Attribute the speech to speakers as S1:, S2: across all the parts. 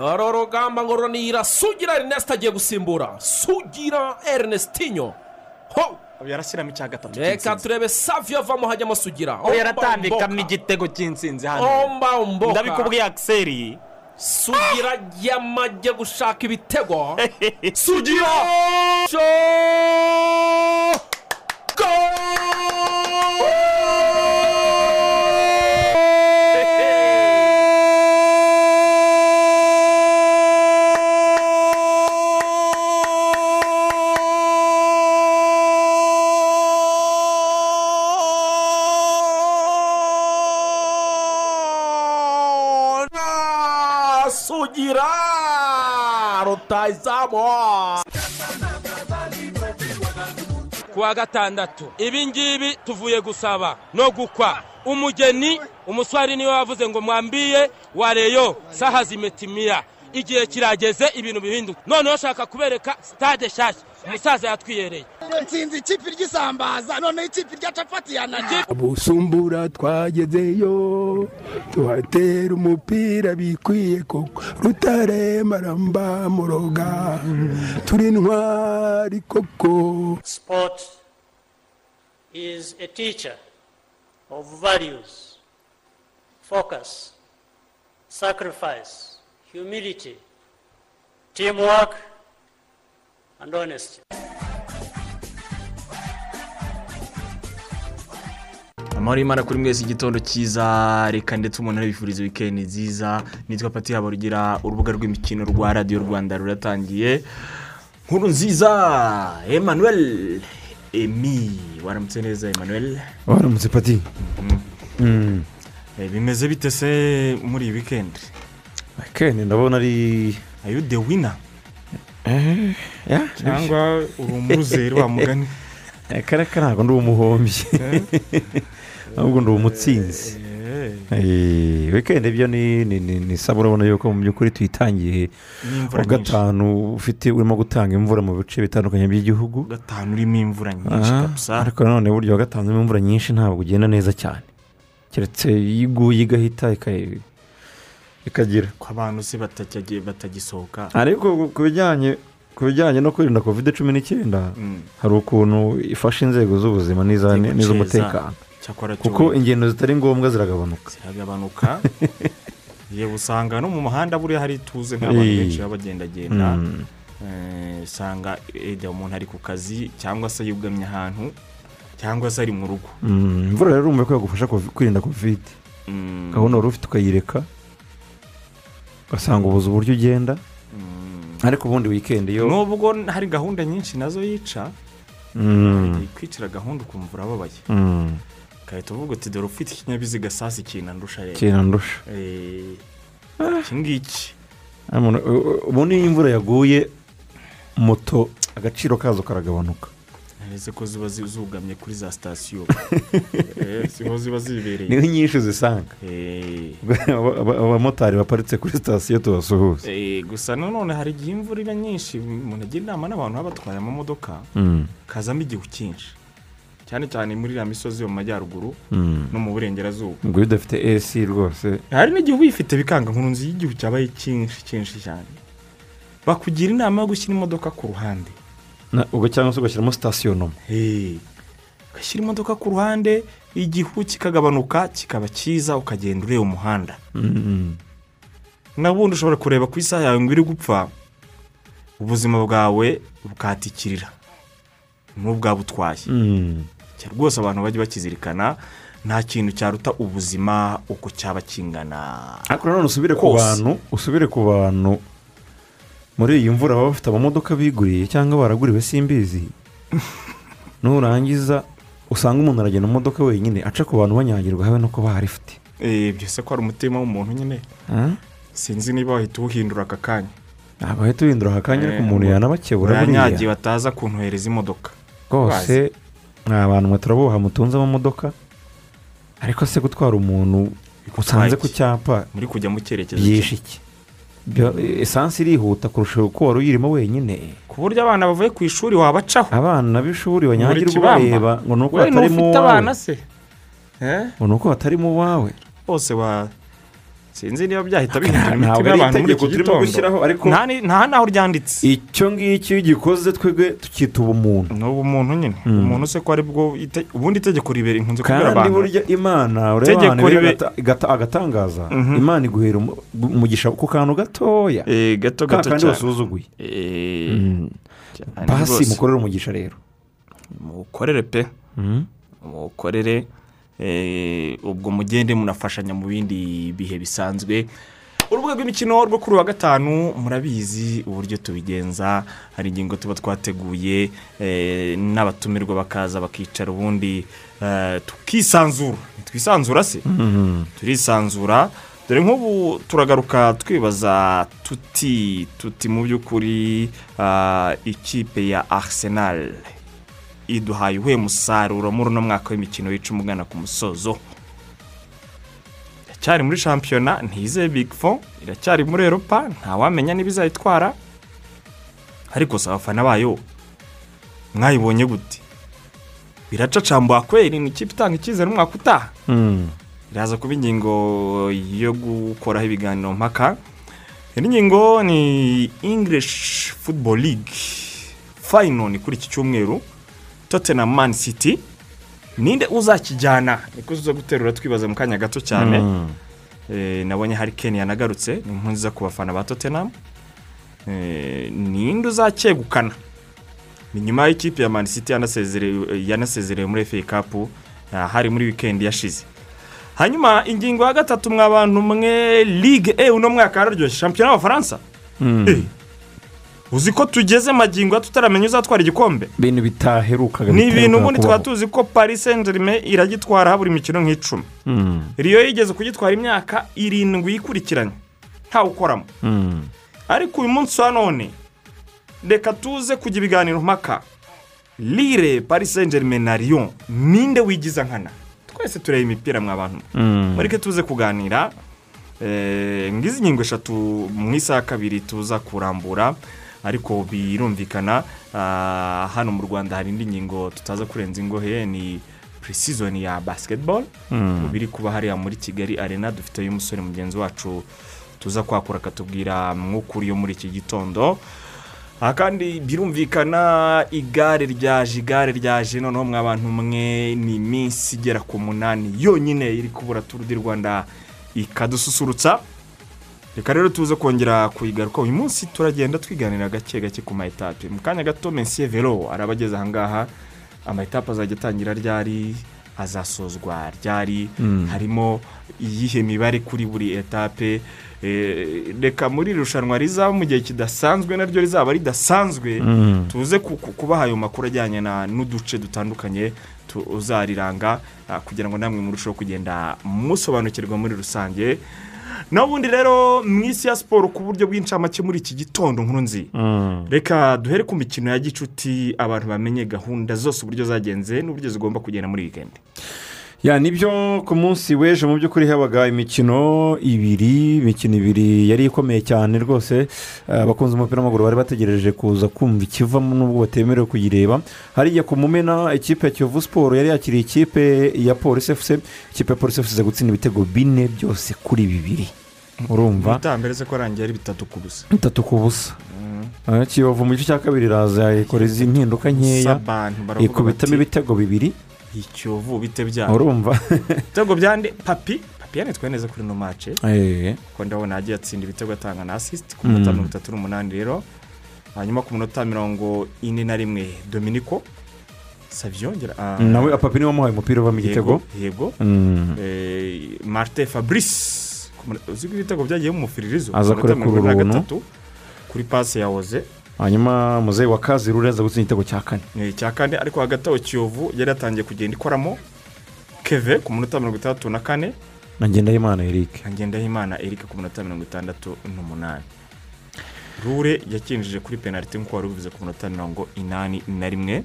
S1: uru rugamba ngo runira sugira erineste agiye gusimbura. Sugira erinestinyo ho!
S2: Yarashyiramo icya gatatu
S1: reka
S2: cy'intsinzi
S1: turebe saviyo avamo hajyamo sugira.
S2: Yaratambikamo igitego cy'intsinzi hano.
S1: Omba omboka.
S2: Ndabikubwiye akiseri
S1: sugira yamajye gushaka ibitego. Sugira!
S3: Gatandatu. Ibi ngibi tuvuye gusaba no gukwa. Umugeni umuswari ni we wavuze ngo mwambiye wareyo saha zimetimiya igihe kirageze ibintu bihinduka. Noneho shaka kubereka sitade nshyashya umusaza yatwiyereye.
S4: Nsinzi ikipe ry'isambaza noneho ikipe rya capati yananiye
S5: busumbura twagezeyo tuhatera umupira bikwiye koko. Rutare maramba muroga turi intwari koko.
S6: Sport is a teacher of values, focus, sacrifice, humility, teamwork, and honesty.
S2: amahoro y'imana kuri mwese igitondo cyiza. Reka ndetse umuntu arabifuriza wikendi nziza. Nitwa pati habarugira urubuga rw'imikino rwa radiyo rwanda ruratangiye. Nkuru nziza emmanuel. Emi waramutse neza emmanuel
S7: waramutse pati
S2: Eh, bimeze bite se muri iyi wikendi
S7: kene ndabona ari
S2: ayo de wina
S7: eh, ya
S2: cyangwa uri umuruzeri wa mugani?
S7: Eh, kare ntabwo ndi umuhombyi ahubwo ndi umutsinzi.
S2: Eh,
S7: Eh, weekend byo ni ni ni ni saba urabona yuko mu by'ukuri tuyitangiye wa gatanu ufite urimo gutanga imvura mu bice bitandukanye by'igihugu.
S2: Gatanu urimo imvura nyinshi
S7: ariko nanone burya wa gatanu urimo imvura nyinshi ntabwo ugenda neza cyane. Keretse iyo iguye igahita ika- ikagira.
S2: Ko abantu se batagisohoka.
S7: Ariko ku bijyanye ku bijyanye no kwirinda kovide cumi n'icyenda
S2: Mm.
S7: hari ukuntu ifasha inzego z'ubuzima n'iz'umutekano kuko ingendo zitari ngombwa ziragabanuka.
S2: Ziragabanuka. Yewe usanga no mu muhanda buriya hari ituze nk'abantu benshi baba bagendagenda.
S7: Mm.
S2: Eh, usanga umuntu ari ku kazi cyangwa se yugamye ahantu cyangwa se ari mu rugo.
S7: Mm, imvura rero urumva ko yagufasha kwirinda kovide
S2: Mm.
S7: gahunda wari ufite ukayireka ugasanga ubuze uburyo ugenda. Ariko ubundi wikendi yo
S2: nubwo hari gahunda nyinshi na zo
S7: yica
S2: kwicira gahunda ukumva urababaye. Ugahita uvuga uti dore ufite ikinyabiziga sasi kinandusha rero
S7: kintu ndusha
S2: Eh, iki ngiki
S7: ubundi iyo imvura yaguye moto agaciro kazo karagabanuka.
S2: Ese ko ziba zi- zugamye kuri za sitasiyo Eh, siho ziba zibereye.
S7: Niho nyinshi uzisanga.
S2: Eh,
S7: Aba- aba- abamotari baparitse kuri sitasiyo tubasuhuza
S2: eh, gusa nanone hari igihe imvura iba nyinshi umuntu agira inama n'abantu baba batwaye amamodoka
S7: Mm,
S2: kazamo igihu cyinshi. Cyane cyane muri iriya misozi yo mu majyaruguru
S7: mm.
S2: no mu burengerazuba.
S7: Ubwo udafite esi rwose.
S2: Hari n'igihe uba uyifite bikanga nkuru nzi y'igihu cyabaye cyinshi cyinshi cyane. Bakugira inama yo gushyira imodoka ku ruhande.
S7: Cyangwa se ugashyiramo sitasiyo
S2: Hey, ugashyira imodoka ku ruhande igihu kikagabanuka kikaba cyiza ukagenda ureba umuhanda.
S7: Mm,
S2: nabundi ushobora kureba ku isaha yawe ngo iri gupfa ubuzima bwawe bukatikirira n'ubwabutwaye.
S7: Mm.
S2: Cya rwose abantu bajya bakizirikana nta kintu cyaruta ubuzima uko cyaba kingana.
S7: Ariko nanone usubire ku bantu usubire ku bantu. Muri iyi mvura baba bafite amamodoka biguriye cyangwa baraguriwe simbizi nurangiza usanga umuntu aragenda mu modoka wenyine aca ku bantu banyagirwa habe no kuba harifite
S2: Eh, byose ko ari umutima w'umuntu nyine? Sinzi niba wahita uwuhindura aka kanya.
S7: Ntabwo ahita uhindura aka kanya ariko
S2: Eh,
S7: umuntu
S2: ngo-
S7: yanabakebura buriya.
S2: bataza kuntohereza imodoka.
S7: Rwose nta bantu mwe turabuha mutunze amamodoka ariko se gutwara umuntu usanze ku cyapa
S2: muri kujya mu cyerekezo
S7: iki? Esansi irihuta kurusha uko wari uyirimo wenyine.
S2: Ku buryo abana bavuye ku ishuri wabacaho.
S7: Abana b'ishuri banyagirwa ubareba ngo ni uko
S2: we
S7: batari mu
S2: ntufite abana
S7: wawe
S2: se? Eh?
S7: ngo ni uko batari mu wawe.
S2: Bose wa sinzi niba byahita bihindura imitima y'abantu muri iki gitondo
S7: ariko
S2: nta naho ryanditse.
S7: Icyo ngicyo iyo ugikoze twebwe tukita ubumuntu.
S2: Ni ubumuntu nyine. Umuntu se ko ari bwo ubundi itegeko ribera inkunze
S7: kandi
S2: abantu.
S7: burya imana ureba igata- agatangaza.
S2: Mhm.
S7: imana iguhera umu- umugisha ku kantu gatoya.
S2: Eh, gato gato
S7: kandi wasuzuguye.
S2: Eh,
S7: Mm. basi
S2: rwose.
S7: mukorere umugisha rero.
S2: Mukorere pe.
S7: Mhm.
S2: mukorere ubwo mugende munafashanya mu bindi bihe bisanzwe. Urubuga rw'imikino rwo kuri uwa gatanu murabizi uburyo tubigenza hari ingingo tuba twateguye eh, n'abatumirwa bakaza bakicara ubundi eh, tukisanzura. Twisanzura se? Turisanzura. Dore nk'ubu turagaruka twibaza tuti tuti mu by'ukuri ah, ikipe ya arsenal iduhaye uhuye musaruro muri uno mwaka w'imikino w'icumi ugana ku musozo. Iracyari muri shampiyona ntizeye big four iracyari muri eropa ntawamenya niba izayitwara. Ariko si abafana bayo mwayibonye gute? Biracacambuha kweri ni ikipe itanga icyizere umwaka utaha.
S7: Mm.
S2: iraza kuba ingingo yo gukoraho ibiganiro mpaka. Indi ngingo ni english football league. Final ni kuri iki cyumweru. Tottenham man city. Ninde uzakijyana niko tuza guterura twibaza mu kanya gato cyane.
S7: Mm.
S2: Eh, nabonye hari ken yanagarutse ni nziza ku bafana ba tottenham. Eh, ninde uzakegukana ni nyuma y'ikipe ya man city yanasezerewe muri fa cup ah, hari muri weekend yashize. Hanyuma ingingo ya gatatu mwa bantu mwe ligue e uno mwaka yararyoshye shampiyona y'abafaransa
S7: Mm.
S2: Eh, uzi ko tugeze magingo tutaramenya uzatwara igikombe
S7: ibintu bitaherukaga
S2: ni ibintu ubundi tuba
S7: kubaho.
S2: tuzi ko paris germain iragitwara buri mikino nk'icumi
S7: Mm.
S2: riyo yigeze kugitwara imyaka irindwi ikurikiranye ntawukoramo
S7: Mm.
S2: ariko uyu munsi wa none reka tuze kujya ibiganiro mpaka lire paris germain na riyo ninde wigiza nkana twese tureba imipira mwa bantu
S7: Mm.
S2: mureke tuze kuganira Eh, ngizi ingingo eshatu mu isaha kabiri tuza kurambura ariko birumvikana ah, hano mu rwanda hari indi ngingo tutaza kurenza ingohe ni pre-season ya basketball.
S7: Mm.
S2: biri kuba hariya muri kigali arena dufiteyo umusore mugenzi wacu tuza kwakura akatubwira mwukuri yo muri iki gitondo. Aha kandi birumvikana igare ryaje igare ryaje noneho mwa bantu mwe ni iminsi igera ku munani yonyine iri kubura turu di rwanda ikadususurutsa. Reka rero tuze kongera kuyigaruka uyu munsi turagenda twiganira gake gake ku mayetape mu kanya gato mensiye vero araba ageze ahangaha amayetape azajya atangira ryari? Azasozwa ryari? Harimo iyihe mibare kuri buri etape? Eh, reka muri iri rushanwa rizaba mu gihe kidasanzwe naryo rizaba ridasanzwe.
S7: Mm.
S2: tuze ku- ku- kubaha ayo makuru ajyanye n'uduce dutandukanye tuzariranga ah, kugira ngo namwe murusheho kugenda musobanukirwa muri rusange. N'ubundi rero mu isi ya siporo ku buryo bw'incamake muri iki gitondo nkuru nzi
S7: Mm.
S2: reka duhere ku mikino ya gicuti abantu bamenye gahunda zose uburyo zagenze n'uburyo zigomba kugenda muri wikendi
S7: ya ni byo ku munsi w'ejo mu by'ukuri habaga imikino ibiri imikino ibiri yari ikomeye cyane rwose. Eh, abakunzi b'umupira w'amaguru bari bategereje kuza kumva ikivamo n'ubwo batemerewe kuyireba. Hariya ku mumena ikipe ya kiyovu siporo yari yakiriye ikipe ya polisi efuse ikipe ya polisi efuse iza gutsinda ibitego bine byose kuri bibiri. Urumva?
S2: Mbere se ko arangiye ari bitatu ku busa.
S7: Bitatu ku busa. Eh, kiyovu mu gice cya kabiri iraza ikora izi mpinduka nkeya. Ikubitamo ibitego bibiri.
S2: Ikiyovu bite byabo
S7: urumva.
S2: Ibitego byande papi? Papi yanitwaye neza kuri ino mace
S7: Eh,
S2: kuko ndabona yagiye atsinda ibitego atanga na asisiti ku minota
S7: Mm.
S2: mirongo itatu n'umunani rero. Hanyuma ku minota mirongo ine na rimwe dominiko sabyongera ah,
S7: nawe papa ni we wamuhaye umupira uvamo igitego
S2: yego
S7: Mm.
S2: Eh, marite fabrice. Uzi ko ibitego byagiye mu mufiririzo
S7: Aza
S2: ku minota
S7: kurekura
S2: mirongo ine na
S7: uruntu.
S2: gatatu kuri pasi ya oze
S7: hanyuma muzehe wa kazi rureza gutsinda igitego cya kane.
S2: Icya kane ariko hagati aho kiyovu yari yatangiye kugenda ikoramo keve ku minota mirongo itandatu na kane.
S7: Na ngendahimana eric.
S2: Ngendahimana eric ku minota mirongo itandatu n'umunani. Rure yakinjije kuri penaliti nk'uko wari ubivuze ku minota mirongo inani na rimwe.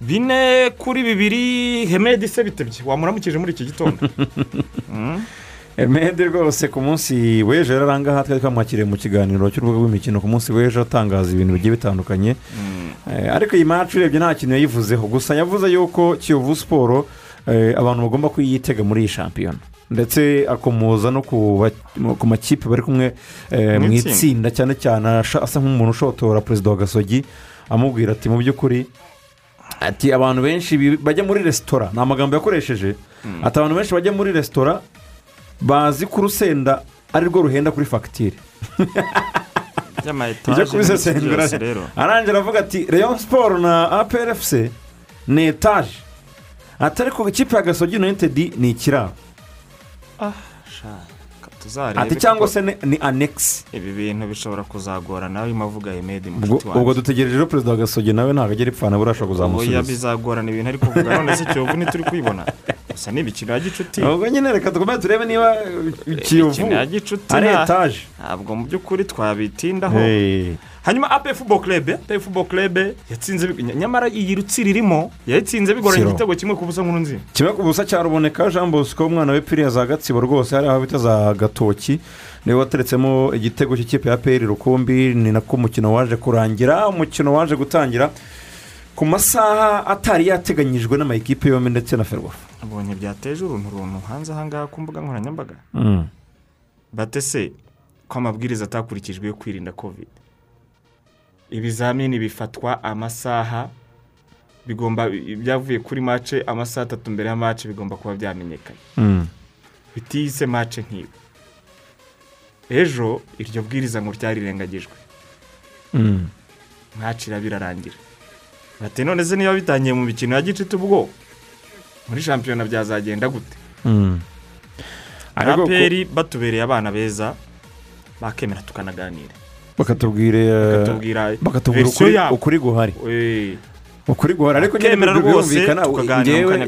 S2: Bine kuri bibiri hemedi se bitebye wamuramukije muri iki gitondo? Mm.
S7: emede rwose ku munsi w'ejo rero arangaha twari twamwakiriye mu kiganiro cy'urubuga rw'imikino ku munsi w'ejo atangaza ibintu bigiye bitandukanye
S2: Mm.
S7: Eh, ariko iyi maci urebye nta kintu yayivuzeho gusa yavuze yuko kiyovu siporo eh, abantu bagomba kuyitega muri iyi shampiyona ndetse akomoza no ku makipe bari kumwe eh,
S2: Mu itsinda.
S7: cyane cyane asa nk'umuntu ushotora perezida wa gasogi amubwira ati mu by'ukuri ati abantu benshi bajya muri resitora ni amagambo yakoresheje ati abantu benshi bajya muri resitora bazi ko urusenda ari rwo ruhenda kuri fagitire ibyo kubisesengura arangije aravuga ati leon siporo na aprfc ni etaje atari ku ikipe ya gasogi united ni ikiraro.
S2: Tuzarebe
S7: ati cyangwa se ni- anegisi
S2: ibi bintu bishobora kuzagora nawe urimo avuga emedi
S7: ubwo
S2: mushiki
S7: ubwo
S2: wanjye
S7: dutegereje rero perezida wa gasogi nawe ntabwo agera ipfana burashobora
S2: oya
S7: kuzamusubiza
S2: bizagorana ibintu ariko kuvuga none se kiyovu ntituri kubibona? gusa ni imikino ya gicuti.
S7: Ubwo nyine reka dukomeze turebe niba kiyovu ari etaje
S2: ntabwo mu by'ukuri twabitindaho. Hanyuma ape fubo kerebe ape fubo kerebe yatsinze nyamara iyi rutsiri irimo yayitsinze bigoranye igitego kimwe ku busa nkuru nzi
S7: kimwe ku busa cyaruboneka jean bosco umwana we piriya za gatsibo rwose hari aho bita za gatoki ni we wateretsemo igitego cy'ikipe ya peri rukumbi ni nako umukino waje kurangira umukino waje gutangira. Ku masaha atari yateganyijwe n'amayikipe yombi ndetse na ferwafa.
S2: Abonye byateje uruntu runtu hanze ahangaha ku mbuga nkoranyambaga. Bate se ko amabwiriza atakurikijwe yo kwirinda kovide ibizamini bifatwa amasaha bigomba ibyavuye kuri mace amasaha atatu mbere ya mace bigomba kuba byamenyekanye. Bitise mace nk'iyo. Ejo iryo bwiriza ngo ryarirengagijwe mwacira birarangira bati none se niba bitangiye mu mikino ya gicuti ubwo muri shampiyona byazagenda gute?
S7: Ko-
S2: aperi batubereye abana beza bakemera tukanaganira
S7: bakatubwire
S2: bakatubwira
S7: bakatubwira ukuri- guhari.
S2: Eh,
S7: ukuri guhari. Ariko nyine birumvikana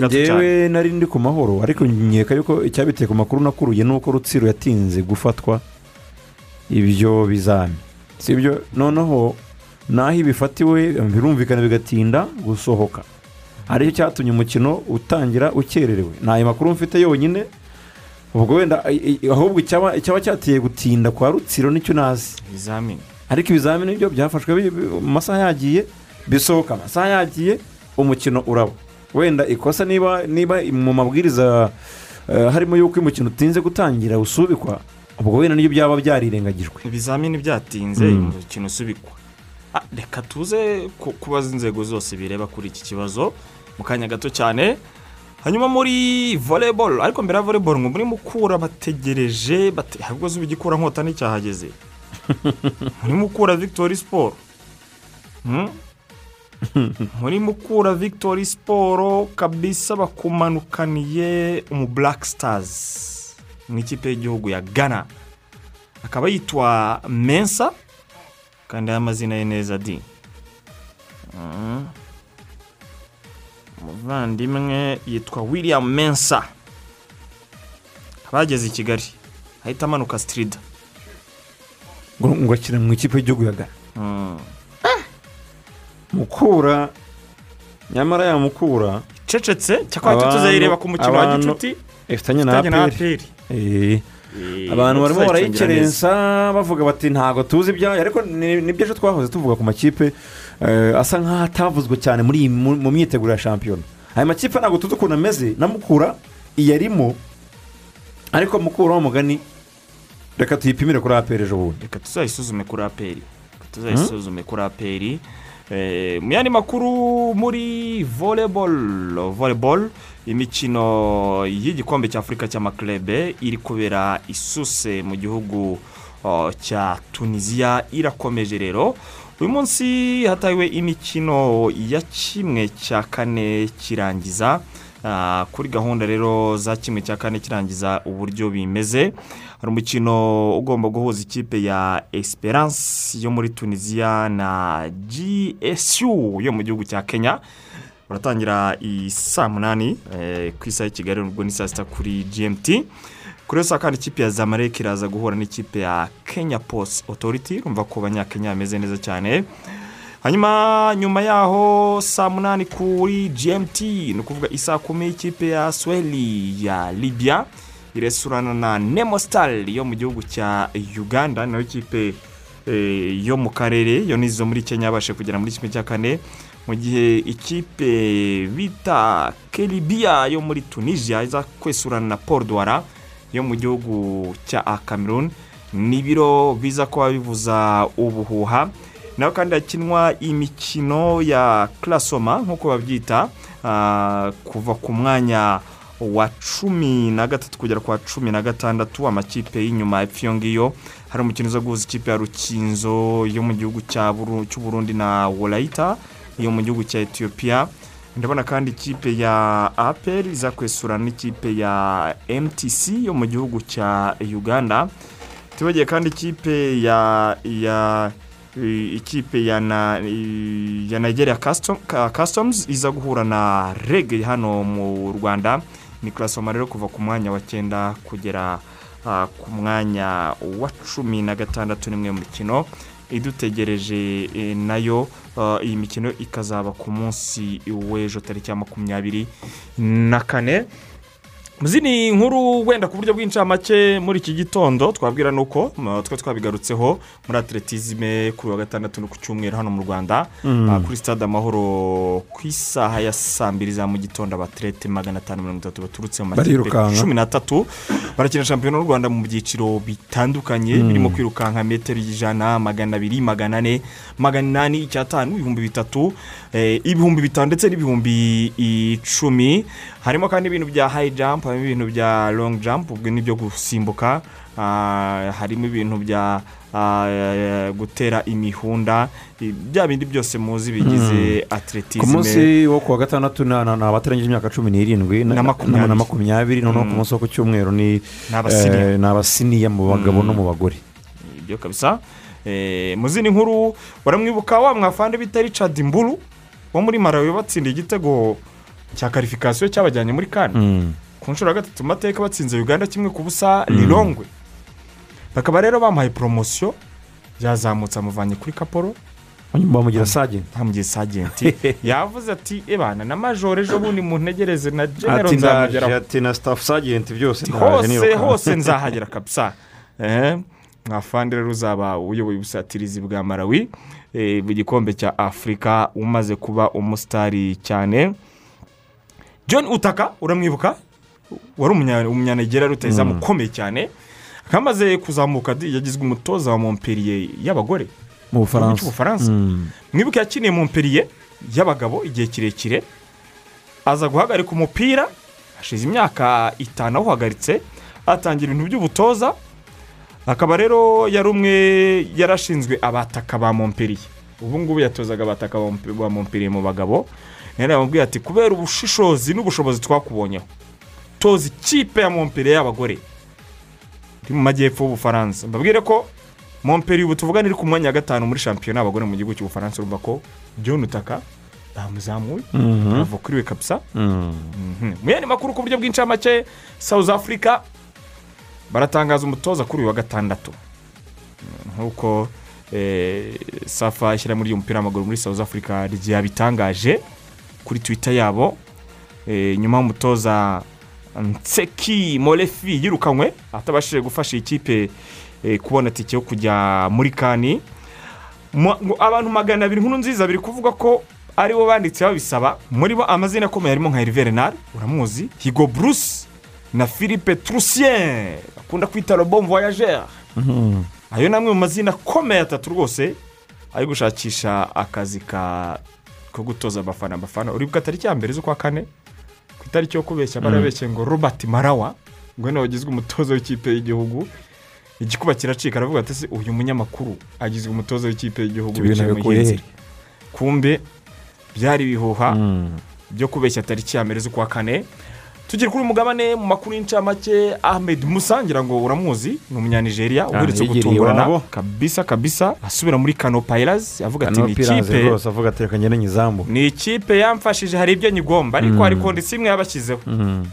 S7: ngewe nari ndi ku mahoro. Ariko nkeka yuko icyabiteye ku makuru nakuruye ni uko rutsiro yatinze gufatwa ibyo bizami. Si ibyo? Noneho n'aho ibifatiwe birumvikana bigatinda gusohoka. Aricyo cyatumye umukino utangira ukererewe. Ni ayo makuru mfite yonyine. Ubwo wenda ahubwo icyaba cyateye gutinda kwa rutsiro ni cyo nazi.
S2: Ibizamini.
S7: Ariko ibizamini byo byafashwe mu masaha yagiye bisohoka. Amasaha yagiye umukino uraba. Wenda ikosa niba niba mu mabwiriza eh, harimo yuko umukino utinze gutangira usubikwa ubwo wenda ni byo byaba byarirengagijwe
S2: ibizamini byatinze
S7: Mm.
S2: umukino usubikwa. Reka tuze ku- kubaza inzego zose bireba kuri iki kibazo mu kanya gato cyane. Hanyuma muri volleyball ariko mbere ya volleyball ngo muri mukura bategereje bate ahubwo zuba igikura nkota nticyahageze muri mukura victory sport. Hmm? muri mukura victory sport kabisa bakumanukaniye umu black stars mu ikipe y'igihugu ya ghana. Akaba yitwa mensa. Kandi aya mazina ye neza di. Mm. umuvandimwe yitwa william mensa. Bageze i kigali. Ahita amanuka sitirida
S7: ngo akina mu ikipe y'igihugu ya Ghana.
S2: Mm.
S7: mukura. Nyamara yamukura
S2: icecetse
S7: Abantu-
S2: tuzayireba ku mukino wa gicuti.
S7: ifitanye na aperi Eh,
S2: Eh,
S7: abantu barimo barayikerensa bavuga bati ntabwo tuzi ibyayo ariko ni- ni byo ejo twahoze tuvuga ku makipe eh, asa nk'aho atavuzwe cyane mu myiteguro ya shampiyona. Aya makipe ntabwo tuzi ukuntu ameze. Na mukura iyarimo ariko mukura w'umugani reka tuyipimire kuri aperi ejo bundi.
S2: Reka tuzayisuzume kuri aperi tuzayisuzume kuri aperi Eh, mu yandi makuru muri volleyball. Volleyball imikino y'igikombe cy'afurika cy'amaklebe iri kubera isuse mu gihugu cya tunisiya irakomeje rero. Uyu munsi hatahiwe imikino ya kimwe cya kane kirangiza. Kuri gahunda rero za kimwe cya kane kirangiza uburyo bimeze hari umukino ugomba guhuza ikipe ya esperance yo muri tunisiya na gsu yo mu gihugu cya kenya. Uratangira i saa munani eh, ku isaha y'i kigali ubwo ni saa sita kuri gmt kuri iyo saa kandi ikipe ya zamalek iraza guhura n'ikipe ya kenya post authority. Urumva ko abanyakenya bameze neza cyane. Hanyuma nyuma yaho saa munani kuri gmt ni ukuvuga isaa kumi ikipe ya sweli ya libya iresurana na nemo star yo mu gihugu cya uganda na yo ikipe eh, yo mu karere yo nizo muri kenya yabashe kugera muri kimwe cya kane. Mu gihe ikipe bita keribiya yo muri tunisia iza kwesurana na paul douara yo mu gihugu cya cameroon. N'ibiro biza kuba bivuza ubuhuha. Naho kandi hakinwa imikino ya klasoma nk'uko babyita ah, kuva ku mwanya wa cumi na gatatu kugera ku wa cumi na gatandatu amakipe y'inyuma epfo iyo. Ngiyo hari umukino uza guhuza ikipe ya rukinzo yo mu gihugu cya Buru- cy'u Burundi na worayita yo mu gihugu cya etiyopiya ndabona kandi ikipe ya aperi iza kwesurana n'ikipe ya mtc yo mu gihugu cya uganda. Tubagiye kandi ikipe ya ya ikipe ya nigeria Custom- Ka- customs iza guhura na rege hano mu rwanda. Ni klasoma rero kuva ku mwanya wa cyenda kugera ku mwanya wa cumi na gatandatu n'imwe mu mikino idutegereje eh, na yo iyi mikino ikazaba ku munsi w'ejo tariki ya makumyabiri na kane. Mu zindi nkuru wenda ku buryo bw'incamake muri iki gitondo. Twabwira ni uko m- twe twabigarutseho muri atletisme kuri wa gatandatu no ku cyumweru hano mu rwanda. Ah, kuri stade amahoro ku isaha ya saa mbiri za mu gitondo abatlete magana atanu mirongo itatu baturutse mu makipe cumi n'atatu. Barakina shampiyona y'u rwanda mu byiciro bitandukanye birimo kwirukanka metero ijana magana abiri magana ane magana inani icyatanu ibihumbi bitatu eh, ibihumbi bitanu ndetse n'ibihumbi icumi. Harimo kandi ibintu bya hayi jampu harimo ibintu bya longi jampu ubwo ni ibyo gusimbuka ah, harimo ibintu bya ah, gutera imihunda bya bindi byose muzi bigize
S7: ku
S2: atletisme.
S7: Munsi wo ku wa gatandatu ni abatarengeje imyaka cumi n'irindwi
S2: Na makumyabiri.
S7: noneho ku munsi wo ku cyumweru ni
S2: abasiniya.
S7: eh, ni abasiniya mu bagabo no mu bagore.
S2: Ibyo kabisa. Eh, mu zindi nkuru baramwibuka wa mwafande bita richard mburu wo muri marawi batsindiye igitego cya karifikasiyo cyabajyanye muri kane. Ku nshuro ya gatatu mu mateka batsinze uganda kimwe ku busa rirongwe bakaba rero bamuhaye poromosiyo byazamutse amuvanye kuri kaporo.
S7: Bamugira sagenti
S2: bamugiye sagenti yavuze ati ebana na majoro ejo bundi mu ntegereze na genero nzamugeraho
S7: ati na staff sagenti byose
S2: hose hose nzahagera kabisa. Eh, mwafande rero uzaba uyoboye ubusatirizi bwa marawi eh, mu gikombe cya afurika umaze kuba umusitari cyane. John utaka uramwibuka? Wari umunya- umunyanegera rutayizamu ukomeye cyane kamaze kuzamuka yagizwe umutoza wa momperiye y'abagore.
S7: Mu bufaransa. Mm.
S2: mwibuke yakiniye momperiye y'abagabo igihe kirekire aza guhagarika umupira hashize imyaka itanu awuhagaritse atangira ibintu by'ubutoza akaba rero yari umwe yarashinzwe abataka ba momperiye ubu ngubu yatozaga abataka ba Mompe- ba momperiye mu bagabo. Rero yamubwiye ati kubera ubushishozi n'ubushobozi twakubonyeho. Toza ikipe ya momperiye y'abagore. Iri mu majyepfo y'ubufaransa. Mbabwire ko momperiye ubu tuvugana iri ku mwanya wa gatanu muri shampiyona y'abagore mu gihugu cy'ubufaransa urumva ko john utaka bamuzamuye
S7: Mhm.
S2: ava kuri we kabisa
S7: Mm.
S2: mu yandi makuru ku buryo bw'incamake south africa baratangaza umutoza kuri uyu wa gatandatu. Nk'uko eh, safa ishyirahamwe ry'umupira w'amaguru muri south africa ryabitangaje kuri twitter yabo. Eh, nyuma y'umutoza nseki morefi yirukanywe atabashije gufasha iyi kipe eh, kubona tike yo kujya muri kani. Abantu magana abiri nkuru nziza biri kuvuga ko ari bo banditse babisaba. Muri bo amazina akomeye harimo nka Hervé Renard uramuzi Higo Bruce na Philippe Troussien bakunda kwita bon voyageur.
S7: Mhm.
S2: ayo ni amwe mu mazina akomeye atatu rwose ari gushakisha akazi ka ko gutoza abafana abafana. Uribuka tariki ya mbere z'ukwa kane? Ku itariki yo kubeshya barabeshye ngo robert marawa ngo ni wagizwe umutoza w'ikipe y'igihugu igikuba kiracika aravuga ati "Ese uyu munyamakuru agizwe umutoza w'ikipe y'igihugu
S7: Ibyo bintu
S2: bicaye mu
S7: bikuye
S2: yihe
S7: he?
S2: nzira?" kumbe byari ibihuha
S7: Mm.
S2: byo kubeshya tariki ya mbere z'ukwa kane tugere kuri uyu mugabane mu makuru y'incamake ahmed musa ngira ngo uramuzi ni umunyanigeriya uherutse
S7: yigiriye
S2: gutungurana kabisa kabisa asubira muri kano payirazi avuga ati ni ikipe
S7: avuga ati reka ngende nyizamu.
S2: Ni ikipe yamfashije hari ibyo nyigomba ariko hari kondisiyo imwe yabashyizeho.
S7: Mhm.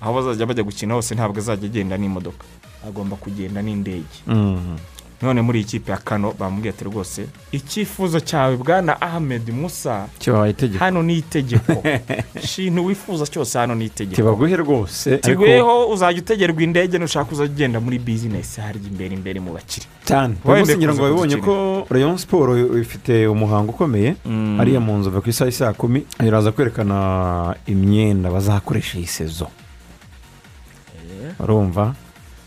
S2: aho bazajya bajya gukina hose ntabwo azajya agenda n'imodoka. Agomba kugenda n'indege.
S7: Mhm.
S2: None muri iyi kipe ya kano bamubwiye ati rwose icyifuzo cyawe bwana ahmed musa
S7: kibaye itegeko.
S2: hano ni itegeko. Ikintu wifuza cyose hano ni itegeko.
S7: Kibaguhe rwose ariko
S2: tiguyeho uzajya utegerwa indege nushaka uzajya ugenda muri bizinesi harya imbere imbere mu bakire
S7: cyane uyu ngira ngo
S2: kuza
S7: babibonye ko rayon siporo ifite umuhango ukomeye hariya mu nzu ku isaha saa kumi iraza kwerekana imyenda bazakoresha iyi sezo. Urumva?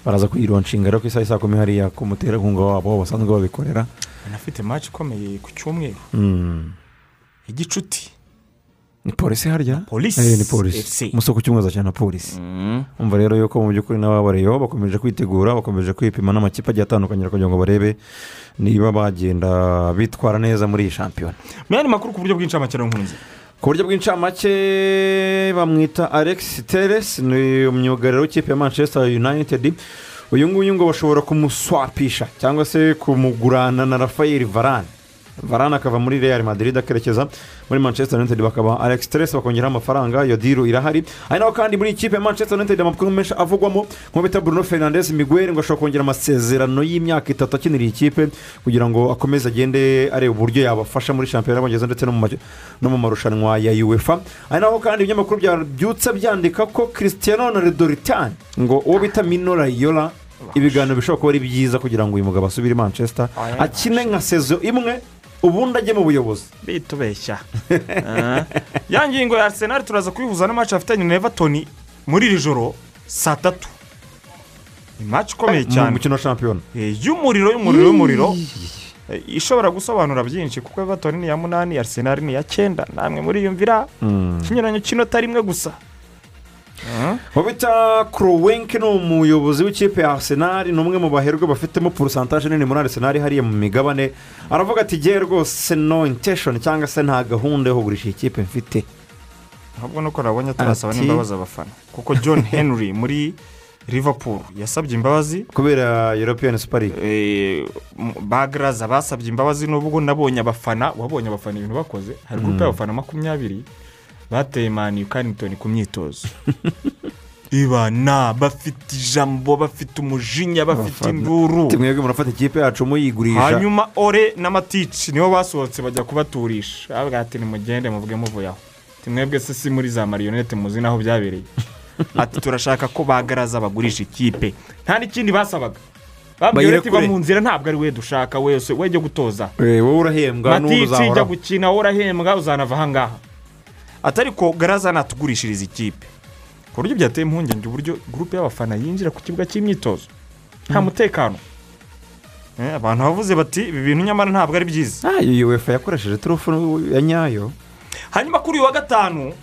S7: Baraza kuyironshinga rero ku isaha saa kumi hariya ku muterankunga wabo basanzwe babikorera.
S2: Anafite match ikomeye ku cyumweru.
S7: Mm.
S2: igicuti.
S7: Ni polisi harya? Eh, ni polisi umusoko cy'umweru cyane na polisi umva rero yuko mu by'ukuri n'ababareyo bakomeje kwitegura bakomeje kwipima n'amakipe agiye atandukanye kugira ngo barebe niba bagenda bitwara neza muri iyi shampiyona.
S2: Mu yandi makuru ku buryo bw'incamake nkunze?
S7: Ku buryo bw'incamake bamwita alex teres ni umwugariro w'ikipe ya manchester united uyu nguyu ngo bashobora kumuswapisha cyangwa se kumugurana na rafael varane varane akava muri real madrid akerekeza muri manchester united bakaba alex teres bakongeraho amafaranga iyo diru irahari. Ari naho kandi muri ikipe ya manchester united amakuru menshi avugwamo nko bita bruno fernandez miguel ngo ashobora kongera amasezerano y'imyaka itatu akinira iyi kipe kugira ngo akomeze agende areba uburyo yabafasha muri shampiyona y'abongereza ndetse no mu marushanwa ya uefa. Ari naho kandi ibinyamakuru byabyutse byandika ko christiano ronaldo ritani ngo uwo bita mino rayola ibiganiro bishobora kuba ari byiza kugira ngo uyu mugabo asubire i manchester akine nka sezo imwe ubundi ajye mu buyobozi.
S2: Bitubeshya. Ah. ya ngingo ya arsenal turaza kuyihuza n'amaci afitanye na everton muri iri joro saa tatu. Ni match ikomeye
S7: mu
S2: cyane.
S7: mukino wa shampiyona
S2: Eh, y'umuriro y'umuriro y'umuriro. Eh, ishobora gusobanura byinshi kuko everton ni iya munani arsenal ni iya cyenda. Namwe muriyumvira. Ikinyuranyo cy'inota rimwe gusa.
S7: Bita kuruwenke ni umuyobozi w'ikipe ya arsenal ni umwe mu baherwe bafitemo porosantaje nini muri arsenal hariya mu migabane. Aravuga ati ngewe rwose no intesheni cyangwa se nta gahunda yo kugurisha iyi kipe mfite.
S2: Ahubwo nuko nabonye turasaba n'imbabazi abafana. Kuko john henry muri liverpool yasabye imbabazi.
S7: Kubera european super league
S2: Eh, m- bagaraza basabye imbabazi n'ubwo nabonye abafana wabonye abafana ibintu bakoze. Hari gurupe y'abafana makumyabiri bateye mani kanitoni ku myitozo. Ibana bafite ijambo bafite umujinya bafite induru.
S7: Mwebwe murafata ikipe yacu muyigurisha
S2: hanyuma ore n'amatici nibo basohotse bajya kubaturisha. Bavuga ati nimugende muvuge muvuye aho. Mwebwe se si muri za mariyonete muzi n'aho byabereye. Ati turashaka ko bagaraza bagurisha ikipe. Nta n'ikindi basabaga.
S7: Bayire
S2: ati va
S7: kure."
S2: mu nzira ntabwo ari we dushaka wese we jya gutoza.
S7: Eh, wowe urahembwa
S2: matici jya
S7: uzahoraho
S2: gukina wowe urahembwa uzanava aha ngaha. Atari ko garaza natugurishiriza ikipe. Ku buryo byateye impungenge uburyo gurupe y'abafana yinjira ku kibuga cy'imyitozo. Nta mutekano. Eh, abantu bavuze bati ibi bintu nyamara ntabwo ari byiza.
S7: Ah, iyi uefa yakoresheje turufu ya nyayo.
S2: Hanyuma kuri uyu wa gatanu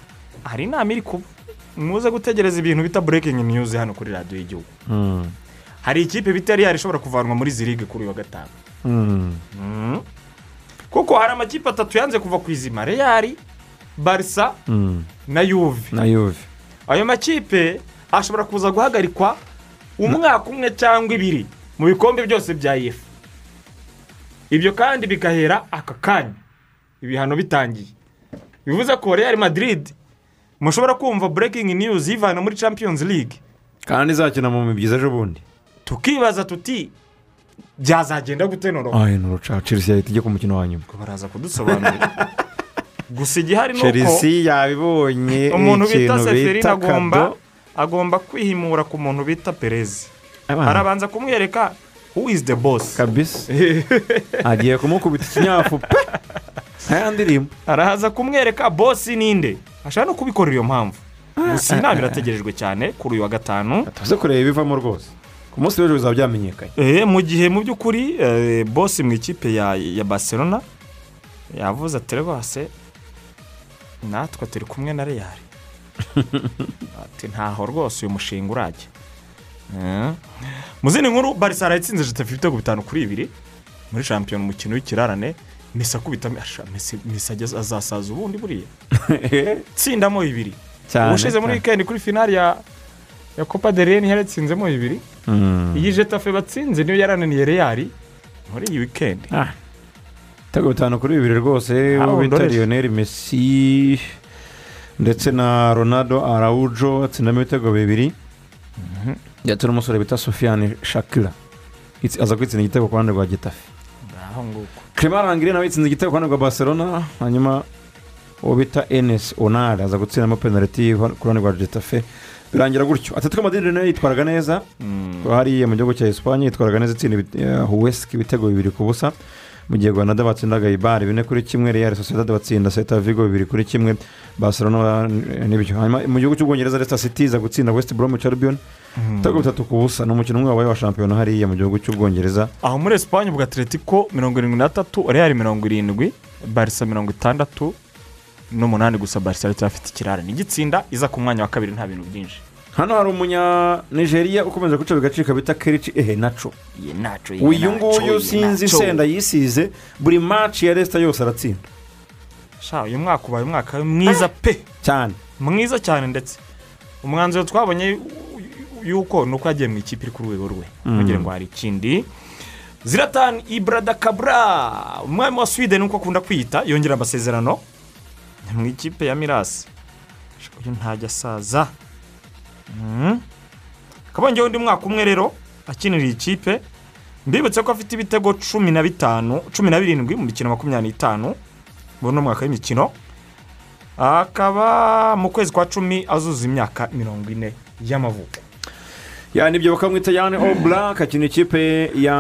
S2: hari inama iri kuba muze gutegereza ibintu bita burekingi niyuzi hano kuri radiyo y'igihugu.
S7: Mm.
S2: hari ikipe bita riyari ishobora kuvanwa muri izi ligue kuri uyu wa gatanu.
S7: Mm.
S2: kuko hari amakipe atatu yanze kuva ku izima. Reyari barisa na yuve
S7: na yuve
S2: ayo makipe ashobora kuza guhagarikwa umwaka umwe cyangwa ibiri mu bikombe byose bya yefu ibyo kandi bigahera aka kanya. Ibihano bitangiye. Bivuze ko real madrid mushobora kumva breaking news yivana muri champions league.
S7: Kandi izakina mu mibyizi ejo bundi
S2: tukibaza tuti byazagenda gute noneho
S7: ayi ni uruca chelsea yahita ijya ku mukino wa nyuma.
S2: Baraza kudusobanurira. gusa igihari ni uko
S7: chelsea yabibonye
S2: umuntu bita seferine agomba agomba kwihimura ku muntu bita perezi arabanza kumwereka who is the boss?
S7: Kabisa agiye kumukubita ikinyafu pe! Aya ndirimbo.
S2: Arahaza kumwereka bosi ninde ashaka no kubikorera iyo mpamvu. Gusa inama irategerejwe cyane kuri uyu wa gatanu.
S7: Tuze kureba ibivamo rwose. Ku munsi w'ejo bizaba byamenyekanye.
S2: Eh, mu gihe mu by'ukuri eh, bosi mu ikipe ya, ya barcelona yavuze ati rwose natwe turi kumwe na reyari ati ntaho rwose uyu mushinga urajya. Eh. mu zindi nkuru barisa yarayitsinze jetafe ibitego bitanu kuri ibiri muri shampiyona umukino w'ikirarane mesi akubita ageze- azasaza ubundi buriya. Tsindamo bibiri ubushize muri wikendi kuri finali ya ya copa de reni yaratsinzemo bibiri
S7: Mm.
S2: iyi jetafe batsinze niyo yarananiye reyari muri iyi wikendi
S7: Ah. Ibitego bitanu kuri bibiri rwose
S2: Ah,
S7: uwo bita lionel. Messi ndetse na ronaldo arawujo atsindamo ibitego bibiri. Ndetse n'umusore bita sofiane shakira. Aza kwitsinda igitego ku ruhande rwa
S2: nguko.
S7: Clement rangire nawe yitsinze igitego ku ruhande rwa barcelona hanyuma uwo bita enes onari aza gutsindamo penaliti ku ruhande rwa getafe. Birangira gutyo. Atletico madrid na yo yitwaraga neza. Hariya mu gihugu cya esipanye yitwaraga neza itsinda eh, huwesiki ibitego bibiri ku busa. Mu gihe rwanda batsindaga ibari bine kuri kimwe real sociedad batsinda seta vigo bibiri kuri kimwe eh, n'ibyo. Hanyuma mu gihugu cy'ubwongereza leicester city iza gutsinda west bromwich albion ibitego bitatu ku busa ni umukino umwe wabaye wa shampiyona hariya mu gihugu cy'ubwongereza
S2: aho muri esipanye ubwo atletico mirongo irindwi n'atatu real mirongo irindwi barisa mirongo itandatu n'umunani gusa barisa aracyafite ikirare. N'igitsinda iza ku mwanya wa kabiri nta bintu byinshi.
S7: Hano hari umunya nigeria ukomeje guca bigacika bita kerici ehe naco? Uyu nguyu sinzi senda yisize buri maci ya resita yose aratsinda.
S2: Uyu mwaka ubaye umwaka mwiza pe.
S7: Cyane.
S2: Mwiza cyane ndetse. Umwanzuro twabonye yuko ni uko yagiye mu ikipe iri ku rwego rwe. Ntugire ngo hari ikindi. Ziratani ibrada kabura umwami wa sweden uko akunda kwiyita yongera amasezerano mu ikipe ya mirasi uyu ntajya asaza. Mhm. akabongeho undi mwaka umwe rero akinira iyi kipe mbibutse ko afite ibitego cumi na bitanu cumi na birindwi mu mikino makumyabiri n'itanu muri uno mwaka w'imikino akaba mu kwezi kwa cumi azuza imyaka mirongo ine y'amavuko
S7: yani ibyo bakamwita yane oburake akina ikipe ya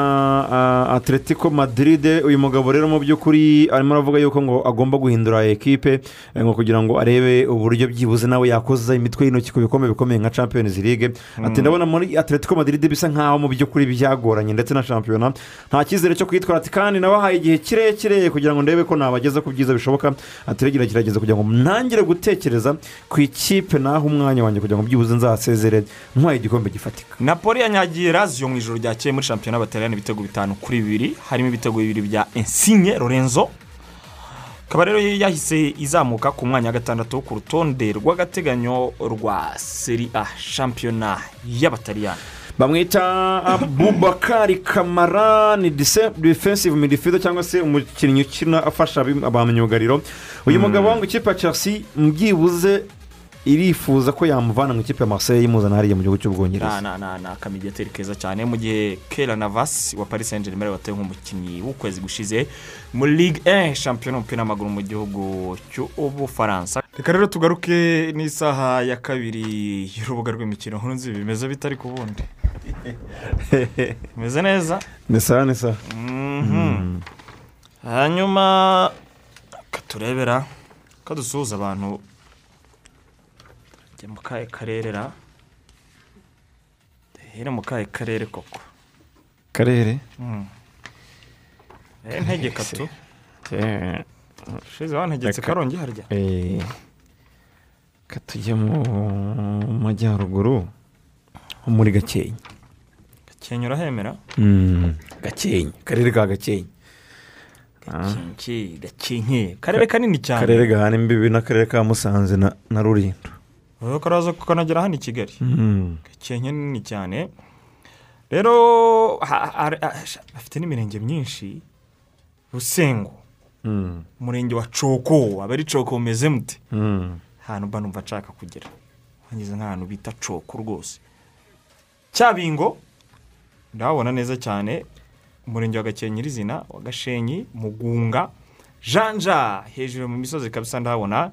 S7: atletico madrid. Uyu mugabo rero mu by'ukuri arimo aravuga yuko ngo agomba guhindura ekipe eh, ngo kugira ngo arebe uburyo byibuze nawe yakoza imitwe y'intoki ku bikombe bikomeye nka champions league. Ati ndabona muri atletico madrid bisa nkaho mu by'ukuri byagoranye ndetse na shampiyona nta cyizere cyo kwitwara ati kandi nabahaye igihe kirekire kugira ngo ndebe ko nabageza ku byiza bishoboka. Atiregera kirageza kugira ngo ntangire gutekereza ku ikipe naho umwanya wanjye kugira ngo byibuze nzasezere. Ntwaye igikombe gifatika
S2: napoli yanyagiye raziyo mu ijoro ryakeye muri shampiyona y'abataliyani ibitego bitanu kuri bibiri harimo ibitego bibiri bya ensinye lorenzo. Ikaba rero yahise izamuka ku mwanya wa gatandatu ku rutonde rw'agateganyo rwa seri a shampiyona y'abataliyani.
S7: Bamwita abubakari kamara ni defensive midfielder cyangwa se umukinnyi ukina afasha abamyugariro uyu mugabo wanga ikipe ya chelsea byibuze irifuza ko yamuvana mu ikipe ya marseille imuzana hariya mu gihugu
S2: na
S7: cy'ubwongereza
S2: na na na kamidiyateri keza cyane. Mu gihe kera navasi wa paris saint germain wateye nk'umukinnyi w'ukwezi gushize muri ligue 1 shampiyona y'umupira w'amaguru mu gihugu cy'ubufaransa reka rero tugaruke n'isaha ya kabiri y'urubuga rw'imikino. Nzi bimeze bitari ku bundi. Bimeze neza?
S7: Ni sawa ni sawa.
S2: Mhm. hanyuma katurebera kadusuhuza abantu jya mu kahe karere ra duhere mu kahe karere? Koko
S7: karere
S2: Eh, ntegeka tu
S7: Eh,
S2: shize wantegetse
S7: Reka.
S2: karongi harya?
S7: Eh, ka tujye mu majyaruguru ho muri gakenke.
S2: Gakenke urahemera?
S7: Mm, gakenke. Akarere ka gakenke.
S2: Gakenke gakenke. Karere kanini cyane.
S7: Akarere gahana imbibi n'akarere ka musanze na na rulindo
S2: wowe karaza kukanagera hano i kigali. Gakenke nini cyane. Rero bafite n'imirenge myinshi. Rusengo.
S7: Mm.
S2: umurenge wa coko. Aba ari coko umeze mute. Ahantu mba numva nshaka kugera hageze nk'ahantu bita coko rwose. Cyabingo. Ndahabona neza cyane. Umurenge wa gakenke nyirizina wa gashenyi mugunga. Janja. Hejuru mu misozi kabisa ndahabona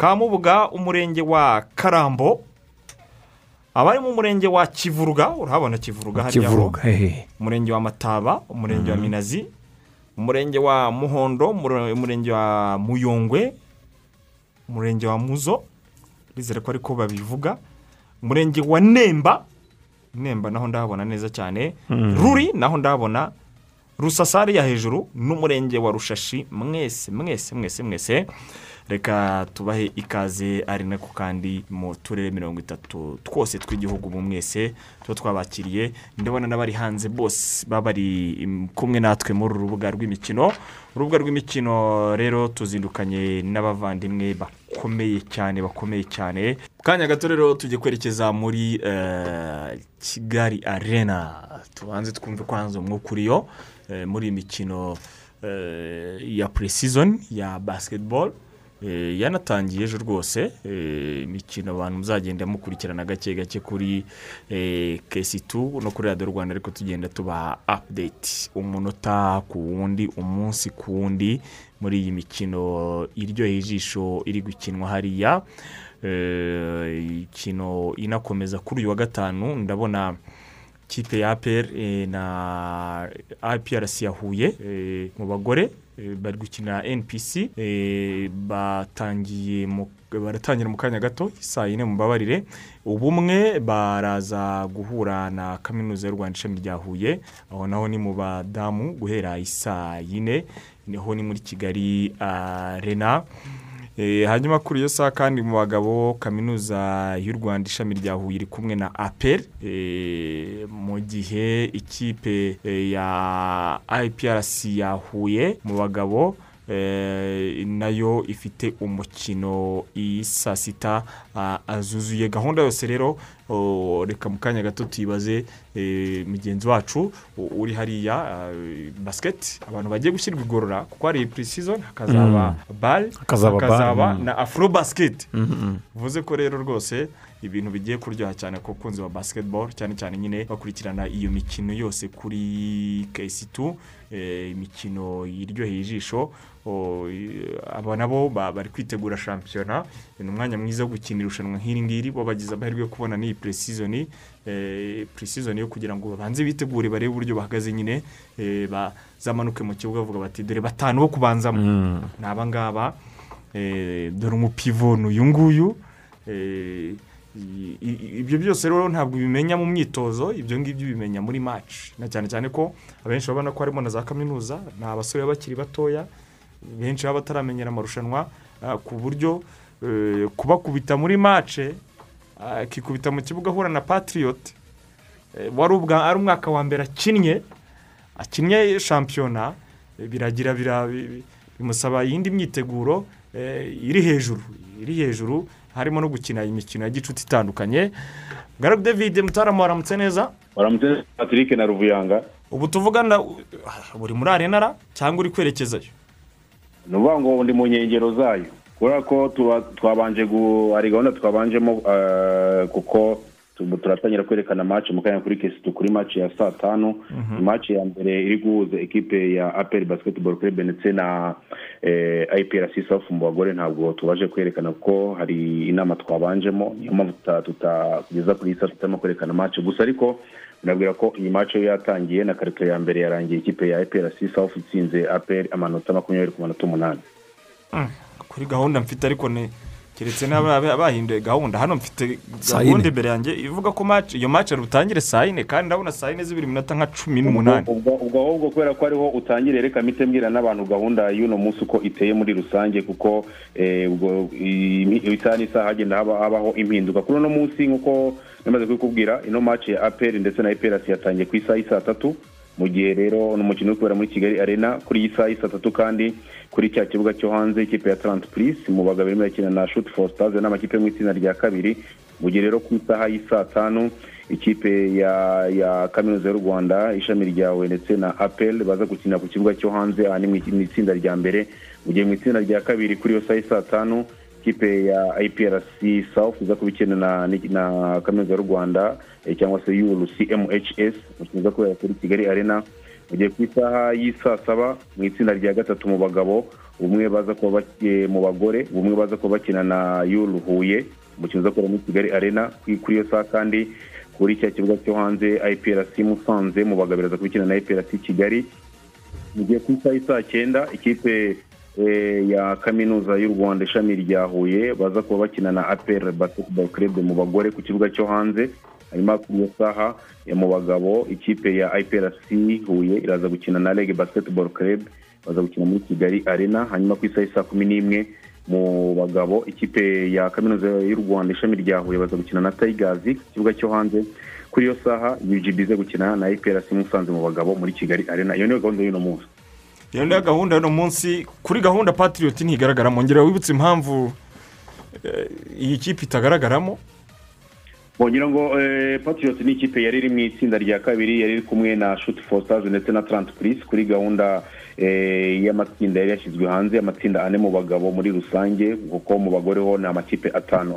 S2: kamubuga umurenge wa karambo. Abari mu murenge wa kivuruga urahabona kivuruga hariya ho.
S7: kivuruga hehe.
S2: Umurenge wa mataba umurenge wa minazi umurenge wa muhondo umure- umurenge wa muyongwe umurenge wa muzo. Bizere ko ariko babivuga. Umurenge wa nemba nemba naho ndahabona neza cyane. Ruri naho ndahabona rusasari ya hejuru n'umurenge wa rushashi. Mwese mwese mwese mwese. Reka tubahe ikaze ari nako kandi mu turere mirongo itatu twose tw'igihugu mu mwese tuba twabakiriye. Ndabona n'abari hanze bose baba bari kumwe natwe muri uru rubuga rw'imikino. Urubuga rw'imikino rero tuzindukanye n'abavandimwe bakomeye cyane bakomeye cyane. Kanya gato rero tujye kwerekeza muri eh, kigali arena. Tubanze twumve ko hanze umwuka uriyo eh, muri iyi mikino eh, ya pre-season ya basketball. Yanatangiye ejo rwose. Eh, imikino abantu muzagenda mukurikirana gake gake kuri eh, kesitu no kuri radiyo rwanda ariko tugenda tubaha apudeti umunota ku wundi umunsi ku wundi muri iyi mikino iryoheye ijisho iri gukinwa hariya. Eh, ikino inakomeza kuri uyu wa gatanu ndabona ikipe ya eh, na IPRC ya Huye eh, mu bagore. eh, bari gukina NPC eh, batangiye baratangira mu kanya gato saa yine mubabarire ubumwe baraza guhura na kaminuza y'u rwanda ishami rya huye. Aho naho ni mu badamu guhera isaa yine ni ho ni muri kigali arena. Eh, hanyuma kuri iyo saha kandi mu bagabo kaminuza y'u rwanda ishami rya huye iri kumwe na apel eh, mu gihe ikipe eh, ya iprc ya huye mu bagabo eh, na yo ifite umukino i saa sita ah, azuzuye gahunda yose rero reka mu kanya gato tuyibaze eh, mugenzi wacu uri hariya ah, basiketi abantu bagiye gushyirwa igorora kuko hari purisizoni hakazaba bare
S7: Hakazaba mm.
S2: na afro basiketi bivuze ko rero rwose ibintu bigiye kuryoha cyane ku bakunzi ba basketball cyane cyane nyine bakurikirana iyo mikino yose kuri kesitu imikino iryoheye ijisho aba nabo ba- bari kwitegura shampiyona ni umwanya mwiza wo gukina irushanwa nk'iri ngiri bo bagize amahirwe yo kubona n'iyi puresizoni puresizoni yo kugira ngo babanze bitegure barebe uburyo bahagaze nyine eh, bazamanuke mu kibuga bavuga bati dore batanu bo kubanzamo. Ni aba ngaba eh, dore umupivo ni uyu nguyu eh, ibyo byose rero ntabwo ubimenya mu myitozo ibyo ngibyo ubimenya muri match. Na cyane cyane ko abenshi babona ko harimo na za kaminuza ni abasore bakiri batoya benshi baba bataramenyera amarushanwa ah, ku buryo eh, kubakubita muri ah, akikubita mu kibuga ahura na patriot eh, wari ubwa ari umwaka wa mbere akinnye akinnye shampiyona biragira bira- bi- bi- bimusaba iyindi myiteguro iri hejuru iri hejuru harimo no gukina imikino ya gicuti itandukanye. Garabu david mutarama waramutse neza?
S8: Waramutse patrick na ruvuyanga.
S2: Ubu tuvugana uh, uri muri arenara cyangwa uri kwerekezayo?
S8: Ni ukuvuga ngo ndi mu nkengero zayo. Kubera ko twabanje gu hari gahunda twabanjemo eh, kuko tu- turatangira kwerekana match mu kanya kuri kesitu kuri match ya saa tanu. Match ya mbere iri guhuza ekipe ya apel basketball club ndetse na eh, iprc south mu bagore. Ntabwo tubaje kwerekana kuko hari inama twabanjemo. Niyo mpamvu tuta- tutageza kuri saa tutarimo kwerekana match. Gusa ariko nabwira ko iyi match yo yatangiye na karito ya mbere yarangiye ikipe ya iprc south itsinze apel amanota makumyabiri ku manota umunani.
S2: Kuri gahunda mfite ariko ne keretse n'aba bahinduye gahunda. Hano mfite
S7: Saa
S2: gahunda imbere yanjye ivuga ko iyo match rutangire saa yine kandi ndabona saa yine zibiri minota nka cumi n'umunani.
S8: ubwo ubwo ahubwo kubera ko ariho utangire reka mpite mbwira n'abantu gahunda y'uno munsi uko iteye muri rusange kuko eh, ubwo isaha n'isaha hagenda haba- habaho impinduka. Kuri uno munsi nk'uko namaze kubikubwira ino match ya apr ndetse na iprs yatangiye ku isaha y'isaa tatu. Mu gihe rero umukino uri kubera muri kigali arena kuri iyi saha y'isaa tatu kandi kuri cya kibuga cyo hanze ikipe ya tarant purisi mu bagabo irimo irakina na shuti for stars n'amakipe yo mu itsinda rya kabiri. Mu gihe rero ku isaha y'isaa tanu ikipe ya ya kaminuza y'u rwanda ishami ryawe ndetse na apel baza gukinira ku kibuga cyo hanze aha ni mu itsinda rya mbere. Mu gihe mu itsinda rya kabiri kuri iyo saha y'isaa tanu ikipe ya iprc south iza kuba ikina na, kaminuza y'u rwanda eh, cyangwa se urc mhs umukino uza kubera kuri kigali arena. Mu gihe ku isaha y'isaa saba mu itsinda rya gatatu mu bagabo bumwe baza kuba baki- mu bagore bumwe baza kuba bakina na yuru huye umukino kubera muri kigali arena kuri iyo saha kandi kuri cya kibuga cyo hanze iprc musanze mu bagabo iraza kubikina na iprc kigali. Mu gihe ku isaha y'isaa cyenda ikipe eh, ya kaminuza y'u rwanda ishami rya huye baza kuba bakina na apr basketball club mu bagore ku kibuga cyo hanze. Hanyuma kuri iyo saha mu bagabo ikipe ya iprc huye iraza gukina na reg basketball club. Baza gukina muri kigali arena hanyuma ku isaha y'isaa kumi n'imwe mu bagabo ikipe ya kaminuza y'u rwanda ishami rya huye baza gukina na tigers ku kibuga cyo hanze. Kuri iyo saha ugb ize gukina na iprc musanze mu bagabo muri kigali arena. Iyo niyo gahunda y'uno munsi.
S2: Iyo niyo gahunda y'uno munsi kuri gahunda patriot ntigaragaramo. Ngera wibutse impamvu eh, iyi kipe itagaragaramo?
S8: Bongera ngo eh, patriot ni ikipe yari iri mu itsinda rya kabiri yari iri kumwe na for stars ndetse na trant police kuri gahunda eh, y'amatsinda yari yashyizwe hanze amatsinda ane mu bagabo muri rusange kuko mu bagore ho ni amakipe atanu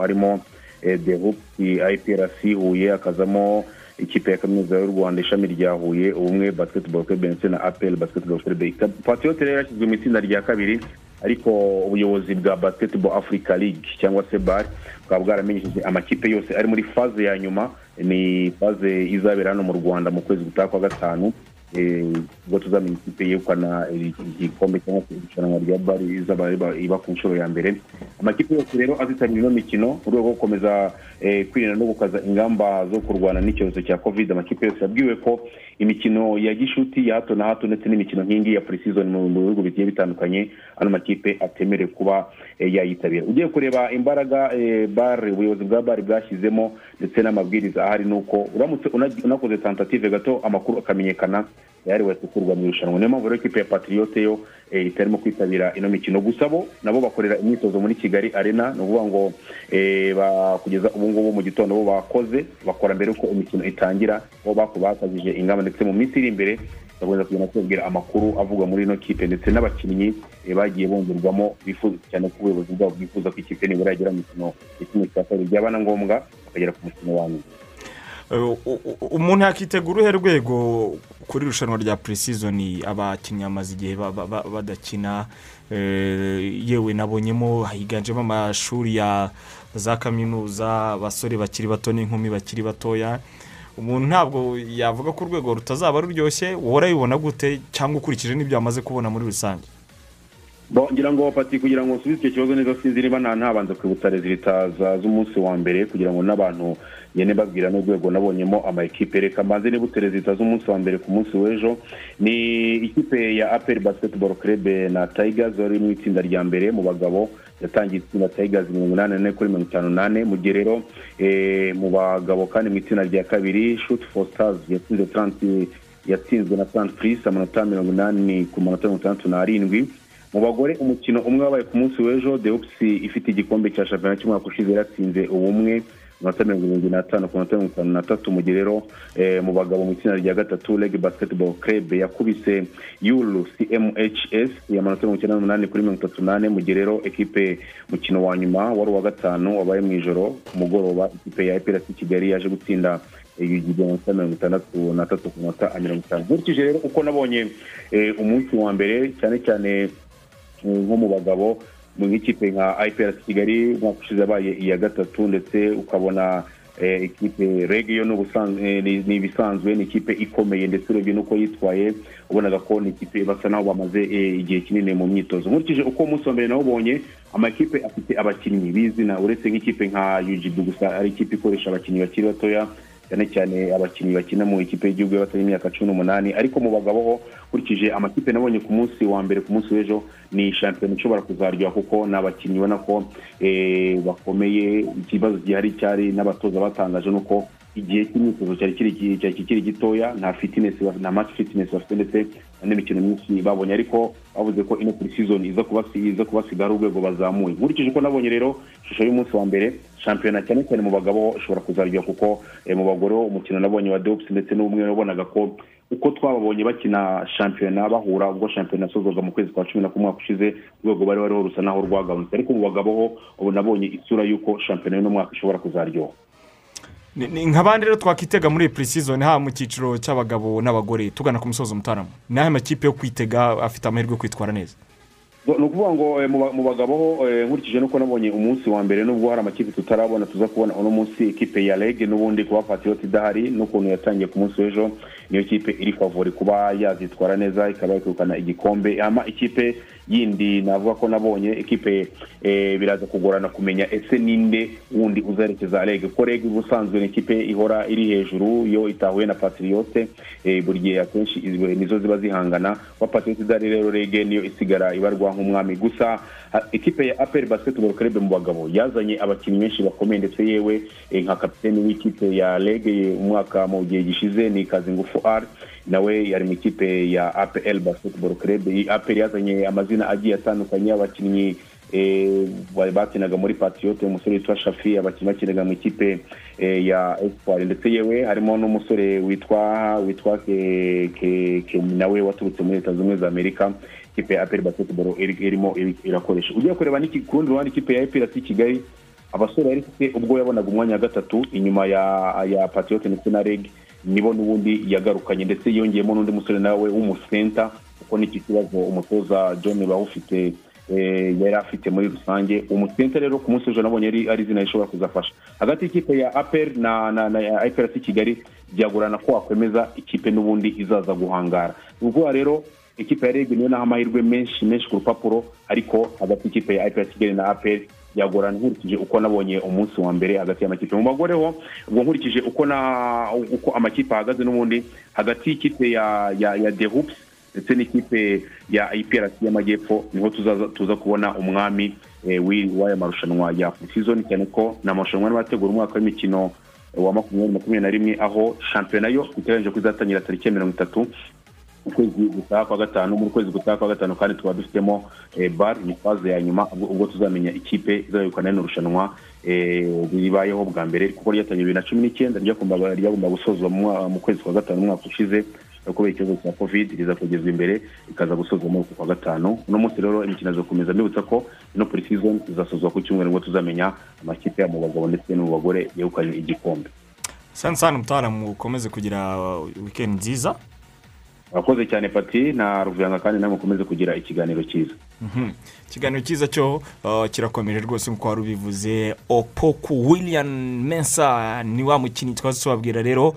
S8: the hoop iprc huye hakazamo ikipe ya kaminuza y'u rwanda ishami rya huye ubumwe basketball club ndetse na apel basketball club patriot rero yashyizwe mu itsinda rya kabiri ariko ubuyobozi bwa basketball africa league cyangwa se bar bukaba bwaramenyesheje amakipe yose ari muri faze ya nyuma. Ni faze izabera hano mu rwanda mu kwezi gutaha kwa gatanu. Ubwo tuzamenya ikipe yegukana igikombe cyangwa se irushanwa rya bari izaba iba- ku nshuro ya mbere. Amakipe yose rero azitabira ino mikino mu rwego rwo gukomeza eh, kwirinda no gukaza ingamba zo kurwana n'icyorezo cya covid. Amakipe yose yabwiwe ko imikino ya gishuti ya hato na hato ndetse n'imikino nk'ingi ya pre-season mu bihugu bigiye bitandukanye ano makipe atemerewe kuba eh, yayitabira. Ugiye kureba imbaraga eh, bar ubuyobozi bwa bari bwashyizemo ndetse n'amabwiriza ahari ni uko uramutse una- unakoze tentative gato amakuru akamenyekana yari watekurwa mu irushanwa. Niyo mpamvu rero ikipe ya patriote yo eh, itarimo kwitabira ino mikino. Gusa bo nabo bakorera imyitozo muri kigali arena ni ukuvuga ngo kugeza ubu ngubu mu gitondo bo bakoze bakora mbere yuko imikino itangira bo bakajije ingamba ndetse mu minsi iri imbere bakomeza kugenda tubabwira amakuru avugwa muri ino kipe ndetse n'abakinnyi eh, bagiye bongerwamo bifuza cyane ko ubuyobozi bwabo bwifuza ko ikipe nibura yagera mu mikino ya kimwe cya kabiri. Byaba na ngombwa bakagera ku mukino wa nyuma.
S2: Eh, umuntu yakitegura uruhe rwego kuri irushanwa rya pre-season abakinnyi bamaze igihe ba- ba- ba- badakina? Eh, yewe nabonyemo higanjemo amashuri ya za kaminuza abasore bakiri bato n'inkumi bakiri batoya. Umuntu ntabwo yavuga ko urwego rutazaba ruryoshye wowe urabibona gute cyangwa ukurikije n'ibyo wamaze kubona muri rusange?
S8: Ngira ngo pati kugira ngo nsubize icyo kibazo neza sinzi niba nta ntabanza kwibutsa za- z'umunsi wa mbere kugira ngo n'abantu ngende babwira n'urwego nabonyemo ama ekipe reka mbanze nibutse rezilita z'umunsi wa mbere ku munsi w'ejo. Ni ikipe ya aperi basketball club na tigers wari mu itsinda rya mbere mu bagabo. Yatangiye itsinda tigers mirongo inani n'ane kuri mirongo itanu n'ane. Mu gihe rero eh, mu bagabo kandi mu itsinda rya kabiri shoot for stars yatsinze transi yatsinzwe na San Fris amanota mirongo inani ku manota mirongo itandatu n'arindwi. Mu bagore umukino umwe wabaye ku munsi w'ejo Deux ifite igikombe cya shampiyona cy'umwaka ushize yaratsinze ubumwe amanota mirongo irindwi n'atanu ku manota mirongo itanu n'atatu mu gihe rero eh, mu bagabo mu itsinda rya gatatu Leg Basketball Club yakubise Yulu CMHS amanota mirongo icyenda n'umunani kuri mirongo itatu n'ane mu gihe rero ekipe mukino wa nyuma wari uwa gatanu wabaye mu ijoro ku mugoroba ikipe ya EPRC Kigali yaje gutsinda amanota mirongo itandatu n'atatu ku manota mirongo itanu. Nkurikije rero uko nabonye eh, umunsi wa mbere cyane cyane eh, nko mu bagabo mu nk'ikipe nka IPRC Kigali umwaka ushize yabaye iya gatatu ndetse ukabona eh, ikipe rege yo ni ubusanzwe- eh, ni ibisanzwe ni ikipe ikomeye ndetse urebye n'uko yitwaye ubonaga ko ni ikipe basa naho bamaze eh, igihe kinini mu myitozo. Nkurikije uko umunsi wa mbere nawubonye amakipe afite abakinnyi bizina uretse nk'ikipe nka UGB gusa ari ikipe ikoresha abakinnyi bakiri batoya cyane cyane abakinnyi bakina mu ikipe y'igihugu y'abatari imyaka cumi n'umunani ariko mu bagabo ho nkurikije amakipe nabonye ku munsi wa mbere ku munsi w'ejo ni shampiyona ishobora kuzaryoha kuko ni abakinnyi ubona ko eh, bakomeye ikibazo gihari cyari n'abatoza batangaje ni uko igihe cy'imyitozo cyari kiri cyari kikiri gitoya nta fitness baf- nta match fitness bafite ndetse n'imikino myinshi babonye ariko bavuze ko ino iza kubasi iza kubasiga ari urwego bazamuye. Nkurikije uko nabonye rero ishusho y'umunsi wa mbere shampiyona cyane cyane mu bagabo ishobora kuzaryoha kuko eh, mu bagore umukino nabonye wa Dops ndetse n'ubumwe wabonaga ko uko twababonye bakina shampiyona bahura ubwo shampiyona yasozwaga mu kwezi kwa cumi na kumwe ushize urwego bari bariho rusa naho rwagabanutse ariko mu bagabo ho ubu nabonye isura y'uko shampiyona y'uno mwaka ishobora kuzaryoha.
S2: Nk'abandi rero twakitega muri pre-season haba mu cyiciro cy'abagabo n'abagore tugana ku musozo mutarama ni ayahe makipe yo kwitega afite amahirwe yo kwitwara neza.
S8: Ni ukuvuga ngo eh, mu ba- mu bagabo eh, nkurikije nuko nabonye umunsi wa mbere nubwo hari amakipe tutarabona tuza kubona uno munsi ikipe ya reg n'ubundi kuba patriot idahari n'ukuntu yatangiye ku munsi w'ejo niyo kipe iri favori kuba yazitwara neza ikaba yakegukana igikombe. Ama ikipe yindi navuga ko nabonye ikipe eh, biraza kugorana kumenya ese ninde wundi uzerekeza reg ko reg ubusanzwe ni ikipe ihora iri hejuru yo itahuye na patriote eh, buri gihe akenshi nizo ziba zihangana. Wa patriote idahari rero reg niyo isigara ibarwa nk'umwami. Gusa ikipe ya apel basketball club mu bagabo yazanye abakinnyi benshi bakomeye ndetse yewe eh, nka kapiteni w'ikipe ya reg eh, umwaka mu gihe gishize ni kazingufu r nawe yari mu ikipe ya apl basketball club. Apel yazanye amazina agiye atandukanye y'abakinnyi eh, bakinaga muri patriote umusore witwa shafi abakinnyi bakinaga mu ikipe eh, ya espoir. Ndetse yewe harimo n'umusore witwa witwa ke, nawe waturutse muri leta zunze za amerika. Ikipe ya basketball iri- irimo iri- irakoresha. Ugiye kureba ku rundi ruhande ikipe ya epirasi kigali abasore yari ifite ubwo yabonaga umwanya wa gatatu inyuma ya patriote ndetse na reg. Nibo n'ubundi yagarukanye ndetse yongeyemo n'undi musore nawe w'umusenta kuko n'iki kibazo umutoza john bawufite eh, yari afite muri rusange. Umusense rero ku munsi w'ejo nabonye ari izina rishobora kuzafasha. Hagati y'ikipe ya apr na na iprc kigali byagorana ko wakwemeza ikipe n'ubundi izaza guhangara. Ukuvuga rero ikipe ya reg niyo naho amahirwe menshi menshi ku rupapuro ariko hagati y'ikipe ya iprc kigali na apr byagorana nkurikije uko nabonye umunsi wa mbere hagati y'amakipe. Mu bagore ho ubwo nkurikije uko na uko amakipe ahagaze n'ubundi hagati y'ikipe ya the hoops ndetse n'ikipe ya IPRC y'amajyepfo ni ho tuza kubona umwami eh, w'aya marushanwa ya season cyane ko ni amarushanwa arimo ategura umwaka w'imikino wa makumyabiri makumyabiri na rimwe aho shampiyona yo iteganyije ko izatangira tariki ya mirongo itatu ukwezi gutaha kwa gatanu muri ukwezi gutaha kwa gatanu kandi tukaba dufitemo eh, bar ni faze ya nyuma ubwo tuzamenya ikipe izabikana rino rushanwa eh, ribayeho bwa mbere kuko ryatangiye bibiri na cumi n'icyenda ryagomba gusozwa mu mu kwezi kwa gatanu umwaka ushize kubera ikibazo cya covid riza kugezwa imbere ikaza gusozwa mu kwezi kwa gatanu. Uno munsi rero imikino izakomeza mbibutsa ko ino pre-season izasozwa ku cyumweru ngo tuzamenya amakipe ya mu bagabo ndetse no mu bagore yegukanye igikombe.
S2: Sansani mutaramu ukomeze kugira wikendi nziza.
S8: Murakoze cyane pati. Na ruvuyanga kandi nawe mukomeze kugira ikiganiro cyiza.
S2: Mhm. ikiganiro cyiza cyo uh, kirakomeje rwose nk'uko wari ubivuze. Opoku william mensa ni wa mukinnyi twaza tubabwira rero.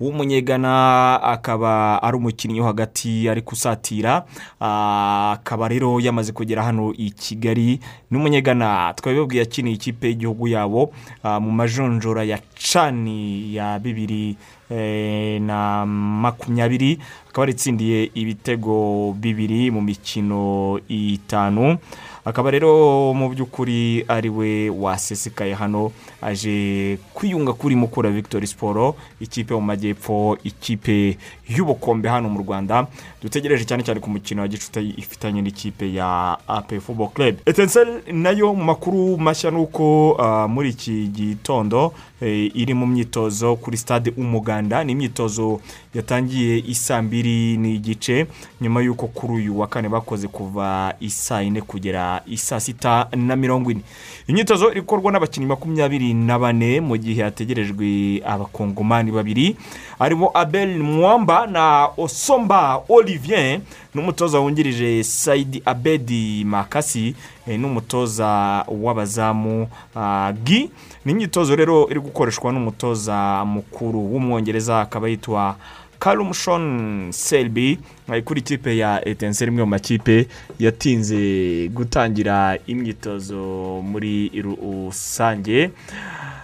S2: W'umunyegana akaba ari umukinnyi wo hagati ari gusatira Ah, akaba rero yamaze kugera hano i kigali. N'umunyegana twabibabwiye akiniye ikipe y'igihugu yabo ah, mu majonjora ya cani ya bibiri eh, na makumyabiri. Akaba yaritsindiye ibitego bibiri mu mikino itanu. Akaba rero mu by'ukuri ari we wasesekaye hano aje kwiyunga kuri mukura victoire siporo ikipe mu majyepfo ikipe y'ubukombe hano mu rwanda. Dutegereje cyane cyane ku mukino wa gicuti ifitanye n'ikipe ya ape football club. Etensel na yo mu makuru mashya ni uko ah, muri iki gitondo eh, iri mu myitozo kuri stade umuganda. Ni imyitozo yatangiye isaa mbiri n'igice nyuma y'uko kuri uyu wa kane bakoze kuva isaa yine kugera isaa sita na mirongo ine. Imyitozo iri gukorwa n'abakinnyi makumyabiri na bane mu gihe hategerejwe abakongomani babiri harimo abel mwamba na osomba olivier n'umutoza wungirije sayidi abedi makasi eh, n'umutoza w'abazamu ah, gi ni imyitozo rero iri gukoreshwa n'umutoza mukuru w'umwongereza akaba yitwa Kalumshon Selby kuri ikipe ya Etincelle imwe mu makipe yatinze gutangira imyitozo muri rusange.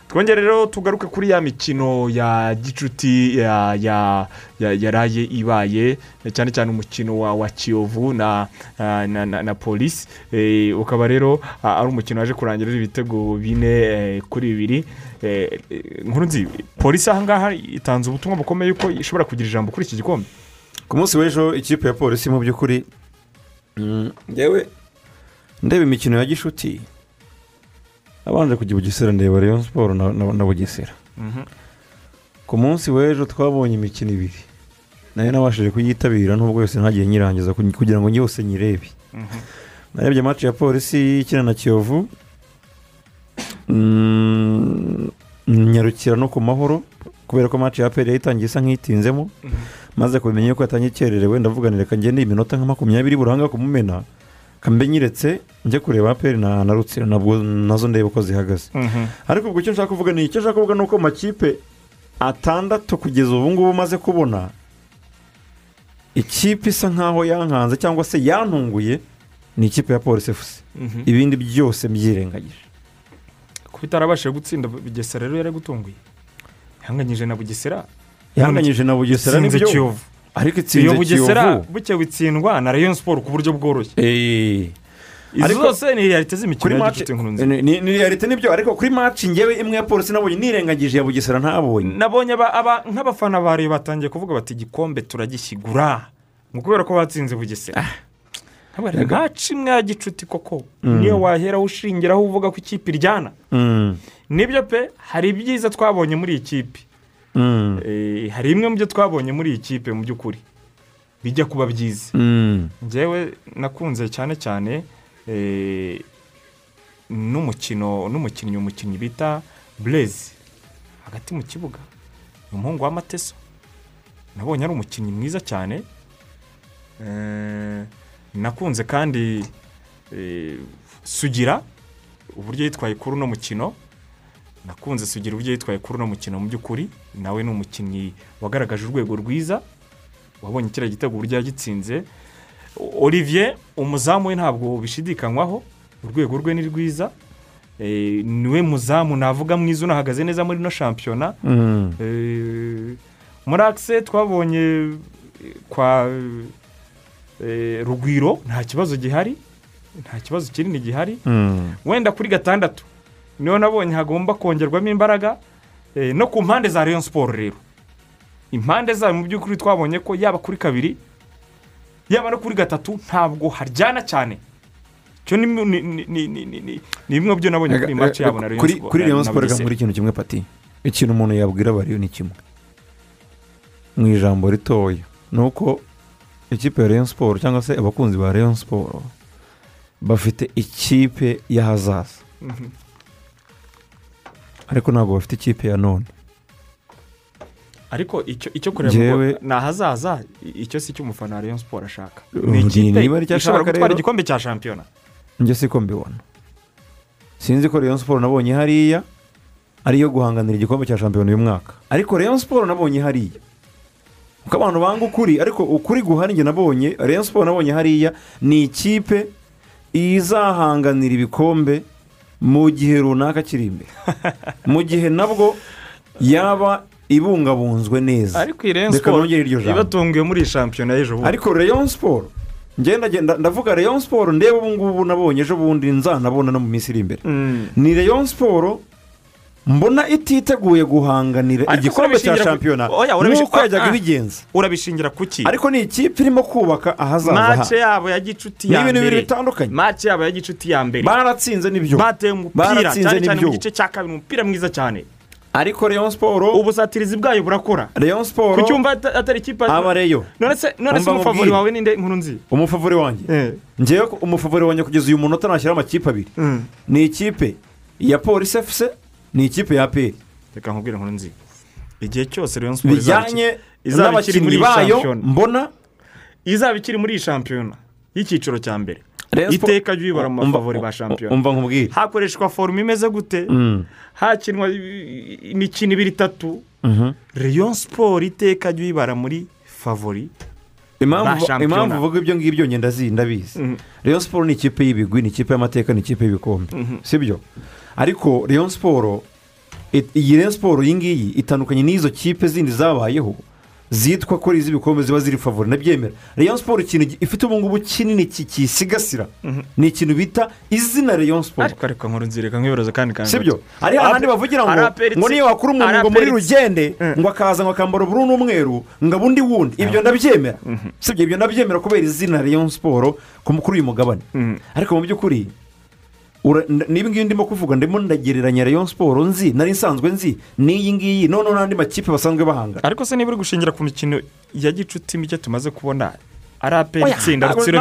S2: Twongere rero tugaruke kuri ya mikino ya gicuti ya ya ya yaraye ibaye cyane cyane umukino wa kiyovu na na, na, polisi eh, ukaba rero ari umukino waje kurangira ibitego bine eh, kuri bibiri. Eh, eh, nkuru nzi polisi ahangaha itanze ubutumwa bukomeye yuko ishobora kugira ijambo kuri iki gikombe.
S7: Ku munsi w'ejo ikipe ya polisi mu by'ukuri mm, ndeba imikino ya gishuti abanje kujya i bugesera ndeba rayon siporo na, bugesera. Ku munsi w'ejo twabonye imikino ibiri. Nayo nabashije kuyitabira nubwo yose ntagiye nyirangiza ku- kugira ngo yose nyirebe. Narebye match ya polisi ikina na kiyovu. Mm, nyarukira no ku mahoro kubera ko match ya aperi yayitangiye isa nk'itinzemo. Maze kubimenya yuko yatangiye ikererewe ndavuga reka ngende iminota nka makumyabiri buranga kumumena. Kambe nyiretse njye kureba aperi na na rutsiro nabwo na zo ndebe uko zihagaze ariko ubwo icyo nshaka kuvuga ni icyo nshaka kuvuga ni uko amakipe atandatu kugeza ubu ngubu umaze kubona. Ikipe isa nkaho yankanze cyangwa se yantunguye ni ikipe ya polisi efusi ibindi byose byirengagije
S2: kuba itarabashije gutsinda bugesera rero yaragutunguye yanganyije na bugesera
S7: yanganyije na bugesera
S2: ni
S7: byo
S2: kiyovu
S7: ariko itsinze
S2: bugesera
S7: kiyovu.
S2: buke bitsindwa na rayon siporo ku buryo bworoshye.
S7: Ariko-
S2: zose ni realite z'imikino ya gicuti nkuru nziza
S7: ni realite ni byo. Ariko kuri match ngewe imwe ya polisi nabonye nirengagije ya bugesera ntabonye.
S2: Nabonye aba- aba- nk'abafana ba Rayon batangiye kuvuga bati igikombe turagishyigura ngo kubera ko batsinze bugesera ntaci imwe ya gicuti koko. Niyo wahera ushingiraho uvuga ko ikipe iryana.
S7: Mm,
S2: ni byo pe hari ibyiza twabonye muri iyi kipe.
S7: mm,
S2: hari bimwe mu byo twabonye muri iyi kipe mu by'ukuri. Bijya kuba byiza.
S7: Mm.
S2: njyewe nakunze cyane cyane eh, n'umukino n'umukinnyi umukinnyi bita burezi hagati mu kibuga umuhungu w'amateso nabonye ari umukinnyi mwiza cyane. Eh, nakunze kandi Eh, sugira uburyo yitwaye kuri uno mukino. Nakunze sugira uburyo yitwaye kuri uno mukino. Mu by'ukuri nawe ni umukinnyi wagaragaje urwego rwiza wabonye kiriya gitego uburyo yagitsinze. Olivier umuzamu we ntabwo bishidikanywaho urwego rwe ni rwiza. Eh, ni we muzamu navuga mwiza unahagaze neza muri ino shampiyona.
S7: Mm.
S2: Eh, muri akise twabonye eh, kwa rugwiro nta kibazo gihari nta kibazo kinini gihari.
S7: Mm.
S2: wenda kuri gatandatu. Ni ho nabonye hagomba kongerwamo imbaraga eh, no ku mpande za Rayon siporo rero. Impande zayo mu by'ukuri twabonye ko yaba kuri kabiri yaba no kuri gatatu ntabwo haryana cyane. Cyo ni ni- ni- ni- ni- ni- ni- ni bimwe byo nabonye kuri iyi match yabo na
S7: kuri
S2: Sport-
S7: kuri Rayon
S2: na
S7: siporo nkuri ikintu kimwe pati ikintu umuntu yabwira abariyo ni kimwe. Mu ijambo ritoya ni uko ikipe ya Rayon siporo cyangwa se abakunzi ba Rayon siporo bafite ikipe y'ahazaza
S2: Mhm.
S7: Ariko ntabwo bafite ikipe ya none.
S2: Ariko icyo icyo kureba ni ahazaza icyo si cyo umufana wa Rayon siporo ashaka. Ni ikipe ishobora gutwara igikombe cya shampiyona.
S7: Njye siko mbibona. Sinzi ko Rayon siporo nabonye hariya ariyo guhanganira igikombe cya shampiyona uyu mwaka. Ariko Rayon siporo nabonye hariya. Kuko abantu banga ukuri ariko ukuri guhari njye nabonye Rayon siporo nabonye hariya ni ikipe izahanganira ibikombe mu gihe runaka kiri imbere. Mu gihe nabwo yaba ibungabunzwe neza.
S2: Ariko iyi
S7: Reka
S2: siporo ibatunguye muri iyi shampiyona y'ejo bundi.
S7: Ariko Rayon siporo ngenda ndavuga Rayon siporo ndeba ubu ngubu nabonye ejo bundi nzanabona no mu minsi iri imbere.
S2: Mm.
S7: ni Rayon siporo mbona ititeguye guhanganira igikombe cya shampiyona?
S2: Urabishi-
S7: nk'uko yajyaga
S2: Ah, ah.
S7: ibigenza.
S2: Urabishingira ku ki?
S7: Ariko ni ikipe irimo kubaka ahazaza
S2: mace yabo ya gicuti
S7: ni
S2: ya
S7: ibintu bibiri
S2: mbere.
S7: bitandukanye.
S2: Mace yabo ya gicuti ya mbere.
S7: Baratsinze n'ibyo.
S2: Bateye umupira cyane cyane mu gice cya kabiri umupira mwiza cyane.
S7: Ariko Rayon siporo
S2: ubusatirizi bwayo burakora.
S7: Rayon siporo
S2: ku cyumva ata- atari ikipe
S7: aba reyo
S2: none se
S7: nkubwire.
S2: wawe ninde nkuru nzi
S7: umufavori wanjye. Ngewe ko umufavori wanjye kugeza uyu munota nashyiraho amakipe abiri. Ni ikipe ya polisi efuse ni ikipe ya aperi
S2: reka nkubwire nkuru nzi igihe cyose izaba iki-
S7: bijyanye n'abakinnyi bayo mbona
S2: izaba ikiri muri iyi shampiyona y'icyiciro cya mbere. Iteka ry'ibibara mu bafavori ba shampiyona.
S7: umva nkubwire.
S2: Hakoreshwa forume imeze gute?
S7: Mm.
S2: hakinwa imikino ibiri itatu?
S7: Mhm.
S2: Rayon siporo iteka ry'ibibara muri favori
S7: impamvu uvuga ibyo ngibyo ngenda zi ndabizi.
S2: Mhm.
S7: Rayon siporo ni ikipe y'ibigwi ni ikipe y'amateka ni ikipe y'ibikombe sibyo ariko Rayon siporo iyi Rayon siporo iyi ngiyi itandukanye n'izo kipe zindi zabayeho zitwa ko ari iz'ibikombe ziba ziri favori ndabyemera Rayon siporo ikintu ifite ubu ngubu kinini ki- kiyisigasira ni ikintu bita izina Rayon siporo
S2: ariko ariko nkuru nzireka nk'ibibazo kandi kandi.
S7: Sibyo? Hari hahandi bavugira ngo ngo niyo wakura umuntu ngo muri rugende
S2: Mm.
S7: ngo akaza ngo akambara ubururu n'umweru ngo abundi wundi. Ibyo ndabyemera. Sibyo? Ibyo ndabyemera kubera izina Rayon siporo ku- kuri uyu mugabane.
S2: Mm.
S7: ariko mu by'ukuri n'ibi ngibi ndimo kuvuga ndimo ndagereranya Rayon siporo nzi nari nsanzwe nzi n'iyi ngiyi noneho n'andi makipe basanzwe bahangana
S2: ariko se niba uri gushingira ku mikino ya gicuti mike tumaze kubona ari aperi itsinda rutsiro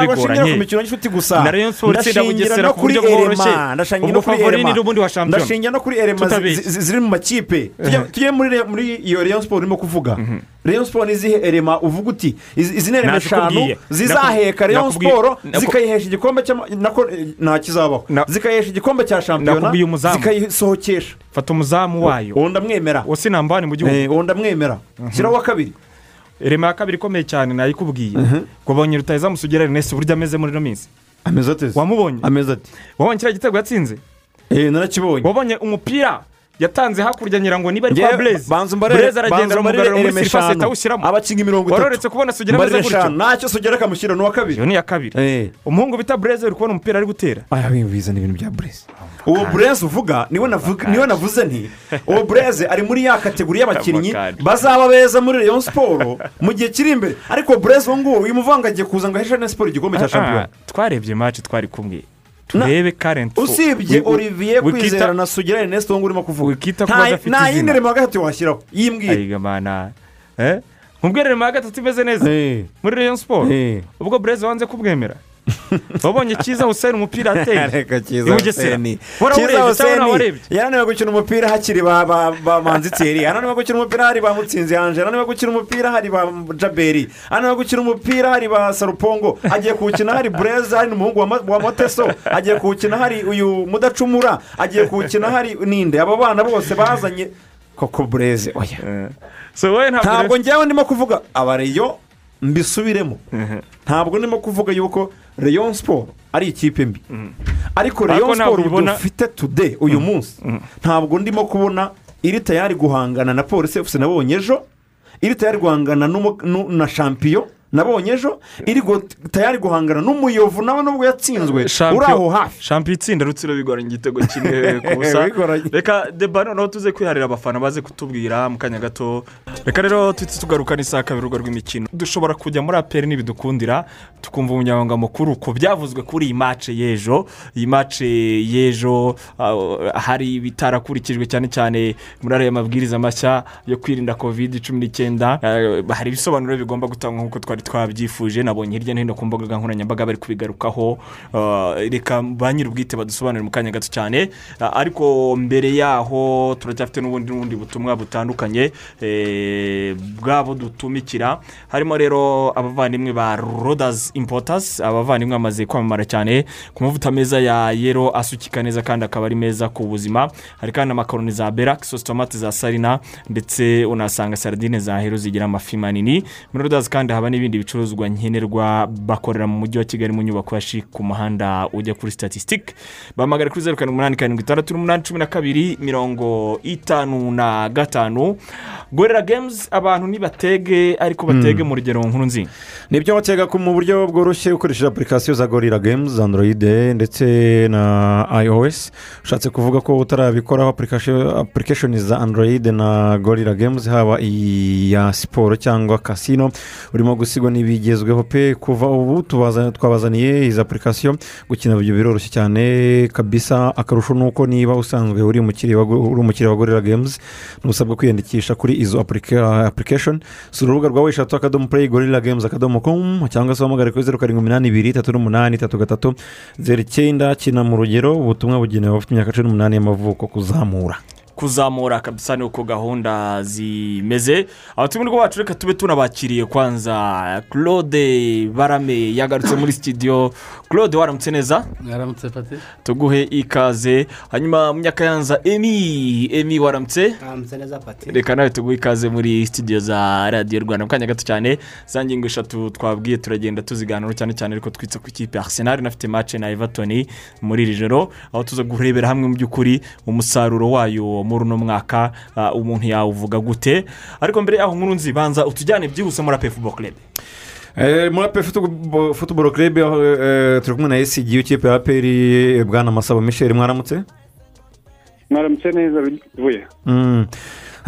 S7: gusa.
S2: Na Rayon Sport itsinda Bugesera ku buryo bworoshye. Ubwo favori ni n'ubundi wa shampiyona.
S7: ndashingira no kuri zi- ziri mu makipe. Tujye- tujye muri iyo Rayon Sport urimo kuvuga. Rayon Sport ni izihe Elema uvuga uti izi ni
S2: Nakikubwiye.
S7: eshanu zizaheka Rayon
S2: naku-
S7: zikayihesha igikombe nako eh, nta kizabaho. Zikayihesha igikombe cya shampiyona zikayisohokesha.
S2: Fata umuzamu wayo.
S7: Uwo ndamwemera
S2: uwo si nambani mu gihugu.
S7: Eh, uwo ndamwemera shyiraho uwa kabiri.
S2: Rema ya kabiri ikomeye cyane nayikubwiye wabonye rutayizamu sugera ernest uburyo ameze muri ino minsi.
S7: Ameze ateze
S2: wamubonye?
S7: Ameze ati
S2: wabonye kiriya gitego yatsinze?
S7: Eh narakibonye.
S2: Wabonye umupira? Yatanze hakurya nyirango niba ari kwa bureze bureze aragenda uramugarura muri
S7: Elema
S2: sirifasi
S7: eshanu
S2: atawushyiramo.
S7: Abakinnyi mirongo itatu.
S2: Waroretse kubona sugera ameze gutyo.
S7: Ntacyo sugera akamushyira n'uwa kabiri.
S2: Iyo ni iya kabiri.
S7: Eh.
S2: umuhungu bita bureze uri kubona umupira ari gutera.
S7: Aya bizana ibintu bya bureze uwo bureze uvuga ni we navuga- ni we navuze nti uwo bureze ari muri ya kategori y'abakinnyi
S2: Kamukandi.
S7: bazaba beza muri Rayon siporo mu gihe kiri imbere. Ariko bureze uwo nguwo uyu muvanga agiye kuza ngo aheshe na siporo igikombe cya shampiyona
S2: Ah, twarebye match twari kumwe. Turebe karenti
S7: usibye olivier kwizera na sugira ernest uwo urimo kuvuga
S2: wikita ko
S7: Nta-
S2: badafite
S7: nta yindi
S2: izina.
S7: rema gatatu washyiraho
S2: mana eh nkubwire rema ya gatatu imeze neza muri rayon siporo ubwo bureze wanze kubwemera wabonye cyiza hussein umupira ateye.
S7: Reka cyiza huseni cyiza huseni yananiwe gukina umupira hakiri ba manziteri yananiwe gukina umupira hari ba mutsinzi yanje yananiwe gukina umupira hari ba jaberi. Yananiwe gukina umupira hari ba sarupongo. Agiye kuwukina hari bureze hari n'umuhungu wa moteso. Agiye kuwukina hari uyu mudacumura. Agiye kuwukina hari ninde. Aba bana bose bazanye koko bureze oya.
S2: Wowe ntabwo
S7: ngewe ndimo kuvuga. Abareyo mbisubiremo. Ntabwo ndimo kuvuga yuko reyo siporo ari ikipe mbi. Ariko
S2: Ariko ntabwo
S7: siporo dufite tude uyu munsi. Ntabwo ndimo kubona iri tayari guhangana na polisi efuse nabonye ejo iri tayari guhangana na shampiyo nabonye ejo iri gu- tayari guhangana n'umuyovu nawe nubwo yatsinzwe. Uri aho hafi.
S2: Shampiyo itsinda rutsiro bigoranye igitego kimwe ku busa. Reka deba noneho tuze kwiharira abafana baze kutubwira mu kanya gato. Reka rero tuhite tugaruka n'isaha kabiri urugo rw'imikino. Dushobora kujya muri aperi n'ibidukundira tukumva umunyamabanga mukuru ku byavuzwe kuri iyi mace y'ejo. Iyi mace y'ejo ah, hari bitarakurikijwe cyane cyane muri ariya mabwiriza mashya yo kwirinda kovide cumi n'icyenda. Ah, hari ibisobanuro bigomba gutangwa nk'uko twari twabyifuje nabonye hirya no hino ku mbuga nkoranyambaga bari kubigarukaho. Ah, reka ba nyir'ubwite badusobanurire mu kanya gato cyane. Ah, ariko mbere yaho turacyafite n'ubundi n'ubundi butumwa butandukanye eh, bwabo dutumikira. Harimo rero abavandimwe ba rodazi impotasi abavandimwe bamaze kwamamara cyane ku mavuta meza ya yero asukika neza kandi akaba ari meza ku buzima. Hari kandi amakaroni za berake sositomate za sarina ndetse unasanga saradine za hero zigira amafi manini. Muri rodazi kandi haba n'ibindi bicuruzwa nkenerwa bakorera mu mujyi wa kigali mu nyubako ya shik ku muhanda ujya kuri statisitike bahamagara kuri zeru karindwi umunani karindwi itandatu n'umunani cumi na kabiri mirongo itanu na gatanu. Gorera gemuzi abantu nibatege ariko batege mu rugero nkuru nzi.
S7: Nibyo batega mu buryo bworoshye ukoresheje apurikasiyo za gorira games androide ndetse na ios. Ushatse kuvuga ko utarabikoraho apurikashoni za androide na gorira games haba iya siporo cyangwa kasino urimo gusigwa n'ibigezweho pe kuva ubu twabazaniye izi apurikasiyo gukina ibyo biroroshye cyane kabisa. Akarusho ni uko niba usanzwe uri umukiriya wa gorira games ntusabwa kwiyandikisha kuri izo apurikashoni si urubuga rwa weshatu akadomo pureyi gorira games akadomo komu cyangwa se uhamagare kuri zeru karindwi iminani ibiri itatu n'umunani itatu gatatu zeru icyenda kina mu rugero. Ubutumwa bugenewe abafite imyaka cumi n'umunani y'amavuko kuzamura.
S2: Kuzamura kabisa ni uko gahunda zimeze. Abatumirwa bacu reka tube tunabakiriye kwanza. Claude barame yagarutse muri sitidiyo claude waramutse neza?
S9: Mwaramutse pati
S2: tuguhe ikaze. Hanyuma munyakayanza emi emi waramutse?
S9: Mwaramutse neza pati
S2: reka nawe tuguhe ikaze muri sitidiyo za radiyo rwanda. Mu kanya gato cyane za ngingo eshatu twabwiye turagenda tuziganiraho cyane cyane ariko twitse ku ikipe arsenal. Inafite mace na everton muri iri joro. Aho tuza kurebera hamwe mu by'ukuri umusaruro wayo muri uno mwaka ah, umuntu yawuvuga gute. Ariko mbere yaho nkuru nzibanza utujyane byihuse muri ape fubo club.
S7: Eh, muri ape futuboro kerebe turi kumwe na esigi w'ikipe ya aperi bwana masabo michel mwaramutse?
S8: Mwaramutse neza bivuye.
S7: Mm. Eh,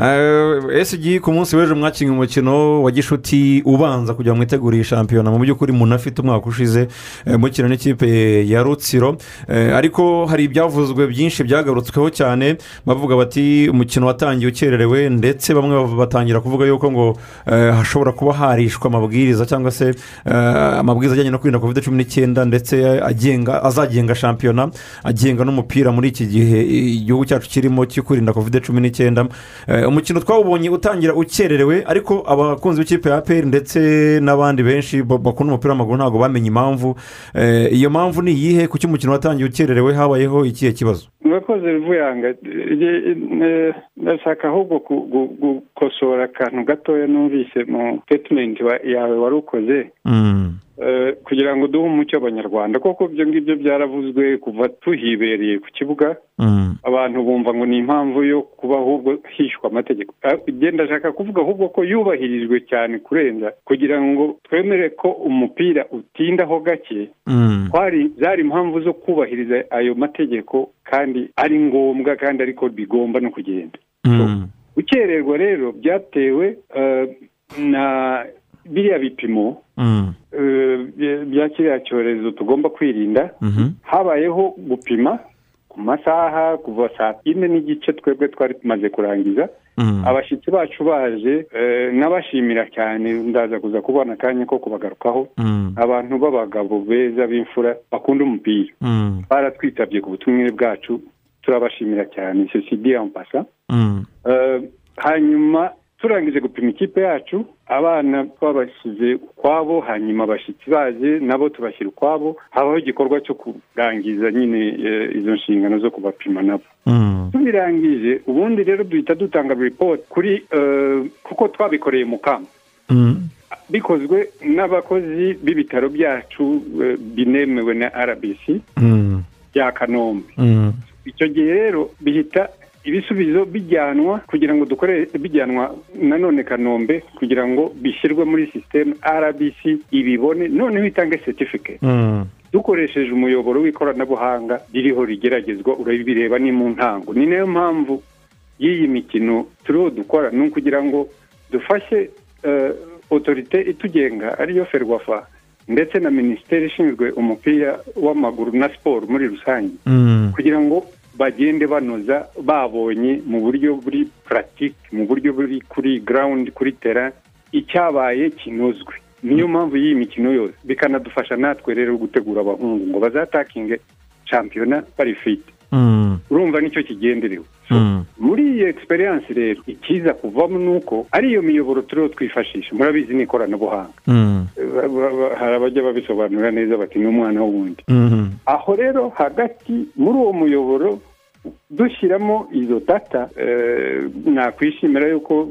S7: esigi ku munsi w'ejo mwakinnye umukino wa gishuti ubanza kugira ngo mwitegure iyi shampiyona mu by'ukuri umuntu afite umwaka ushize eh, mukina n'ikipe ya rutsiro. Eh, ariko hari ibyavuzwe byinshi byagarutsweho cyane bavuga bati umukino watangiye ukererewe ndetse bamwe batangira kuvuga yuko ngo eh, hashobora kuba harishwa amabwiriza cyangwa se eh, amabwiriza ajyanye no kwirinda kovide cumi n'icyenda ndetse agenga azagenga shampiyona agenga n'umupira muri iki gihe igihugu cyacu kirimo cyo kwirinda kovide cumi n'icyenda. Eh, umukino twawubonye utangira ukererewe ariko abakunzi b'ikipe ya aperi ndetse n'abandi benshi ba- bakunda umupira w'amaguru ntabwo bamenye impamvu. Eh, iyo mpamvu ni iyihe? Kuki umukino watangiye ukererewe? Habayeho ikihe kibazo?
S10: Murakoze rivuyanga ndashaka ahubwo gukosora akantu gatoya numvise mu tetimenti yawe wari ukoze
S7: Mm.
S10: Kugira ngo duhe umucyo abanyarwanda koko ibyo ngibyo byaravuzwe kuva tuhibereye ku kibuga
S7: Mm.
S10: abantu bumva ngo ni impamvu yo kuba ahubwo hishywa amategeko Ah, njye ndashaka kuvuga ahubwo ko yubahirijwe cyane kurenza kugira ngo twemere ko umupira utindaho gake
S7: Mm.
S10: zari impamvu zo kubahiriza ayo mategeko kandi ari ngombwa kandi ariko bigomba no kugenda
S7: Mm.
S10: gukererwa rero byatewe eh, na biriya bipimo
S7: Mm.
S10: eh, bya- bya kiriya cyorezo tugomba kwirinda
S7: Mhm.
S10: habayeho gupima ku masaha kuva saa yine n'igice twebwe twari tumaze kurangiza
S7: Mm.
S10: abashyitsi bacu baje eh, n'abashimira cyane ndaza kuza kubona akanya ko kubagarukaho
S7: Mm.
S10: abantu b'abagabo beza b'imfura bakunda umupira
S7: Mm.
S10: baratwitabye ku butumire bwacu turabashimira cyane ampasa
S7: Mm.
S10: Eh, hanyuma turangije gupima ikipe yacu abana twabashyize ukwabo hanyuma abashyitsi baje nabo tubashyira ukwabo habaho igikorwa cyo kurangiza nyine eh, izo nshingano zo kubapima nabo
S7: Mm.
S10: tubirangije ubundi rero duhita dutanga report kuri eh, kuko twabikoreye mu kamba
S7: Mm.
S10: bikozwe n'abakozi b'ibitaro byacu eh, binemewe na rbc
S7: Mm.
S10: bya kanombe icyo gihe rero bihita ibisubizo bijyanwa kugira ngo dukore bijyanwa nanone kanombe kugira ngo bishyirwe muri sisiteme rbc ibibone noneho itange certificate
S7: Mm.
S10: dukoresheje umuyoboro w'ikoranabuhanga ririho rigeragezwa urabireba ni mu ntango ni na yo mpamvu y'iyi mikino turiho dukora ni ukugira ngo dufashe eh, otorite itugenga ariyo ferwafa ndetse na minisiteri ishinzwe umupira w'amaguru na siporo muri rusange
S7: Mm.
S10: kugira ngo bagende banoza babonye mu buryo buri puratike mu buryo buri kuri garawundi kuri tera icyabaye kinozwe. Niyo mpamvu y'iyi mikino yose. Bikanadufasha natwe rero gutegura abahungu ngo bazatakinge shampiyona bari fite
S7: Mm.
S10: Urumva ni cyo
S7: kigenderewe.
S10: Muri iyi egisperiyanse rero ikiza kuvamo ni uko ari iyo miyoboro turiho twifashisha. Murabizi ni ikoranabuhanga
S7: Mm.
S10: Hari abajya babisobanura neza bati ni umwana w'uwundi.
S7: Mm.
S10: aho rero hagati muri uwo muyoboro dushyiramo izo data eh, nakwishimira yuko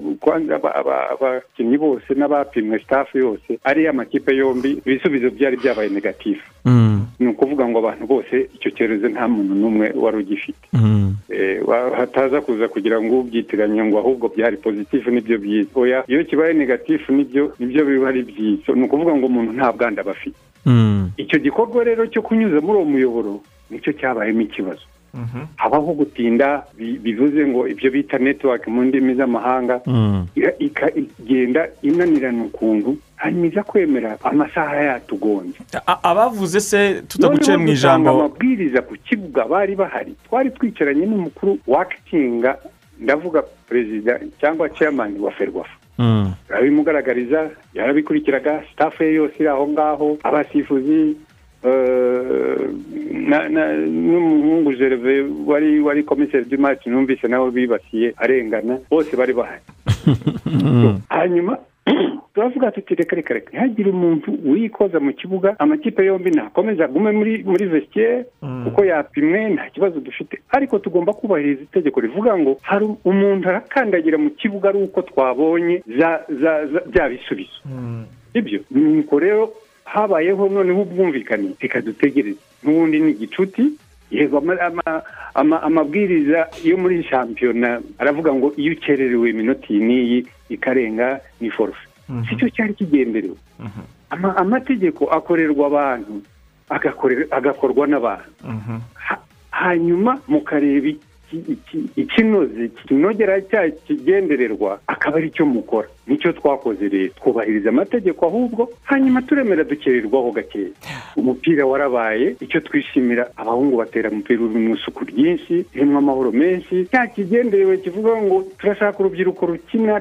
S10: abakinnyi bose n'abapimwe staff yose ari amakipe yombi ibisubizo byari byabaye negatifu
S7: Mm.
S10: ni ukuvuga ngo abantu bose icyo cyorezo nta muntu n'umwe wari ugifite
S7: Mm.
S10: Eh, hataza kuza kugira ngo ubyitiranye ngo ahubwo byari pozitifu ni byo byiza oya iyo kibaye negatifu ni byo ni byo biba ari byiza ni ukuvuga ngo umuntu nta bwanda aba afite
S7: Mm.
S10: icyo gikorwa rero cyo kunyuza muri uwo muyoboro ni cyo cyabayemo ikibazo habaho gutinda bi- bivuze ngo ibyo bita netiwake mu ndimi z'amahanga
S7: Mm.
S10: ika- ika- igenda inanirana ukuntu hanyuma iza kwemera amasaha yatugonze
S2: A- abavuze se tutaguciye mu
S10: Noneho
S2: ijambo
S10: amabwiriza ku kibuga bari bahari twari twicaranye n'umukuru wakitinga ndavuga perezida cyangwa chairman wa ferwafa
S7: Mm.
S10: arabimugaragariza yarabikurikiraga sitafu ye yose iri aho ngaho abasifuzi n'umuhungu gerve wari wari komiseri d'imari numvise nawe bibasiye arengana bose bari bahari hanyuma turavuga tuti reka reka reka ntihagire umuntu wikoza mu kibuga amakipe yombi ntakomeze agume muri muri vestiaire kuko yapimwe nta kibazo dufite ariko tugomba kubahiriza itegeko rivuga ngo hari umuntu arakandagira mu kibuga ari uko twabonye za za za bya bisubizo ibyo nuko rero habayeho noneho ubwumvikane. Reka dutegereze n'ubundi ni igicuti yego ama- ama- ama- amabwiriza yo muri shampiyona aravuga ngo iyo ukererewe iminota iyi n'iyi ikarenga ni forufe si cyo cyari kigenderewe. Ama- amategeko akorerwa abantu agakorwa n'abantu. Ha- hanyuma mukareba ikinoze kinogera cya kigendererwa akaba ari cyo mukora. Nicyo twakoze rero. Twubahiriza amategeko ahubwo hanyuma turemera dukererwaho gakeya umupira warabaye icyo twishimira abahungu batera umupira uri mu isuku ryinshi ririmo amahoro menshi. Cya kigenderewe kivuga ngo turashaka urubyiruko rukina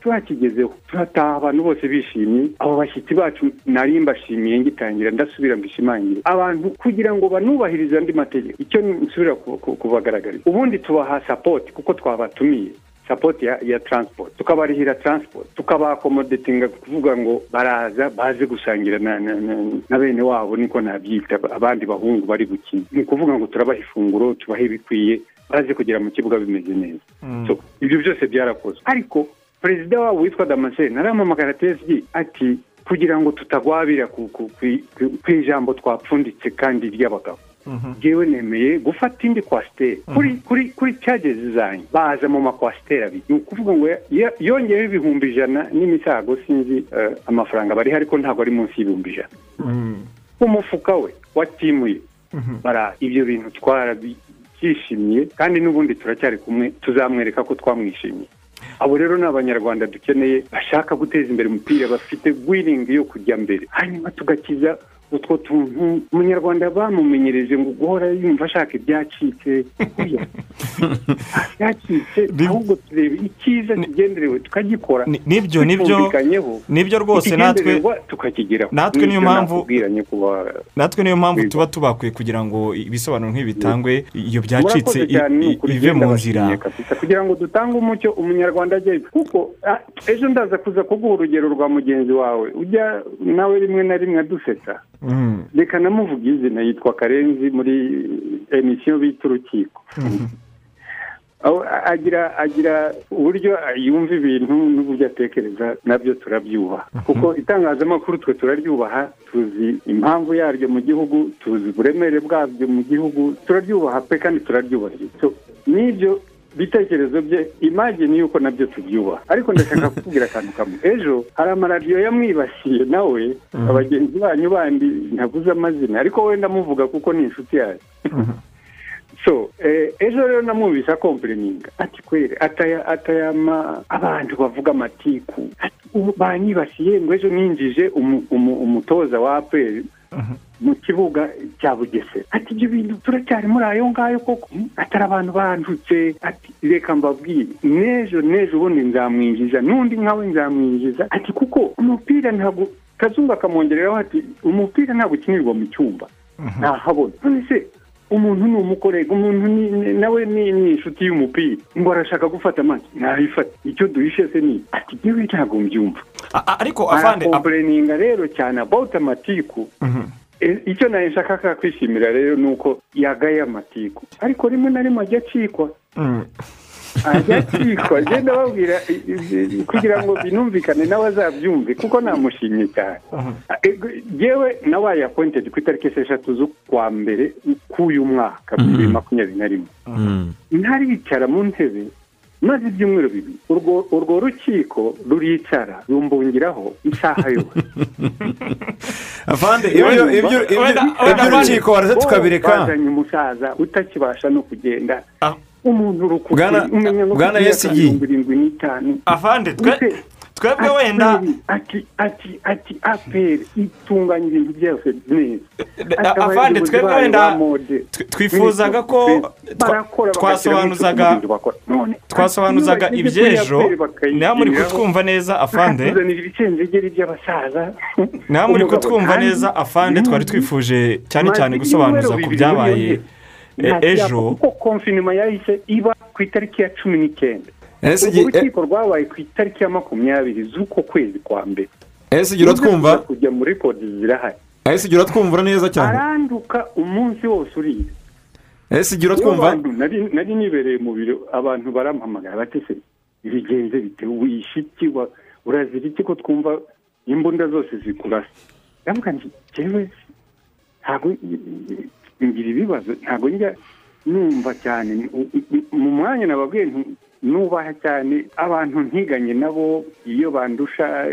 S10: turakigezeho turataha abantu bose bishimye abo bashyitsi bacu nari mbashimiye ngitangira ndasubira mbishimangire. Abantu kugira ngo banubahirize andi mategeko icyo nsubira ku- ku- kubagaragariza. Ubundi tubaha sapoti kuko twabatumiye. Sapoti ya, ya transport. Tukabarihira transport. Tukabakomodetinga kuvuga ngo baraza baze gusangira na, na, na, na bene wabo niko nabyita abandi bahungu bari gukina. Ni ukuvuga ngo turabaha ifunguro tubahe ibikwiye baze kugera mu kibuga bimeze neza. So, ibyo byose byarakozwe. Ariko perezida wabo witwa damascene arampamagara tsg ati kugira ngo tutagwabira ku, ijambo twapfunditse kandi ry'abagabo jewe nemeye gufata indi kwasiteri. Kuri kuri kuri cagezi zanyu. Baza mu makwasiteri abiri. Ni ukuvuga ngo yongeyeho ibihumbi ijana n'imisago sinzi eh, amafaranga bariho ariko ntabwo ari munsi y'ibihumbi ijana. Umufuka we watimuye. Bara ibyo bintu twarabyishimiye kandi n'ubundi turacyari kumwe tuzamwereka ko twamwishimiye. Abo rero ni abanyarwanda dukeneye bashaka guteza imbere umupira bafite wiringi yo kujya mbere. Hanyuma tugakiza utwo tuntu umunyarwanda bamumenyereje ngo guhora yumva ashaka ibyacitse. Byacitse ahubwo tureba icyiza kigenderewe tukagikora.
S2: Ni- ni byo
S10: ni
S2: byo ni byo
S10: rwose natwe
S2: natwe niyo mpamvu- natwe niyo mpamvu tuba tubakwiye kugira ngo ibisobanuro nk'ibi bitangwe iyo byacitse ive mu nzira.
S10: Kugira ngo dutange umucyo umunyarwanda ajye kuko ejo ndaza kuza kuguha urugero rwa mugenzi wawe. Ujya nawe rimwe na rimwe adusetsa. Reka namuvuga izina yitwa karenzi muri emisiyo bita urukiko. Aho agira agira uburyo yumva ibintu n'uburyo atekereza na byo turabyubaha. Kuko itangazamakuru twe turaryubaha tuzi impamvu yaryo mu gihugu tuzi uburemere bwabyo mu gihugu turaryubaha pe kandi turaryubahiriza. So, n'ibyo bitekerezo bye imagine yuko na byo tubyubaha ariko ndashaka kukubwira akantu kamwe. Ejo hari amaradiyo yamwibasiye nawe abagenzi banyu bandi ntavuze amazina. Ariko wenda amuvuga kuko ni inshuti yayo. So eh, ejo rero namwumvise akompereninga ati kwere ataya atayama abantu bavuga amatiku. Banyibasiye ngo ejo ninjije umu- umu- umutoza wa aperi mu kibuga cya bugesera. Ati ibyo bintu turacyari muri ayo ngayo koko. Hmm, atari abantu bandutse ati reka mbabwire. N'ejo n'ejo ubundi nzamwinjiza. N'undi nkawe nzamwinjiza. Ati kuko umupira ntabwo kazungu akamwongereraho ati umupira ntabwo ukinirwa mu cyumba. Ntahabona. None se umuntu ni umukorega umuntu nawe ni inshuti y'umupira. Ngo arashaka gufata amazi. Ntayifate icyo duhishe se ni ati ngewe ntabwo mbyumva.
S2: Ariko afande a-
S10: arakompereninga rero cyane about amatiku. E- icyo nawe nshaka kwishimira rero ni uko yagaye amatiku. Ariko rimwe na rimwe ajya acikwa.
S2: Mm.
S10: Ajya acikwa agenda babwira i- i- kugira ngo binumvikane nawe azabyumve kuko namushimye cyane. Yewe nabaye apointedi ku itariki esheshatu z'ukwa mbere k'uyu mwaka bibiri makumyabiri na rimwe. Ntaricara mu ntebe maze ibyumweru bibiri. Urwo rukiko ruricara rumbungiraho isaha yose.
S7: Afande ibyo ibyo ibyo
S2: Wenda- wenda
S7: iby'urukiko waraza tukabireka.
S10: Bazanye umusaza utakibasha no kugenda.
S2: Ah.
S10: Umuntu
S7: Bwana-
S10: umenya ngo mirongo irindwi n'itanu.
S2: Afande twe twebwe wenda
S10: ati ati ati aperi itunganya ibintu byose neza
S2: A-
S10: Ati
S2: afande,
S10: abayobozi
S2: twebwe wenda twifuzaga ko twasobanuzaga twasobanuzaga iby'ejo nawe muri kutwumva neza afande. Nawe muri kutwumva neza afande twari twifuje cyane cyane gusobanuza ku byabaye. Ejo.
S10: cyapa, kuko konfinima yahise iba ku itariki ya cumi n'icyenda.
S7: Esigi-
S10: urwo rukiko rwabaye ku itariki ya makumyabiri z'uko kwezi kwa mbere.
S7: Esigi uratwumva
S10: kujya muri kodi zirahari.
S7: Esigi uratwumva neza cyane?
S10: Aranduka umunsi wose uriye
S7: esigi
S10: Niyo
S7: uratwumva
S10: nari nibereye mu biro abantu barampamagara bati se ibigenze bite? Wishe iki? Wa- urazira iki ko twumva imbunda zose zikurasa? Nti jewe ntabwo ngira ibibazo ntabwo njya numva cyane. Mu mwanya nababwiye nubaha cyane abantu ntiganye nabo iyo bandusha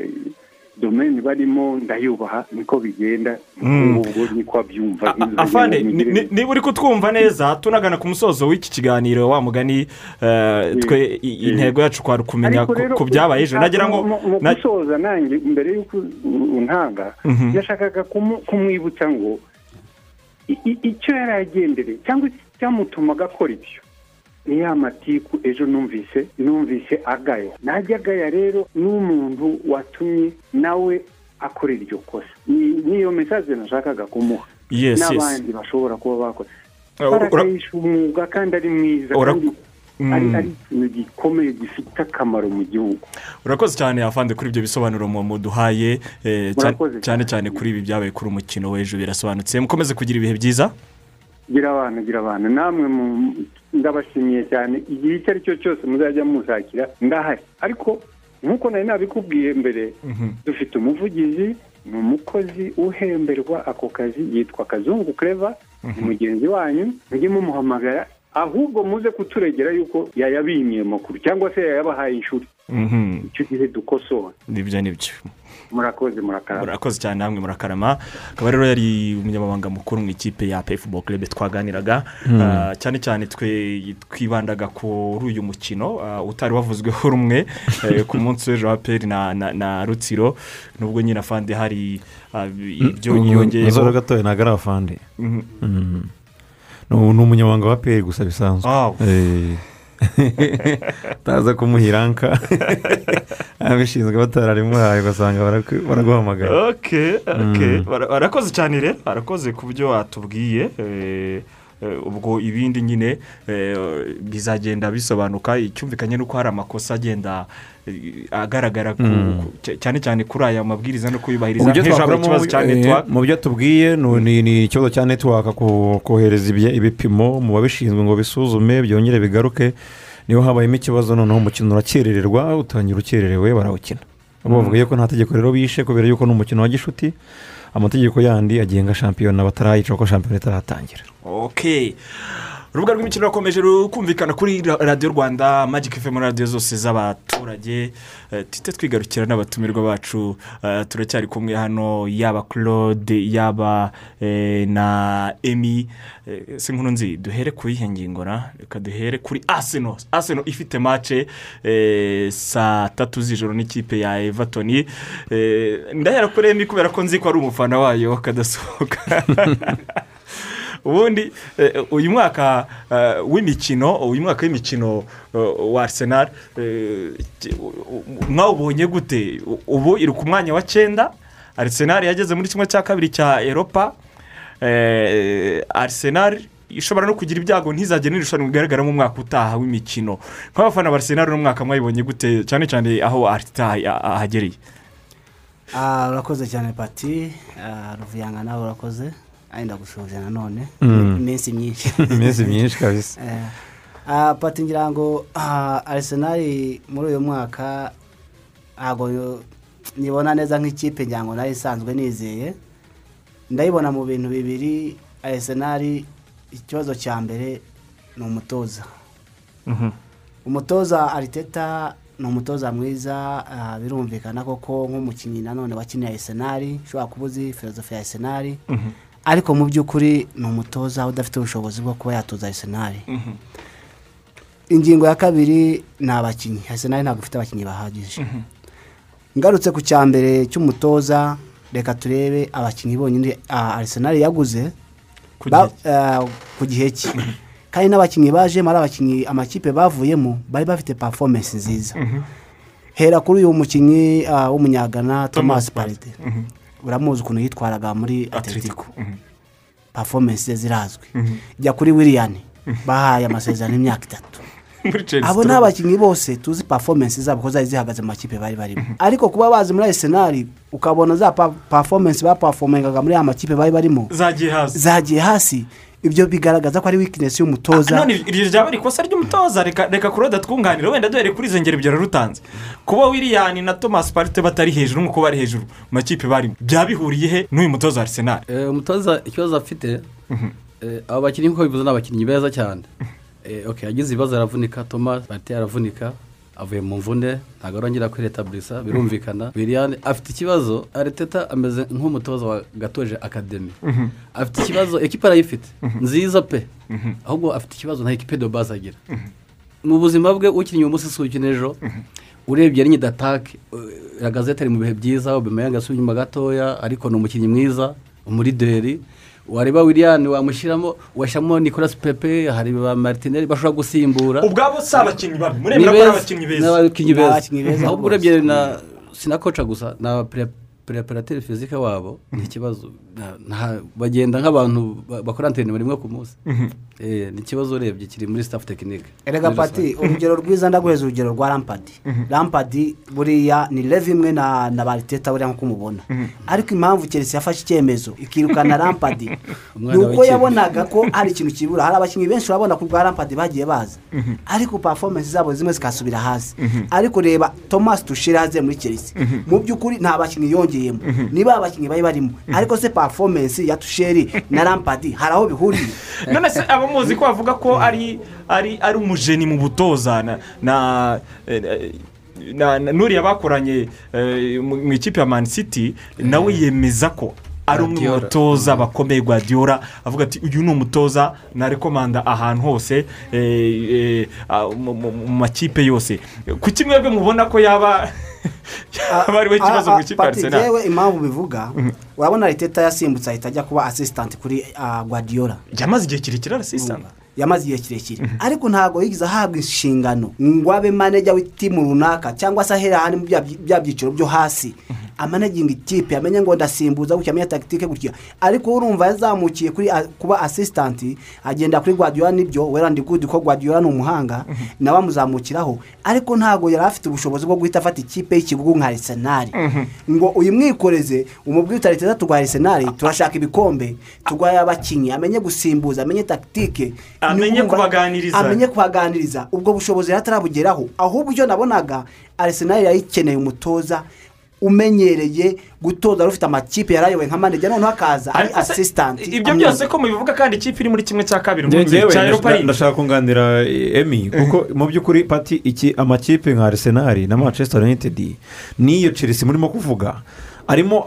S10: domeni barimo ndayubaha niko bigenda. Ubwo niko abyumva.
S2: Afande ni- ni- niba uri kutwumva neza tunagana ku musozo w'iki kiganiro wa mugani eh, twe intego yacu kwari ukumenya
S10: Ariko
S2: ku- byabaye ejo. Nagira ngo
S10: mu gusoza nanjye mbere y'uko untanga
S2: Mhm.
S10: yashakaga kumwibutsa ngo icyo yari agendereye cyangwa icyamutumaga akora ibyo ni ya matiku ejo numvise numvise agaya najya agaya rero n'umuntu watumye nawe akora iryo kosa Ni- niyo mesaje nashakaga kumuha n'abandi bashobora kuba bakoze
S2: Uh, ura-
S10: barakahisha umwuga kandi ari mwiza kandi
S2: Mm.
S10: Ari ari ikintu gikomeye gifite akamaro mu gihugu.
S2: Urakoze cyane afande kuri ibyo bisobanuro mu muduhaye eh, cyane- cyane kuri ibi byabaye kuri umukino w'ejo birasobanutse. Mukomeze kugira ibihe byiza.
S10: Gira abantu gira abantu namwe ndabashimiye cyane. Igihe icyo ari cyo cyose muzajya mushakira ndahari. Ariko nk'uko nari nabikubwiye mbere dufite umuvugizi ni umukozi uhemberwa ako kazi yitwa kazungu kereva ni mugenzi wanyu mujye mumuhamagara ahubwo muze kuturegera yuko yayabimiye amakuru cyangwa se yayabahaye inshuri
S2: Mhm.
S10: icyo gihe dukosora.
S2: Nibyo ni byo
S10: murakoze murakarama.
S2: Murakoze cyane namwe murakarama. Akaba rero yari umunyamabanga mukuru mu ikipe ya pefubo club twaganiraga
S7: Mm.
S2: Ah, cyane cyane twe twibandaga kuri uyu mukino. Ah, utari wavuzweho rumwe eh, ku munsi w'ejo wa peri na, na, na rutsiro. Nubwo nyine afande hari ah, ibyo yongeyeho
S7: inzora gatoya ntabwo ari afande
S2: Mhm.
S7: Mm. Ni umunyamabanga wa peri gusa bisanzwe. Eh. utaza kumuha iranka abishinzwe batararimuhaye ugasanga baraguhamagara Mm.
S2: Bara- barakoze cyane rero barakoze ku byo watubwiye eh, ubwo ibindi nyine eh, bizagenda bisobanuka icyumvikanye nuko hari amakosa agenda eh, agaragara
S7: Mm.
S2: cy- cyane cyane kuri aya mabwiriza no kuyubahiriza.
S7: Twakuramo,
S2: ikibazo cya
S7: eh,
S2: network.
S7: mu byo tubwiye ni- ikibazo cya netiwaka kohereza ibipimo mu babishinzwe ngo bisuzume byongere bigaruke. Niho habayemo ikibazo noneho umukino urakerererwa utangira ukererewe barawukina. Bavuga yuko nta tegeko rero bishe kubera yuko ni umukino wa gishuti. Amategeko yandi agenga shampiyona batarayica kuko shampiyona itaratangira.
S2: Urubuga rw'imikino rurakomeje rukumvikana kuri ra- radiyo rwanda magike fm radiyo zose z'abaturage. Eh, tuhite twigarukira n'abatumirwa bacu. Eh, turacyari kumwe hano yaba claude yaba eh, na emi si nkuru nzi duhere ku yihe ngingo na? Reka duhere kuri aseno aseno ifite mace saa tatu z'ijoro n'ikipe ya everton. Eh, ndahera kuri emi kubera ko nzi ko ari umufana wayo kadasohoka. ubundi eh, uyu mwaka eh, w'imikino uyu mwaka w'imikino eh, wa u- mwawubonye gute? Ubu iri ku mwanya wa cyenda arsenal yageze muri kimwe cya kabiri cya eropa arsenal ishobora no kugira ibyago ntizagire n'irushanwa rigaragaramo umwaka utaha w'imikino. Nk'abafana ba arsenal uno mwaka mwayibonye gute? Cyane cyane aho arita ahagereye
S9: Ah, urakoze cyane pati. Ah, ruvuyanga nawe urakoze. Ari ndagushuje nanone
S7: Mm.
S9: iminsi myinshi.
S7: Iminsi myinshi kabisa.
S9: Eh, pati ngira ngo ah, arsenal muri uyu mwaka ntabwo nyibona neza nk'ikipe ngira ngo na yo isanzwe nizeye. Ndayibona mu bintu bibiri arsenal ikibazo cya mbere ni umutoza. Umutoza ariteta ni umutoza mwiza ah, birumvikana koko nk'umukinnyi nanone wakiniye arisenali ushobora kuba uzi filozofi ya arisenali ariko mu by'ukuri ni umutoza udafite ubushobozi bwo kuba yatoza arisenali ingingo ya kabiri ni abakinnyi arisenali ntabwo ifite abakinnyi bahagije. Ngarutse ku cya mbere cy'umutoza reka turebe abakinnyi bonyine arisenali yaguze
S2: Ku gihe.
S9: cye kandi n'abakinnyi bajemo ari abakinnyi amakipe bavuyemo bari bafite performance nziza. Hera kuri uyu mukinnyi w'umunyagana thomas paride uramuzi ukuntu yitwaraga muri atletico. Performance ze zirazwi. Jya kuri william bahaye amasezerano y'imyaka itatu. Abo ni abakinnyi bose tuzi performance zabo ko zari zihagaze mu makipe bari barimo. Ariko kuba bazi muri arsenal ukabona za performance bapafomengaga muri aya makipe bari barimo.
S2: Zagiye hasi.
S9: Ibyo bigaragaza ko ari weakness y'umutoza.
S2: None iryo ryaba ari ikosa ry'umutoza. Reka kuroda twunganira wenda duhere kuri izo ngero ebyiri rutanze. Kuba william na thomas parite batari hejuru nk'uko bari hejuru mu makipe barimo byaba bihuriye he n'uyu mutoza wa arsenal?
S11: Eh, umutoza ikibazo afite eh, abo bakinnyi nk'uko bivuze ni abakinnyi beza cyane. Eh, yagize ibibazo aravunika. Thomas barite aravunika. Avuye mu mvune ntabwo arongera kwiretabulisa birumvikana. William afite ikibazo ariteta ameze nk'umutoza wa gatoje akademi afite ikibazo ekipa arayifite. Nziza pe. Ahubwo afite ikibazo nta ekipe de base agira. Mu buzima bwe ukinnye uyu munsi si ukina ejo urebye ari nyidatake gazete ari mu bihe byiza ubimenya asubira inyuma gatoya ariko ni umukinnyi mwiza umurideri wareba william wamushyiramo washyiramo nicolas pepe hari ba martineri bashobora gusimbura.
S2: Ubwabo si abakinnyi babi?
S11: Ni
S2: muremera ko ari abakinnyi beza.
S9: Ni abakinnyi
S11: beza. Ahubwo urebye na sinakoca gusa ni abapereparateri fizike wabo ni ikibazo. Bagenda nk'abantu ba- bakora anterinoma rimwe ku munsi. Eh, ni ikibazo urebye kiri muri staff tekinike
S9: erega pati urugero rwiza ndaguheza urugero rwa rampadi rampadi buriya ni leve imwe na na bariteta buriya nk'uko umubona ariko impamvu keretse yafashe icyemezo ikirukana rampadi ni uko yabonaga ko hari ikintu kibura. Hari abakinnyi benshi urabona ku bwa rampadi bagiye baza. Ariko performance zabo zimwe zikasubira hasi. Ariko reba thomas tushire haze muri keretse mu by'ukuri nta bakinnyi yongeyemo niba abakinnyi bari barimo ariko se performance ya tusheri na rampadi hari aho bihuriye
S2: none se abamuzi ko bavuga ko ari ari ari umujeni mu butoza na na eh, n'uriya bakoranye eh, mu ikipe ya mani city nawe yemeza ko ari umwe mu batoza bakomeye Guardiola avuga ati uyu ni umutoza narekomanda ahantu hose eh, eh, mu makipe yose. Kuki mwebwe mubona ko yaba yaba ari we kibazo mu ikipe arsenal?
S9: yewe impamvu bivuga urabona Arteta yasimbutse ahita ajya kuba assistant kuri Guardiola.
S2: Yamaze igihe kirekire arasisitana
S9: yamaze igihe kirekire. Ariko ntabwo yigeze ahabwa inshingano ngo abe manager w'itimu runaka cyangwa se ahera ahandi mu bya byiciro byo hasi. Amanaginga ikipe amenye ngo ndasimbuza gutya amenye tagitike gutya ariko urumva yazamukiye kuri kuba assistant agenda kuri Guardiola ni byo wera ndi good ko Guardiola ni umuhanga nawe amuzamukiraho. Ariko ntabwo yari afite ubushobozi bwo guhita afata ikipe y'ikigugu nka Arsenal. Ngo uyimwikoreze umubwire utari teza turwaye Arsenal turashaka ibikombe turwaye abakinnyi amenye gusimbuza amenye tagitike
S2: Amenye kubaganiriza.
S9: amenye kubaganiriza. Ubwo bushobozi yari atarabugeraho ahubwo icyo nabonaga Arsenal yari ikeneye umutoza umenyereye gutoza. Ari ufite amakipe yarayoboye nka manager noneho akaza ari assistant.
S2: ibyo byose ko mubivuga kandi ikipe iri muri kimwe cya kabiri
S7: ndashaka kunganira eh, emi kuko mu by'ukuri pati iki amakipe nka arsenal na manchester united n'iyo chelsea murimo kuvuga. Arimo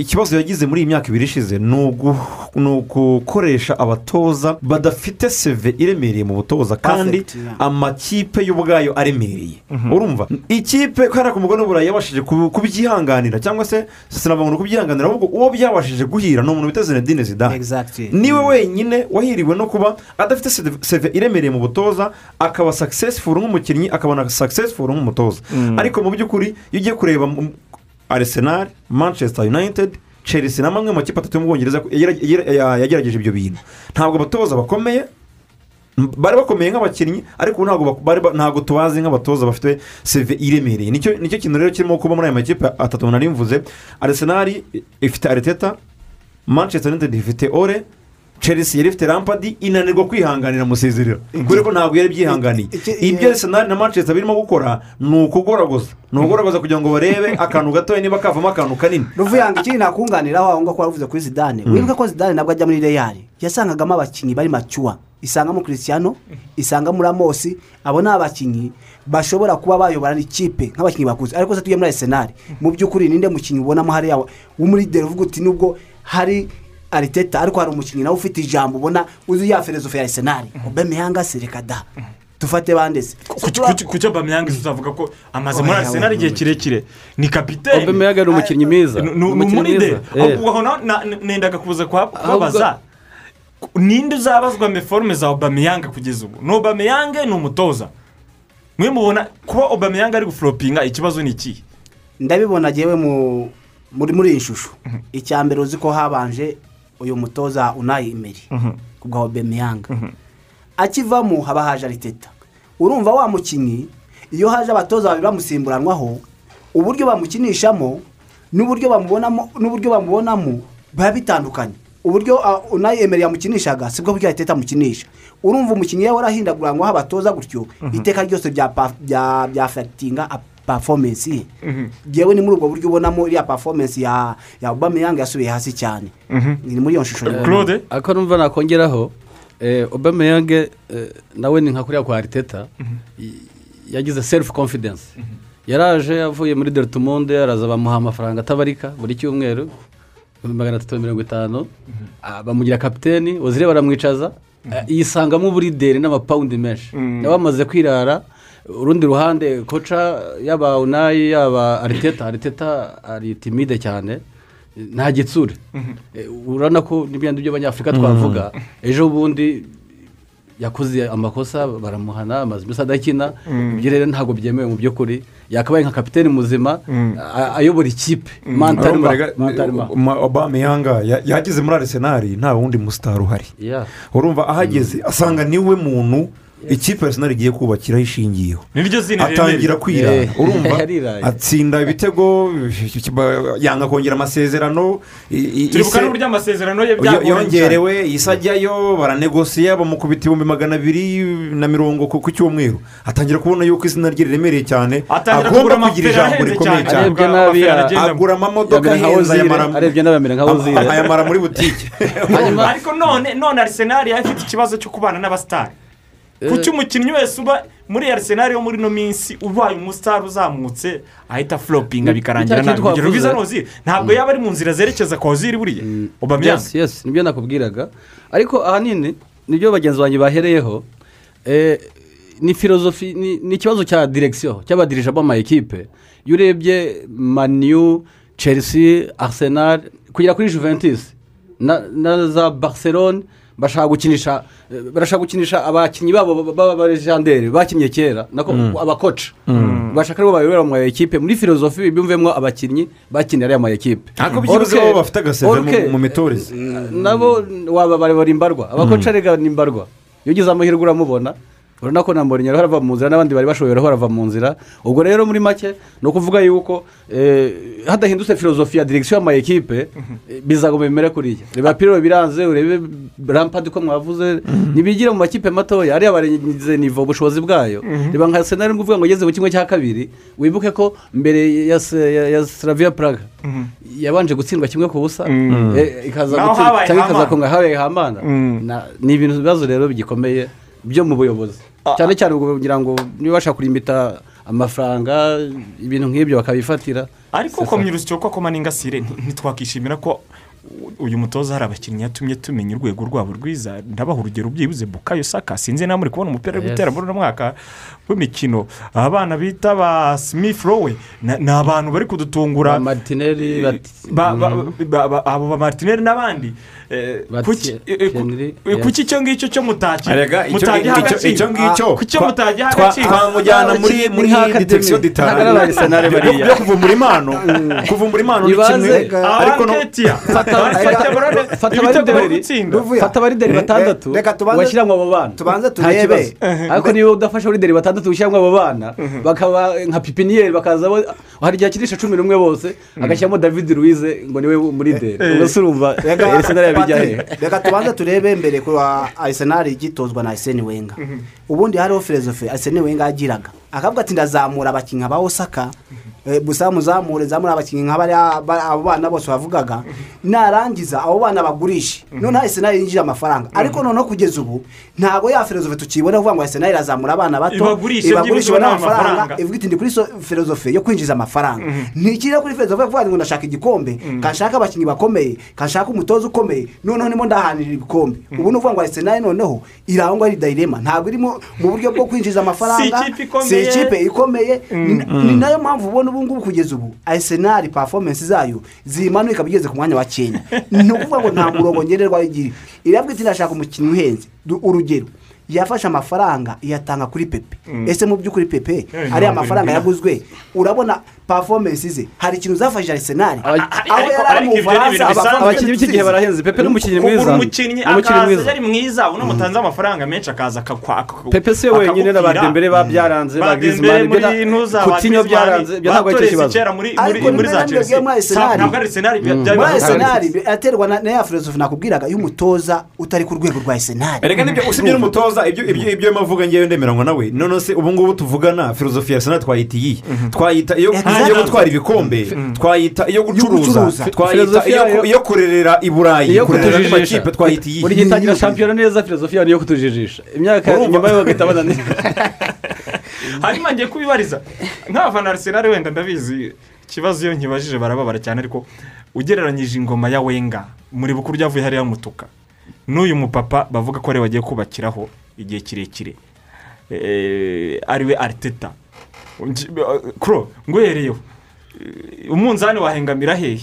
S7: ikibazo yagize muri iyi myaka ibiri ishize ni ugu- ni ugukoresha abatoza badafite seve iremereye mu butoza kandi amakipe y'ubwayo aremereye. Urumva? Ikipe kubera ko umugore w'uburayi yabashije kubyihanganira cyangwa se sinabona kubyihanganira ahubwo uwo byabashije guhira ni umuntu bita zinedine zidane. Niwe wenyine wahiriwe no kuba adafite seve- iremereye mu butoza akaba successful nk'umukinnyi akabona successful nk'umutoza. Ariko mu by'ukuri iyo ugiye kureba arsenal manchester united chelsea na mamwe mu makipe atatu yo mu bwongereza yagera- yagera- ya- yagerageje ibyo bintu. Ntabwo abatoza bakomeye bari bakomeye nk'abakinnyi ariko ntabwo ntabwo tubazi nk'abatoza bafite seve iremereye. Nicyo kintu rero kirimo kuba muri aya makipe atatu nari mvuze. Arsenal ifite ariteta manchester united ifite ore chelsea yari ifite rampadi inanirwa kwihanganira amusezerera kubera ko ntabwo yari byihanganiye ibyo arsenal na manchester birimo gukora ni ukugoragoza ni ukugoragoza kugira ngo barebe akantu gatoya niba kavamo akantu kanini
S9: ruvuyanga ikindi nakunganiraho aho ngaho ko waravuze kuri zidane. Wibuke ko zidane nabwo ajya muri reyari yasangagamo abakinnyi bari macyuwa isangamo christiano isangamo ramosi abo ni abakinnyi bashobora kuba bayobora ikipe nk'abakinnyi bakuze ariko se tugiye muri arsenal mu by'ukuri ninde mukinnyi ubonamo hariya w'umurideri uvuga uti nubwo hari ariteta ariko hari umukinnyi nawe ufite ijambo ubona uzi ya filozofi ya arsenal. Obemeyanga se reka da. Dufate bandese
S2: ku cyo bamyange uzavuga ko amaze muri
S9: Oya,
S2: arsenal
S9: oya,
S2: igihe kirekire. Ni kapitene
S11: Aubameyang ni umukinnyi mwiza.
S2: ni
S11: mwiza. Eh.
S2: nendaga kuha- kubabaza. Ninde uzabazwa meforume za obameyanga kugeza ubu? Ni obameyanga ni umutoza. Mwe mubona kuba obameyanga ari guforopinga ikibazo ni ikihe
S9: ndabibona ngewe mu muri muri iyi shusho. Icya mbere uzi ko habanje uyu mutoza unayi imeri ku bwa obemeyanga akivamo haba haje ariteta urumva wa mukinnyi iyo haje abatoza babiri bamusimburanwaho uburyo bamukinishamo n'uburyo bamubonamo n'uburyo bamubonamo biba bitandukanye. Uburyo unayi emeri yamukinishaga sibwo buryo ariteta amukinisha. Urumva umukinnyi iyo warahindaguranwaho abatoza gutyo iteka ryose bya bya bya fagitinga performance. Ye yewe ni muri ubwo buryo ubonamo iriya performance ya ya obameyanga yasubiye hasi cyane. Ni muri iyo shusho rero.
S2: claude?
S11: Ako numva nakongeraho obameyange nawe ni nka kuriya kwa ariteta y- yagize self confidence yaraje avuye muri dortmund araza bamuha amafaranga atabarika buri cyumweru ibihumbi magana atatu na mirongo itanu. Ah, bamugira kapiteni uzire baramwicaza. Yisangamo uburideri n'amapawundi menshi. Nawe amaze kwirara urundi ruhande koca yaba unayi yaba ariteta ariteta ari timide cyane nta gitsure. Eh, urabona ko n'ibindi by'abanyafurika twavuga. Ejo bundi yakoze amakosa baramuhana amaze iminsi adakina. Ibyo rero ntabwo byemewe mu by'ukuri. Yakabaye nka kapiteni muzima a- ayobora ikipe. Mantarima mantarima.
S7: obameyanga yageze muri arsenal nta wundi musitari uhari. Urumva ahageze asanga ni we muntu ikipe ya arsenal igiye kubakiraho ishingiyeho
S2: niryo zina
S7: atangira kwirara
S11: Eh,
S7: urumva? atsinda ibitego yanga kongera amasezerano
S2: turibuka n'uburyo amasezerano ye
S7: yongerewe isi ajyayo baranegosiya bamukubita ibihumbi magana abiri na mirongo ku cyumweru. Atangira kubona yuko izina rye riremereye cyane.
S2: Atangira
S7: agomba
S2: kugura
S7: kugira ijambo rikomeye
S2: cyane.
S7: agura amamodoka ahenze ayamara- muri butike
S2: ariko none none arisenali yari ifite ikibazo cyo kubana n'abasitari kuki umukinnyi wese uba muri arisenali yo muri ino minsi ubaye umusitari uzamutse ahita floppinga bikarangira nabi urugero rwiza oziri ntabwo yaba ari mu nzira zerekeza kwa oziri buriya. Ubamyanga
S11: yes yes ni byo nakubwiraga. Ariko ahanini ni byo bagenzi banjye bahereyeho eh, ni filozofi ni ikibazo cya direkisiyo cy'abadirija b'amayikipe iyo urebye maniyu chelsea arsenal kugera kuri juventus na, na za barcelone bashaka gukinisha eh, barashaka gukinisha abakinnyi babo b'abarejanderi bakinnye kera nako abakoca bashaka ko bayobora mu ekipe muri filozofi bimvemo abakinnyi bakinira ariya ma ekipe
S7: ariko byibuze bo bafite agaseve mu- mitoreze
S11: nabo wababara imbarwa. Abakoca rega ni imbarwa. Iyo ugize amahirwe uramubona urabona ko na mourinho ariho arava mu nzira n'abandi bari bashoboye barava mu nzira. Ubwo rero muri make ni ukuvuga yuko eh, hadahindutse filozofi ya direkisiyo y'amayikipe eh, bizagoma bimere kuriya. Reba piriro biranze urebe rampadi ko mwavuze. Ntibigire mu makipe matoya ariya barenze nivo ubushobozi bwayo. Reba nka senari uvuga ngo ageze mu kimwe cya kabiri wibuke ko mbere ya saraviya puraga yabanje gutsindwa kimwe ku busa. Eh, ikaza gutsinda cyangwa ikazakonga habaye hamana.
S2: Mm.
S11: Ni ibintu ibibazo rero bigikomeye byo mu buyobozi. Cyane cyane ubwo kugira ngo niba bashaka kurimbita amafaranga ibintu nk'ibyo bakabifatira.
S2: Ariko komye urusyo ko koma n'ingasire nti- ntitwakishimira ko uyu mutoza hari abakinnyi yatumye tumenya urwego rwabo rwiza. Ndabaha urugero byibuze bukayo saka sinzi nawe muri kubona umupira ari
S11: Yes.
S2: gutera muri uno mwaka. W'imikino aba bana bita ba smith rowe na- ni abantu bari kudutungura ba ba- abo ba martineri n'abandi eh, kuki eh, eh, icyo ngicyo cyo mutaki
S7: Erega icyo-
S2: mutagiha agaciro kuki
S7: twa-
S2: mutagiha agaciro
S7: twamujyana muri
S11: abayisenari bariya
S7: byo kuvumbura impano kuvumbura impano ni kimwe ariko no
S11: Fata- abarideri batandatu washyiramo abo bana
S9: tubanze
S11: Nta
S9: turebe.
S11: kibazo. ariko niba udafashe abarideri batandatu ushyiramo abo bana bakaba nka pipiniyeri bakaza hari igihe akinisha cumi n'umwe bose agashyiramo david louise ngo ni we murideri ubwo se urumva arisenali yabijya hehe
S9: reka tubanze turebe mbere ku arisenali igitozwa na ariseni wenga ubundi hariho filozofi ariseni wenga yagiraga akavuga ati ndazamura abakinnyi ba osaka gusa muzamure zamura abakinnyi nka bariya ba- abo bana bose bavugaga narangiza abo bana bagurishe. Noneho arisenali yinjira amafaranga. Ariko noneho kugeza ubu ntabwo ya filozofi tukibona kuvuga ngo arisenali irazamura abana bato
S2: Ibagurishe,
S9: ibone amafaranga. ivuga iti ndi kuri filozofi yo kwinjiza amafaranga. Ntikiri kuri filozofi yo kuvuga ngo ndashaka igikombe. Kanshaka abakinnyi bakomeye kanshaka umutoza ukomeye noneho ndimo ndahanira ibikombe. Ubu ni ukuvuga ngo arisenali noneho irangwa ari dayirema ntabwo iri mu buryo bwo kwinjiza amafaranga.
S2: Si ikipe ikomeye.
S9: ni na yo mpamvu ubona ubu ngubu kugeza ubu arisenali pafomensi zayo zimanuye ikaba igeze ku mwanya wa kenya ni ukuvuga ngo nta murongo ngenderwaho igira iravuga iti ndashaka umukinnyi uhenze. Urugero yafashe amafaranga iyatanga kuri pepe. Ese mu by'ukuri pepe
S2: Eh,
S9: ariya mafaranga yaguzwe. Urabona pafomensi ze. Hari ikintu zafashije arisenali
S11: Aba-
S9: aho
S2: ariko-
S9: yari ari mu bufaransa
S11: abakinnyi b'iki gihe barahenze pepe ni umukinnyi mwiza.
S2: umukinnyi akaza
S11: mwiza.
S2: yari mwiza. Unamutanze amafaranga menshi akaza akakwa
S11: pepe si we wenyine na badembere ba byaranze ba ibyo na- Coutinho byaranze ibyo ntabwo ari cyo kibazo
S9: Ariko
S2: muri za chelsea. ntabwo ari arsenal
S9: muri arisenali aterwa na ya filozofi nakubwiraga y'umutoza utari ku rwego rwa arisenali
S7: erega ni byo usibye n'umutoza ibyo ibyo ibyo mavuga ngewe ndemeranywa nawe none se ubu ngubu tuvugana filozofi ya sena twayita iyi twayita iyo gutwara ibikombe. Twayita iyo gucuruza. twayita iyo kurerera i burayi kurerera
S11: kutujijisha.
S7: makipe twayita iyi
S11: buri gihe itangira shampiyona neza filozofi yayo niyo kutujijisha. Imyaka
S7: Urumva?
S11: nyuma yo bagahita bananira
S2: hanyuma ngiye kubibariza. Nk'abafana arsenal wenda ndabizi ikibazo iyo nkibajije barababara cyane ariko ugereranyije ingoma ya wenga muri bukuru ryavuye hariya mutuka n'uyu mupapa bavuga ko ari we bagiye kubakiraho. Igihe kirekire. Eh, ari we ariteta kuro nguhereyeho Eh, umunzani wahengamira hehe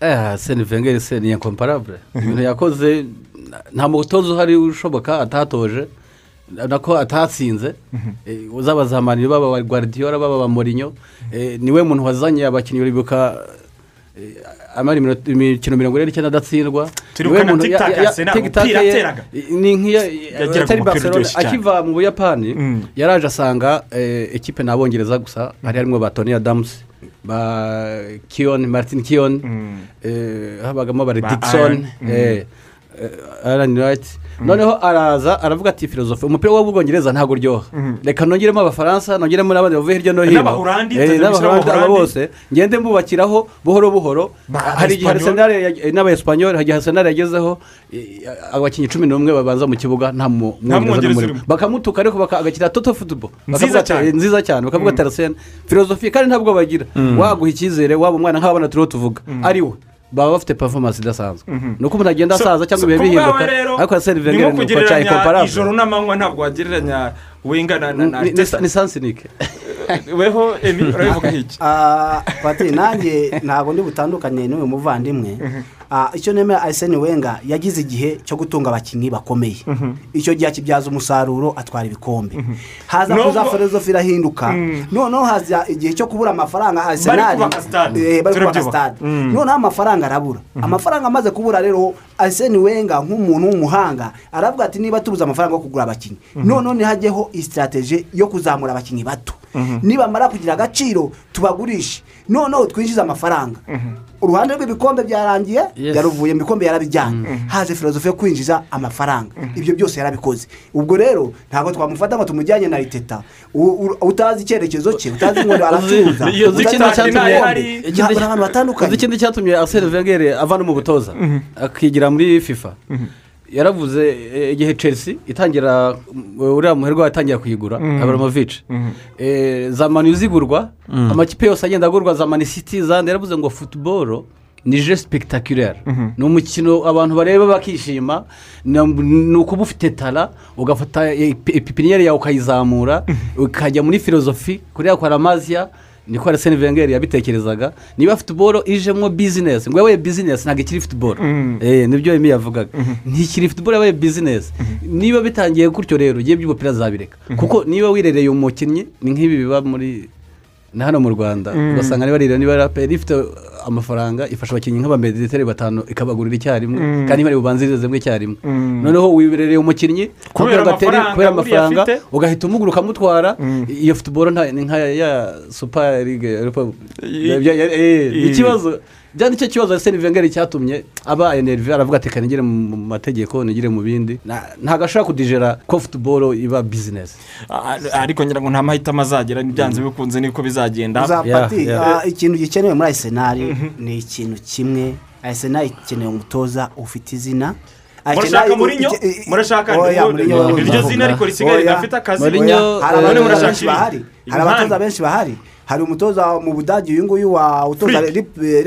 S11: eh seni vengeri seni inkomparabure ibintu yakoze nta mutoza uhari ushoboka atatoje. Nako atatsinze. Eh, uzaba za mani baba ba guardiola baba ba morinyo ni we muntu wazanye abakinnyi uribuka eh, amara imikino mirongo ine n'icyenda adatsindwa
S2: Turibuka
S11: Niwe
S2: na
S11: muntu-
S2: tic-tac
S11: ya- ya-
S2: Arsenal,
S11: tic-tac
S2: umupira yateraga.
S11: ni
S2: Yagiraga
S11: atari barcelona akiva mu buyapani
S2: Mm.
S11: yaraje asanga eh, ekipe ni abongereza gusa hari harimo ba tony adamusi ba kiyoni martin kiyoni
S2: Mm.
S11: eh, habagamo
S2: Ba
S11: dickson
S2: Iron. Mm.
S11: Eh, Wright noneho araza aravuga ati filozofi umupira w'ubwongereza ntabwo uryoha. Reka nongeremo abafaransa nongeremo n'abandi bavuye hirya no hino.
S2: N'Abahorandi,
S11: Eh, aba bose. Ngende mbubakiraho buhoro buhoro. Hari igihe arisenali n'abayesipanyoli hari igihe arisenali yagezeho eh, abakinnyi cumi n'umwe babanza mu kibuga nta mwongereza
S2: urimo.
S11: bakamutuka ariko baka- agakina toto futubo
S2: Nziza cyane.
S11: nziza cyane. Bakavuga ati arasene filozofi kandi ntabwo bagira. Waguha icyizere waba umwana nk'abana turiho tuvuga. Ari we. Baba bafite performance idasanzwe ni uko umuntu agenda asaza cyangwa ibihe bihinduka ariko arsene
S2: ni nko kugereranya ijoro n'amanywa ntabwo wagereranya wenga na na na
S11: ni sansinike
S2: weho emi urabivuga iki?
S9: Ah, patiri nanjye ntabwo ndi butandukanye n'uyu muvandimwe. Ah, icyo nemera arisene wenga yagize igihe cyo gutunga abakinnyi bakomeye. Icyo gihe akibyaza umusaruro atwara ibikombe. Haza
S2: Nubwo-
S9: kuza filozofi irahinduka noneho haza igihe cyo kubura amafaranga arisenali bari kubaka stade. Noneho amafaranga arabura. Amafaranga amaze kubura rero arisene wenga nk'umuntu w'umuhanga aravuga ati niba tubuze amafaranga yo kugura abakinnyi noneho ntihajyeho isitirateje yo kuzamura abakinnyi bato. Nibamara kugira agaciro tubagurishe. Noneho twinjize amafaranga. Uruhande rw'ibikombe byarangiye yaruvuye mu bikombe yarabijyanye. Haje filozofi yo kwinjiza amafaranga. Ibyo byose yarabikoze. Ubwo rero ntabwo twamufata ngo tumujyanye na iteta U- u- utazi icyerekezo cye utazi ngo aracuruza utazi abantu batandukanye
S11: ikindi cyatumye arsene wenger ava no mu butoza akigira muri fifa. Yaravuze eh, igihe chelsea itangira mm, uriya muherwa yatangira kuyigura abramovich. Eh, za mani zigurwa amakipe yose agenda agurwa za mani city zandi yaravuze ngo futuboro ni je sipegitakirere ni umukino abantu bareba bakishima ni ukuba ufite tara ugafata ipipiniyeri yawe ukayizamura ukajya muri filozofi kuriya kwa ramaziya niko arsene wenger yabitekerezaga niba futuboro ijemo bizinesi ngo yabaye bizinesi ntabwo ikiri futuboro Eh, ni byo emi yavugaga. Ntikiri futuboro yabaye bizinesi niba bitangiye gutyo rero ugiye by'umupira azabireka kuko niba wirereye umukinnyi ni nk'ibi biba muri na hano mu rwanda ugasanga niba rero niba raperi ifite amafaranga ifasha abakinnyi nk'abameditere batanu ikabagurira icyarimwe kandi bari bubanzirize rimwe icyarimwe. Noneho wiberereye umukinnyi
S2: Kubera amafaranga
S11: ugahita umugura ukamutwara. Iyo futuboro ni nka ya supa ligue eh, ikibazo. Byari ni cyo kibazo arsene wenger cyatumye aba enerve aravuga ati reka nigire mu mategeko nigire mu bindi. Na- ntabwo ashobora kudijera ko futuboro iba bizinesi
S2: ariko ngira ngo nta mahitamo azagera byanze bikunze niko bizagenda.
S9: Ikintu gikenewe muri arisenali ni ikintu kimwe. Arisenali ikeneye umutoza ufite izina.
S2: Murashaka
S9: i-
S2: Murashaka? Mourinho? Iryo zina ariko risigaye
S9: Oya.
S2: ridafite akazi.
S9: Hari abatoza benshi bahari. Hari umutoza mu budage uyu nguyu wa utoza. Lip- eh,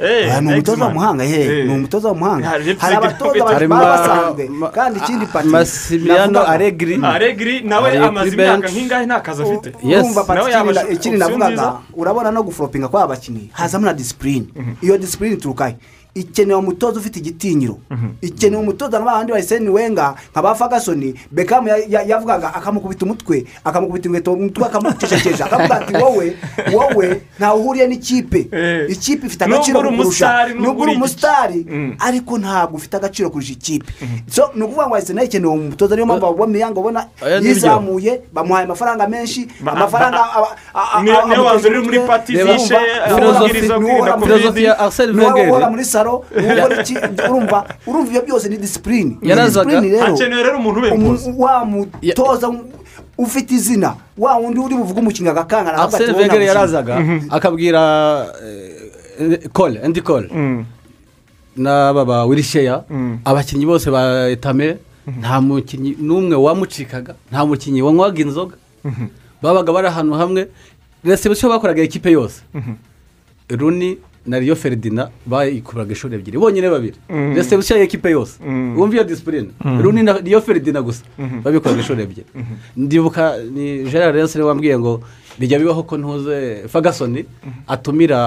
S2: Eh,
S9: Ah, ni umutoza w'umuhanga he
S2: Eh.
S9: ni umutoza w'umuhanga. Hari abatoza basanzwe. Kandi ikindi pati
S11: Massimiliano
S9: navugaga-
S11: Allegri
S2: aregiri nawe amaze imyaka nk'ingahe nta kazi afite.
S11: Yes.
S9: urumva pati
S2: Nawe
S9: ikindi
S2: yaba
S9: na- ikindi navugaga urabona no guforopinga kw'aba bakinnyi hazamo na disipurine iyo disipurine iturukahe ikenewe umutoza ufite igitinyiro. Ikenewe umutoza nka bandi bayiseni wenga nka ba fagasoni bekamu ya- ya- yavugaga akamukubita umutwe akamukubita inkweto mu mutwe akamucecekesha akavuga ati wowe wowe ntawe uhuriye n'ikipe.
S2: Eh.
S9: ikipe ifite agaciro
S2: umusitari, nubwo
S9: uri umusitari
S2: Mm.
S9: ariko ntabwo ufite agaciro kurusha ikipe. So ni ukuvuga ngo ayiseni ikenewe umutoza niyo mpamvu abameyanga ubona
S11: Aya ni byo.
S9: yizamuye bamuhaye amafaranga menshi
S2: Ba-
S9: amafaranga
S2: Niyo-
S9: a-
S2: niyo wa mbere uri
S9: amuteza
S2: muri pati
S9: umutwe,
S2: zishe
S9: uhora muri-
S2: covid
S9: uhora muri salo iki urumva urumva ibyo byose ni disipurine Disipurine rero
S2: hakenewe rero umuntu ubimpuza
S9: umu- wa mutoza ufite izina wa wundi uri buvuge umukinnyi agakanga
S11: wenger
S9: nta
S11: yarazaga akabwira eh, kole endi kole n'aba ba wirisheya abakinnyi bose ba etame nta mukinnyi n'umwe wamucikaga nta mukinnyi wanywaga inzoga. Babaga bari ahantu hamwe resebusiyo bakoraga ikipe yose. Runi na riyo feridina bayikuraga inshuro ebyiri. Bonyine babiri. Resebusiyo y'ikipe yose. Wumva iyo disipurine runi na riyo feridina gusa. Babikoraga inshuro ebyiri. Ndibuka ni gerard rensire wambwiye ngo bijya bibaho ko ntuze fagasoni atumira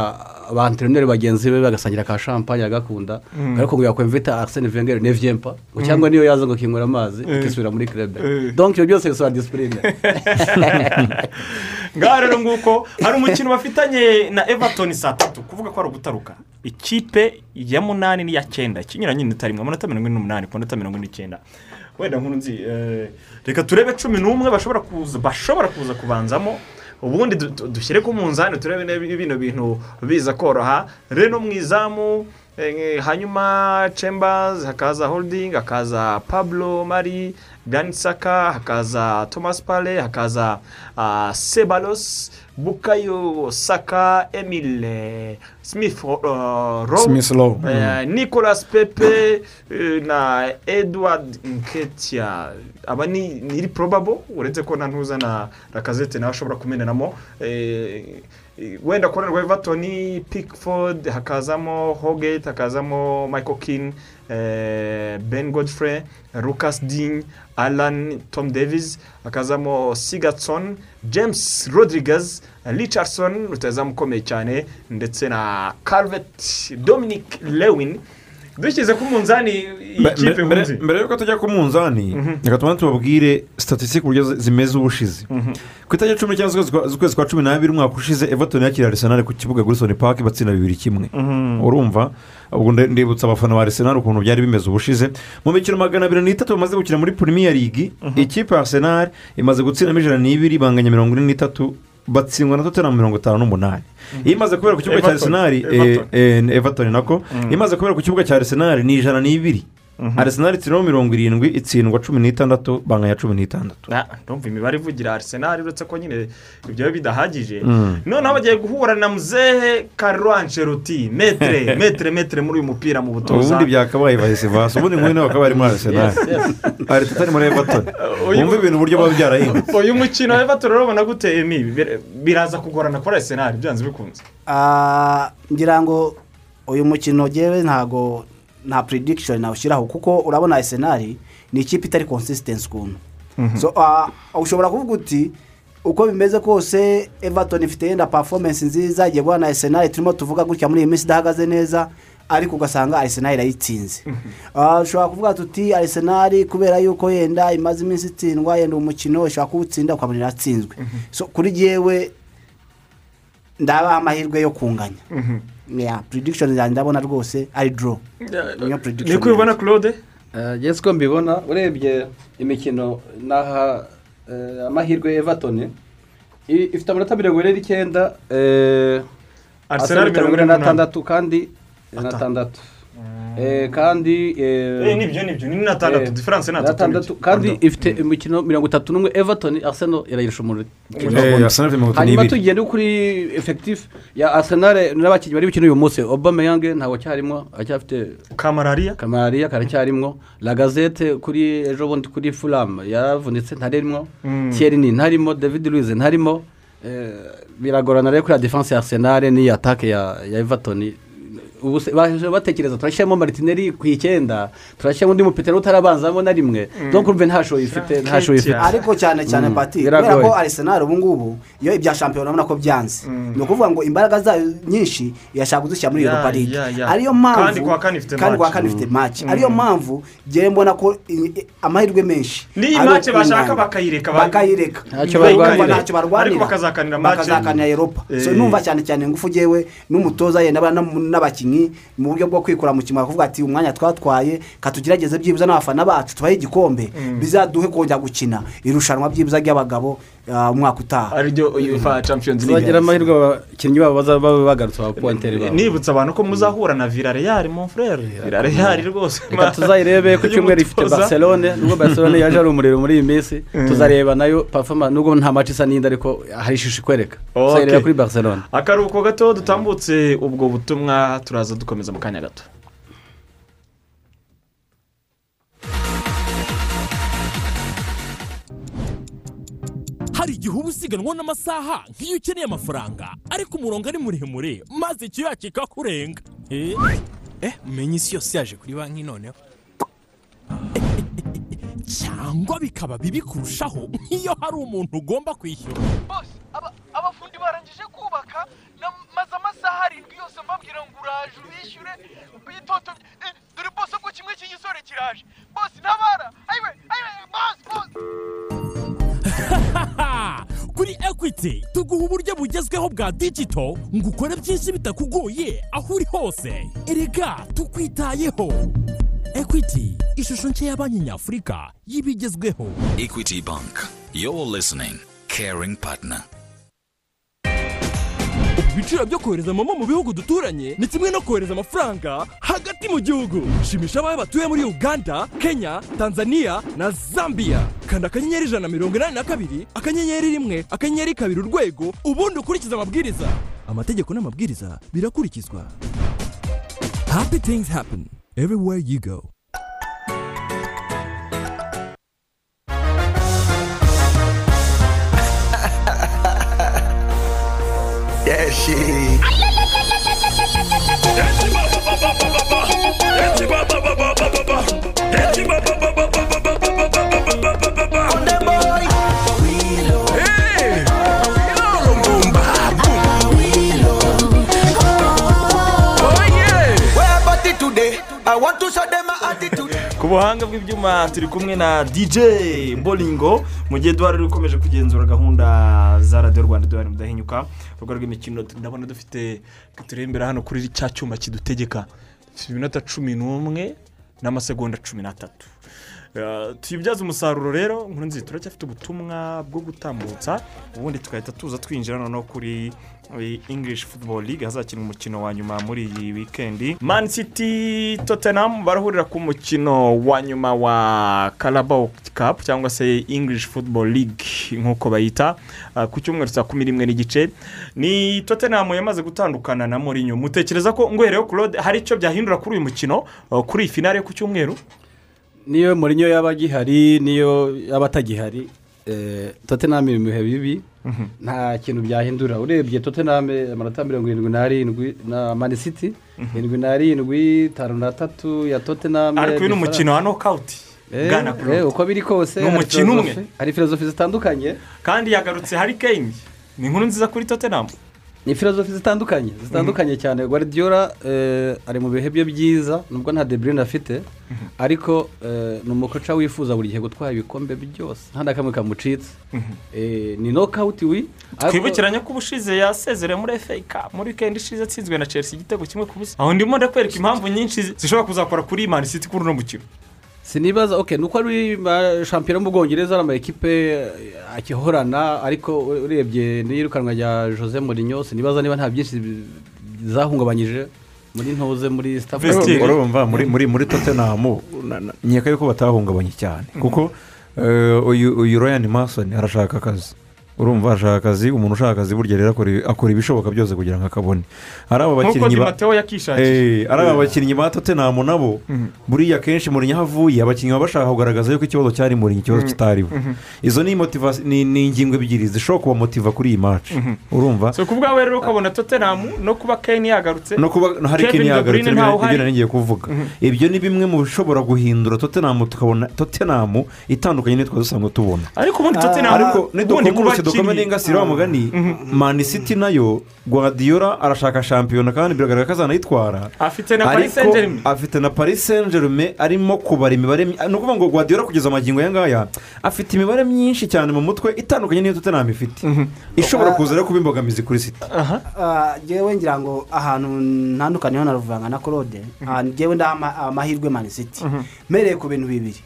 S11: abanterineri bagenzi be bagasangira ka shampanye agakunda. Ariko ngo yakwemvita arsene wenger nevyempa ngo cyangwa niyo yaza ngo kinywera amazi ikisubira muri club. Donc ibyo byose bisaba disipurine
S2: ngaha rero nguko hari umukino bafitanye na everton saa tatu. Kuvuga ko ari ugutaruka. Ikipe ya munani n'iya cyenda. Ikinyuranye n'inota rimwe amanota mirongo ine n'umunani ku manota mirongo ine n'icyenda. Wenda nkuru nzi eh, reka turebe cumi n'umwe bashobora kuza kubanzamo. Ubundi du- du- dushyire ku munzani turebe bino bintu biza koroha. Reno mu izamu Eh, hanyuma chambers hakaza holding hakaza pablo mari ganisaka hakaza thomas pale hakaza ah, sebalos bukayo saka emile smith uh, Rowe,
S7: Smith Rowe, mm.
S2: eh, nicolas pepe eh, na edward nketia. Aba ni ni probable? Uretse ko na ntuza na rakazete nawe ashobora kumenenamo eh, wenda ku ruhande rwa everton pickford hakazamo hogate hakazamo michael king ben godfrey lucas dean alan tom davis hakazamo sigatson james rodriguez richardson rutazamu ukomeye cyane ndetse na calvet dominic lewin. Dushyize ku munzani iyi kipe nkunzi
S7: mbere yuko tujya ku munzani reka tubanze tubabwire statisitike uburyo zi- zimeze ubushize ku itariki cumi n'icyenda z'ukwezi kwa- cumi n'abiri umwaka ushize everton yakira arisenali ku kibuga gurisoni paki batsinda bibiri kimwe
S2: Mhm.
S7: urumva ubwo ndibutsa abafana ba arisenali ukuntu byari bimeze ubushize mu mikino magana abiri n'itatu bamaze gukina muri premier league ikipe ya arisenali imaze gutsindamo ijana n'ibiri banganya mirongo ine n'itatu batsindwa na tottenham mirongo itanu n'umunani. Iyo imaze kubera ku kibuga cya arisenali eh, eh, everton nako
S2: Mm.
S7: imaze kubera ku kibuga cya arisenali ni ijana n'ibiri. Arisenali itsindamo mirongo irindwi itsindwa cumi n'itandatu banganya cumi n'itandatu.
S2: Ah, ndumva imibare ivugira arisenali uretse ko nyine ibyo bidahagije.
S7: Mm.
S2: noneho bagiye guhura na muzehe Carlo Ancelotti. Metere metere metere muri uyu mupira mu butoza.
S7: Ubundi byakabaye bahise vasi ubundi nk'uyu nawe bakaba bari muri arisenali ari tutari muri everton. Wumva ibintu uburyo biba byarahindutse
S2: uyu mukino wa everton urabona guteye mibi. Bir- biraza kugorana kuri arisenali byanze bikunze.
S9: Ah, ngira ngo uyu mukino ngewe ntago nta prediction nawushyiraho kuko urabona arsenal ni ikipe itari consistency ukuntu
S12: Mhm.
S9: ah, ushobora kuvuga uti uko bimeze kose everton ifite yenda performance nziza igiye guhana arsenal turimo tuvuga gutya muri iyi minsi idahagaze neza ariko ugasanga arsenal irayitsinze Ah, ushobora kuvuga tuti arsenal kubera yuko yenda imaze iminsi itsindwa yenda umukino ishobora kuwutsinda ukabona iratsinzwe so kuri jyewe ndabaha amahirwe yo kunganya. Ya prediction zanjye ndabona rwose ari draw. Niyo prediction
S2: niko ubibona claude?
S11: Njye siko mbibona urebye imikino n'aha eh, amahirwe everton. Ifite amanota mirongo ine n'icyenda eh,
S2: mirongo ine
S11: na
S2: n'umunani.
S11: atandatu kandi na atandatu Eh, kandi eh,
S2: Eh, ni byo, ni byo, ni na atandatu,
S11: eh,
S2: difference ni
S11: atandatu kandi ifite imikino mirongo itatu n'umwe. Everton arsenal irayirusha umuriro
S7: Eh,
S11: hanyuma tugende kuri efekitifu ya arsenal n'abakinnyi bari bukina uyu munsi. Obama yange ntabwo acyarimo aracyafite
S2: kamarariya
S11: kamarariya karacyarimo. Lagazete kuri ejo bundi kuri furamu yaravunitse ntarimo.
S2: Mm.
S11: thierry ntarimo david louise ntarimo. Eh, biragorana rero kuri ya defanse ya arsenal n'iyi atake ya ya everton. Baje batekereza turashyiramo maritineri ku icyenda turashyiramo undi mupetero utarabanzamo na rimwe
S9: Mm.
S11: donc urumve nta shoyi ifite nta shoyi ifite
S9: ariko cyane cyane
S11: Mm.
S9: pati kubera ko arsenal ubu ngubu iyo ibya shampiyona urabona ko byanze ni ukuvuga ngo imbaraga zayo nyinshi irashaka kuzishyira muri europa
S2: ya.
S9: ariyo mpamvu
S2: Kandi kuwa kane ifite Mm. Mm.
S9: ariyo mpamvu ngewe mbona ko amahirwe menshi
S2: n'iyi
S9: ukwingana.
S2: bashaka bakayireka ba-
S9: bakayireka
S2: Ntacyo barwanira. ariko bakazakanira
S9: europa
S2: Eh.
S9: numva cyane cyane ingufu ngewe n'umutoza yenda abana n'abakinnyi mu buryo bwo kwikura mu kimaro kuvuga ati umwanya twatwaye katugerageze byibuze n'abafana bacu tubahe igikombe
S2: Mm.
S9: bizaduhe kongera gukina irushanwa byibuze ry'abagabo umwaka utaha.
S2: Ariryo uefa champions
S11: tuzagira amahirwe abakinnyi babo bazaba bagarutse aba puwanteri babo.
S2: Nibutsa abantu ko muzahura na villarreal mon frere villarreal. Rwose.
S11: Reka tuzayirebe ku cyumweru ifite barcelone nubwo barcelone yaje ari umuriro muri iyi minsi.
S2: Mm.
S11: tuzareba na yo pafoma nubwo nta maci isa n'indi ariko hari ishusho ikwereka. Tuzayireba kuri barcelone.
S2: Akaruhuko gato dutambutse ubwo butumwa turaza dukomeza mu kanya gato.
S12: Hari igihe uba usiganwa n'amasaha nk'iyo ukeneye amafaranga ariko umurongo ari muremure maze icyuya kikakurenga eh
S13: eh umenya isi yose yaje kuri banki noneho?
S12: Cyangwa bikaba bibi kurushaho nk'iyo hari umuntu ugomba kwishyura.
S14: Bose aba- abafundi barangije kubaka maze amasaha arindwi yose mbabwira ngo uraje ubishyure bitoto eh, dore bose ko kimwe cy'igisore kiraje. Bose ntabara. Ayiwe ayiwe bose bose
S12: kuri ekwiti tuguha uburyo bugezweho bwa digito ngo ukore byinshi bitakugoye aho uri hose erega tukwitayeho ekwiti ishusho nshya ya banki nyafurika y'ibigezweho
S15: Equity Bank. You're listening. Caring partner.
S12: Ibiciro byo kohereza momo mu bihugu duturanye ni kimwe no kohereza amafaranga hagati mu gihugu. Shimisha abawe batuye muri uganda kenya tanzania na zambia. Kanda akanyenyeri ijana na mirongo inani na kabiri akanyenyeri rimwe akanyenyeri kabiri urwego ubundi ukurikize amabwiriza. Amategeko n'amabwiriza birakurikizwa. Happy things happen. Everywhere you go.
S15: Yeah, shit.
S2: ku buhanga bw'ibyuma turi kumwe na dj bolingo mu gihe duhari ukomeje kugenzura gahunda za radiyo rwanda duhari mudahinyuka urwego rw'imikino ndabona dufite turembera hano kuri cya cyuma kidutegeka. Iminota cumi n'umwe n'amasegonda cumi n'atatu. Tuyibyaze umusaruro rero nkuru nziza turacyafite ubutumwa bwo gutambutsa ubundi tugahita tuza twinjira noneho kuri english football league hazakina umukino wa nyuma muri iyi wikendi man city tottenham barahurira ku mukino wa nyuma wa carabao cup. cyangwa se english football league nk'uko bayita ku cyumweru saa kumi n'imwe n'igice ni tottenham yamaze gutandukana na Mourinho mutekereza ko ngwereyo claude hari icyo byahindura kuri uyu mukino kuri iyi finale ku cyumweru
S11: niyo murinyo yaba agihari niyo yaba atagihari totename iri mu bihe bibi. Nta kintu byahindura. Urebye totename amanota mirongo irindwi n'arindwi na manisiti irindwi n'arindwi tanu n'atatu ya totename
S2: ariko uyu ni umukino wa nokawuti bwana claude
S11: uko biri kose
S2: ni umukino umwe.
S11: hari filozofi zitandukanye.
S2: Kandi yagarutse hari keyini ni inkuru nziza kuri tottenham
S11: ni filozofi zitandukanye zitandukanye cyane. Guardiola eh, ari mu bihe bye byiza nubwo nta deburine afite ariko eh, ni umukoca wifuza buri gihe gutwara ibikombe byose. Nta na kamwe kamucitse. Eh, ni nokawuti wi
S2: twibukiranye ko ubushize yasezereye muri FA Cup. Muri wikendi ishize atsinzwe na chelsea igitego kimwe ku busa. Aho ndimo ndakwereka impamvu nyinshi zi- zishobora kuzakora kuri mani city kuri uno mukino.
S11: Sinibaza ok nuko ari shampiyona yo mu bwongereza ari amakipe akihorana ariko urebye n'iyirukanwa rya jose Mourinho sinibaza niba nta byinshi zahungabanyije muri ntuze muri staff
S7: urumva muri muri muri tottenham na- na- nkeka yuko batahungabanye cyane. Kuko eh, uyu uyu ryan mason arashaka akazi. Urumva arashaka akazi umuntu ushaka akazi burya rero akora- ibishoboka byose kugira ngo akabone. Ari aba bakinnyi Eh, ari aba bakinnyi ba tottenham nabo buriya kenshi murinyi aho avuye abakinnyi baba bashaka kugaragaza yuko ikibazo cyari murinyi ikibazo kitariho. Izo ni ingingo ebyiri zishobora kubamotiva kuri iyi maci urumva?
S2: So ku bwawe rero ukabona tottenham no kuba keyini yagarutse
S7: no kuba hari keni yagarutse ibyo ngiye kuvuga. Ibyo ni bimwe mu bishobora guhindura tottenham tukabona tottenham itandukanye n'itwa dusanzwe tubona.
S2: Ariko ubundi tottenham
S7: ariko
S2: ubundi
S7: nidukomeze
S2: kuba
S7: dukome
S2: kiri-
S7: n'ingasire wa mugani mani city na yo guardiola arashaka shampiyona kandi biragaragara ko azanayitwara.
S2: Afite na paris saint germain
S7: afite na paris saint germain arimo kubara imibare mi- ni ukuvuga ngo guardiola kugeza amagingo aya ngaya afite imibare myinshi cyane mu mutwe itandukanye n'iyo tottenham ifite. Ishobora kuza rero kuba imbogamizi kuri city.
S9: Ah, njyewe ngira ngo ahantu ntandukaniyeho na ruvanga na claude ah, njyewe ndaha ama- amahirwe mani city. Mpereye ku bintu bibiri.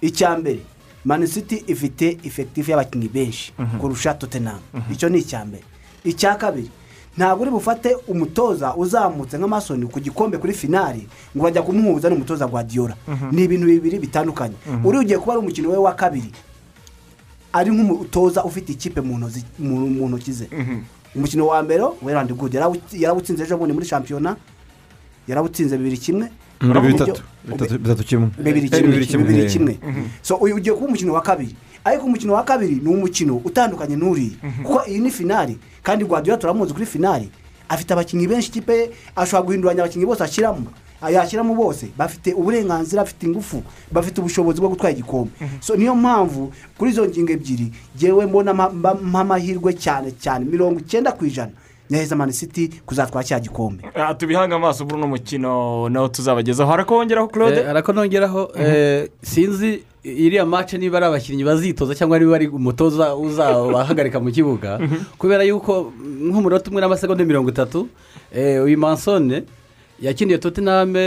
S9: Icya mbere mani city ifite efekitifu y'abakinnyi benshi kurusha tottenham. Icyo ni icya mbere. Icya kabiri ntabwo uri bufate umutoza uzamutse nk'amasoni ku gikombe kuri finari ngo urajya kumuhuza n'umutoza guardiola. Ni ibintu bibiri bitandukanye. Uri ugiye kuba ari umukino we wa kabiri ari nk'umutoza ufite ikipe mu ntoki ze. Umukino wa mbere werandi gudu yarawutsinze ejo bundi muri shampiyona yarawutsinze bibiri kimwe.
S7: Bitatu bitatu bitatu kimwe
S9: bibiri kimwe bibiri kimwe so uyu ugiye kuba umukino wa kabiri. Ariko umukino wa kabiri? Ni umukino utandukanye n'uriya kuko iyi ni finari. Kandi guardiola turamuzi kuri finari. Afite abakinnyi benshi ikipe ye ashobora guhinduranya abakinnyi bose ashyiramo yashyiramo bose. Bafite uburenganzira bafite ingufu bafite ubushobozi bwo gutwara igikombe. So niyo mpamvu kuri izo ngingo ebyiri ngewe mbona mpa- mpa- mp'amahirwe cyane cyane. Mirongo icyenda ku ijana. Nyaheza mani city kuzatwara cya gikombe.
S2: Ah, tubihange amaso muri uno mukino nawo tuzabagezaho. Harakongeraho claude?
S11: Eh, ariko nongeraho eh, sinzi iriya mace niba ari abakinnyi bazitoza cyangwa niba ari umutoza uzabahagarika mu kibuga. Kubera yuko nk'umunota umwe n'amasegonda mirongo itatu eh, uyu mansone yakiniye totename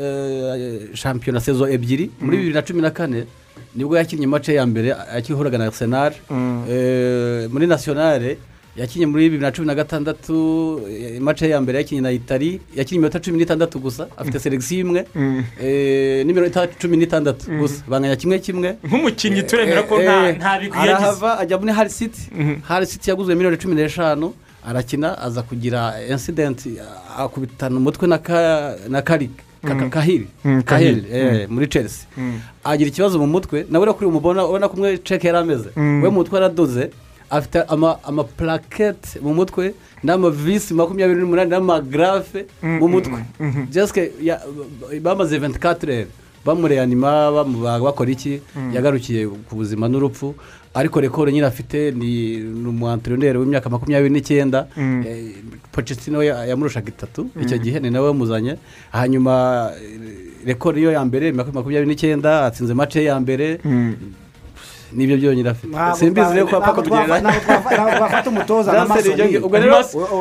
S11: eh, shampiyona sezo ebyiri. Muri bibiri na cumi na kane ni bwo yakinnye mace ya mbere akihuraga na arsenal. Eh, muri nasiyonale yakinnye muri bibiri na cumi na gatandatu eh, mace ya mbere yakinnye na itali yakinnye iminota cumi n'itandatu gusa afite selekisiyo imwe
S2: Mm.
S11: eh, n'iminota cumi n'itandatu gusa. Banganya kimwe kimwe.
S2: Nk'umukinnyi turemera ko nta bigwi yagize.
S11: Arahava ajya muri hari siti hari siti yaguzwe miliyoni cumi n'eshanu arakina aza kugira insidenti akubitana umutwe na ka- na kari ka- ka-
S2: Mm.
S11: kahiri
S2: Mm,
S11: kahiri eh,
S2: Mm.
S11: muri chelsea.
S2: Mm.
S11: agira ikibazo mu mutwe nawe uri kuri umubona ubona ko umwe ceke yari ameze
S2: Mm.
S11: we mu mutwe yaradoze afite ama- amapurakete mu mutwe n'amavisi makumyabiri n'umunani n'amagarafe mu mutwe. Jesike ya- bamaze 24 rero bamureanima bamubaga bakora iki?
S2: Mm.
S11: yagarukiye ku buzima n'urupfu. Ariko rekoro nyine afite ni umwantironeri w'imyaka makumyabiri n'icyenda.
S2: Mm.
S11: Eh, Pochettino ya- yamurushaga itatu.
S2: Mm.
S11: icyo gihe ni nawe wamuzanye. Hanyuma eh, rekoro yo ya mbere makumyabiri n'icyenda atsinze mace ya mbere. Ni byo byonyine afite
S9: Ntabwo
S11: simbizi ko apfa
S9: ntabwo twafa- ntabwo twafa- ntabwo twafata umutoza
S11: Naseri,
S9: Masoni.
S11: ubwo rero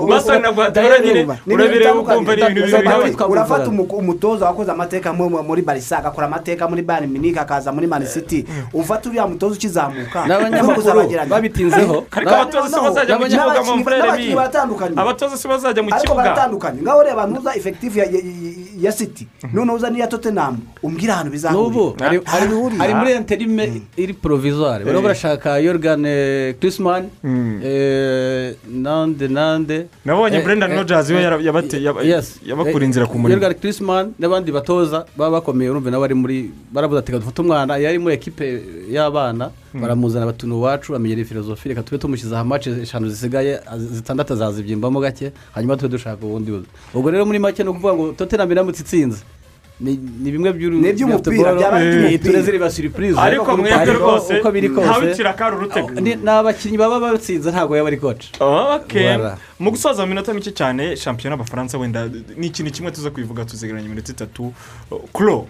S2: Masoni na Guardiola nyine urabireba ukumva ari ibintu bibiri nawe
S9: urafata umu- umutoza wakoze amateka mu- mu- muri barisa agakora amateka muri bayern munich akaza muri man city ufata uriya mutoza ukizamuka
S11: N'abanyamakuru babitinzeho.
S2: ariko abatoza si bazajya mu kibuga mu mvurere
S9: baratandukanye
S2: abatoza si bazajya mu
S9: ariko
S2: kibuga
S9: baratandukanye ngaho ureba ntuza efekitifu ya, city noneho uza n'iya tottenham umbwira ahantu bizahurira
S11: ari- muri interime iri provisoire barimo barashaka yorgan kirisman nande nande.
S2: Nabonye
S11: Eh,
S2: Brendan
S11: eh,
S2: Rodgers we yabakura inzira ku murimo.
S11: yorgan kirisman n'abandi batoza baba bakomeye urumva nabo bari muri baravuze ati "Reka dufate umwana yari muri ekipe y'abana baramuzana batuna iwacu amenyera filozofi reka tube tumushyize aha mace eshanu zisigaye zitandatu azazibyimbamo gake hanyuma tube dushaka ubundi ubwo rero muri make ni ukuvuga ngo tottenham iramutse itsinze ni bimwe football,
S9: byaba ari
S11: riba surprise.
S2: Ariko mwebwe rwose,
S11: uko biri kose
S2: ntawicira akari urutega.
S11: Ni- abakinnyi baba batsinze ntabwo yaba ari
S2: Okay.
S11: Voilà.
S2: mu gusoza mu minota mike cyane shampiyona y'abafaransa wenda ni ikintu kimwe tuza kubivuga tuzegeranya iminota itatu. Kuro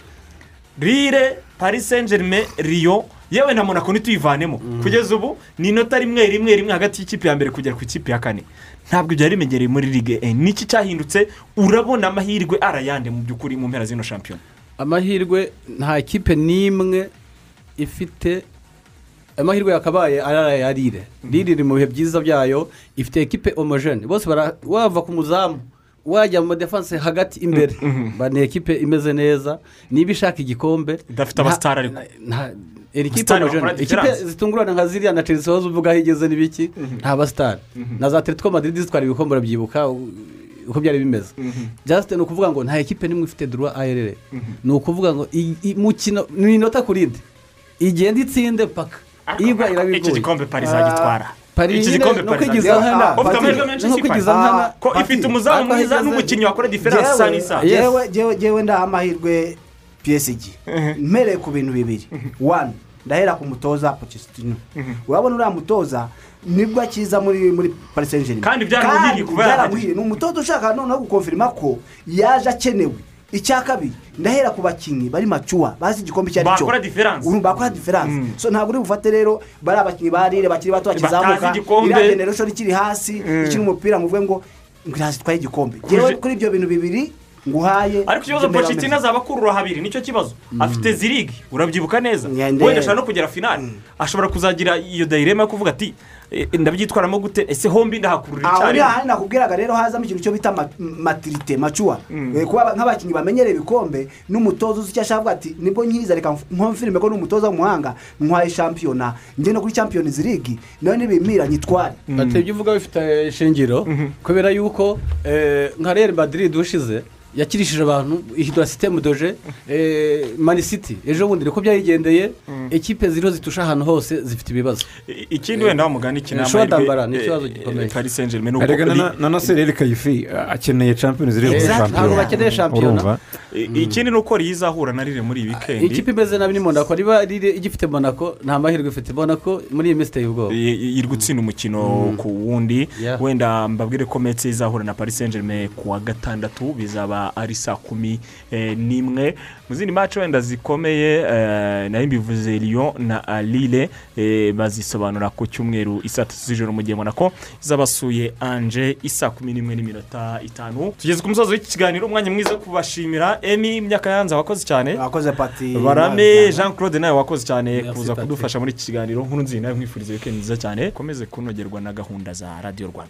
S2: rire paris saint germain riyo yewe na monaco ntituyivanemo kugeza ubu ni inota rimwe rimwe rimwe hagati y'ikipe ya mbere kugera ku ikipe ya kane. Ntabwo byari bimenyereye muri ligue e. Niki cyahindutse? Urabona amahirwe arayande mu by'ukuri mu mpera z'ino shampiyona?
S11: Amahirwe nta kipe n'imwe ifite amahirwe yakabaye ari aya rire rire iri mu bihe byiza byayo ifite ekipe homogene. Bose wava ku muzamu wajya mu defanse hagati imbere. Ba ni ekipe imeze neza. Niba ishaka igikombe
S2: idafite abasitari ariko.
S11: Iri kipe ikipe zitungurana nka ziriya na chelsea wahoze uvuga aho igeze n'ibiki nta basitari na za atletico madrid zitwara ibikombe urabyibuka uko byari bimeze just ni ukuvuga ngo nta ekipe n'imwe ifite duruwa ayerere ni ukuvuga ngo i- i- mukino ni inota ku rindi. Igenda itsinde paka igwa irabigoye
S2: iki gikombe paris izagitwara
S11: Paris
S2: iki gikombe
S11: ukwigiza nkana.
S2: ufite amahirwe menshi ko ifite umuzamu mwiza n'umukinnyi wakora diferanse isa n'isaha
S9: jewe. Ndaha amahirwe psg mpereye ku bintu bibiri. Wani ndahera ku mutoza pochettino. Urabona uriya mutoza ni bwo akiza muri muri paris saint germain
S2: Kandi byaramuhiriye.
S9: Ni umutoza ushaka noneho gukonfirima ko yaje akenewe. Icya kabiri ndahera ku bakinnyi bari macuwa bazi igikombe icyo ari cyo.
S2: Bakora.
S9: Urumva bakora diferanse so ntabwo uri bufate rero bari abakinnyi ba rire bakiri bato bakizamuka. iriya generation ikiri hasi ikiri umupira muvuge ngo ngo irazi itwaye igikombe. Kuri ibyo bintu bibiri nguhaye
S2: ariko ikibazo pochettino azaba akurura habiri ni cyo kibazo. Afite zirigi urabyibuka neza? Wenda ashobora no kugera finali ashobora kuzagira iyo dayirema yo kuvuga ati "Eh, ndabyitwaramo gute? Ese hombi ndahakurura
S9: aho ni
S2: icyarimwe
S9: hahandi nakubwiraga rero hazamo ikintu cyo bita ma- matirite macuwa Eh, kuba nk'abakinnyi bamenyereye ibikombe n'umutoza uzi icyo ashaka ati ni bwo nkiza reka nkomfirime ko n'umutoza w'umuhanga ntwaye shampiyona. No kuri champions league nawe nibimira nyitware.
S11: Ibyo uvuga bifite ishingiro kubera yuko eh, nka real madrid ushize yakirishije abantu ihindura sisitemu doje mani city. Ejo bundi niko byayigendeye ekipe ziriho zitusha ahantu hose zifite ibibazo.
S2: Ikindi wenda wamugana iki ni
S11: Showa
S2: amahirwe,
S11: Dambara, ni
S2: eh,
S11: ikibazo
S2: eh,
S11: gikomeye.
S7: na- naseri kayifi akeneye champions league
S11: Exact,
S7: muri
S11: ntabwo bakeneye shampiyona.
S7: urumva?
S2: I- ikindi ni uko rizahura na rire muri iyi wikendi
S11: ikipe imeze nabi ni monaco. Niba riri igifite monaco nta mahirwe ifite. Monaco muri iyi minsi iteye ubwoba
S2: iri gutsinda umukino ku wundi. Wenda mbabwire ko metse izahura na paris saint germain ku wa gatandatu bizaba ari saa kumi eh, n'imwe. Mu zindi mace wenda zikomeye eh, na yo mbivuze eh, Lyon na Lille eh, bazisobanura ku cyumweru isaa tatu z'ijoro mu gihe Monaco izabasuye Anje isaa kumi n'imwe n'iminota itanu. Tugeze ku musozi w'iki kiganiro umwanya mwiza wo kubashimira. Emi imyaka yanze wakoze cyane?
S9: Wakoze pati
S2: barame jean claude nawe wakoze cyane kuza kudufasha muri iki kiganiro. Nkuru nziza nawe mwifuriza wikendi nziza cyane. Ukomeze kunogerwa na gahunda za radiyo rwanda.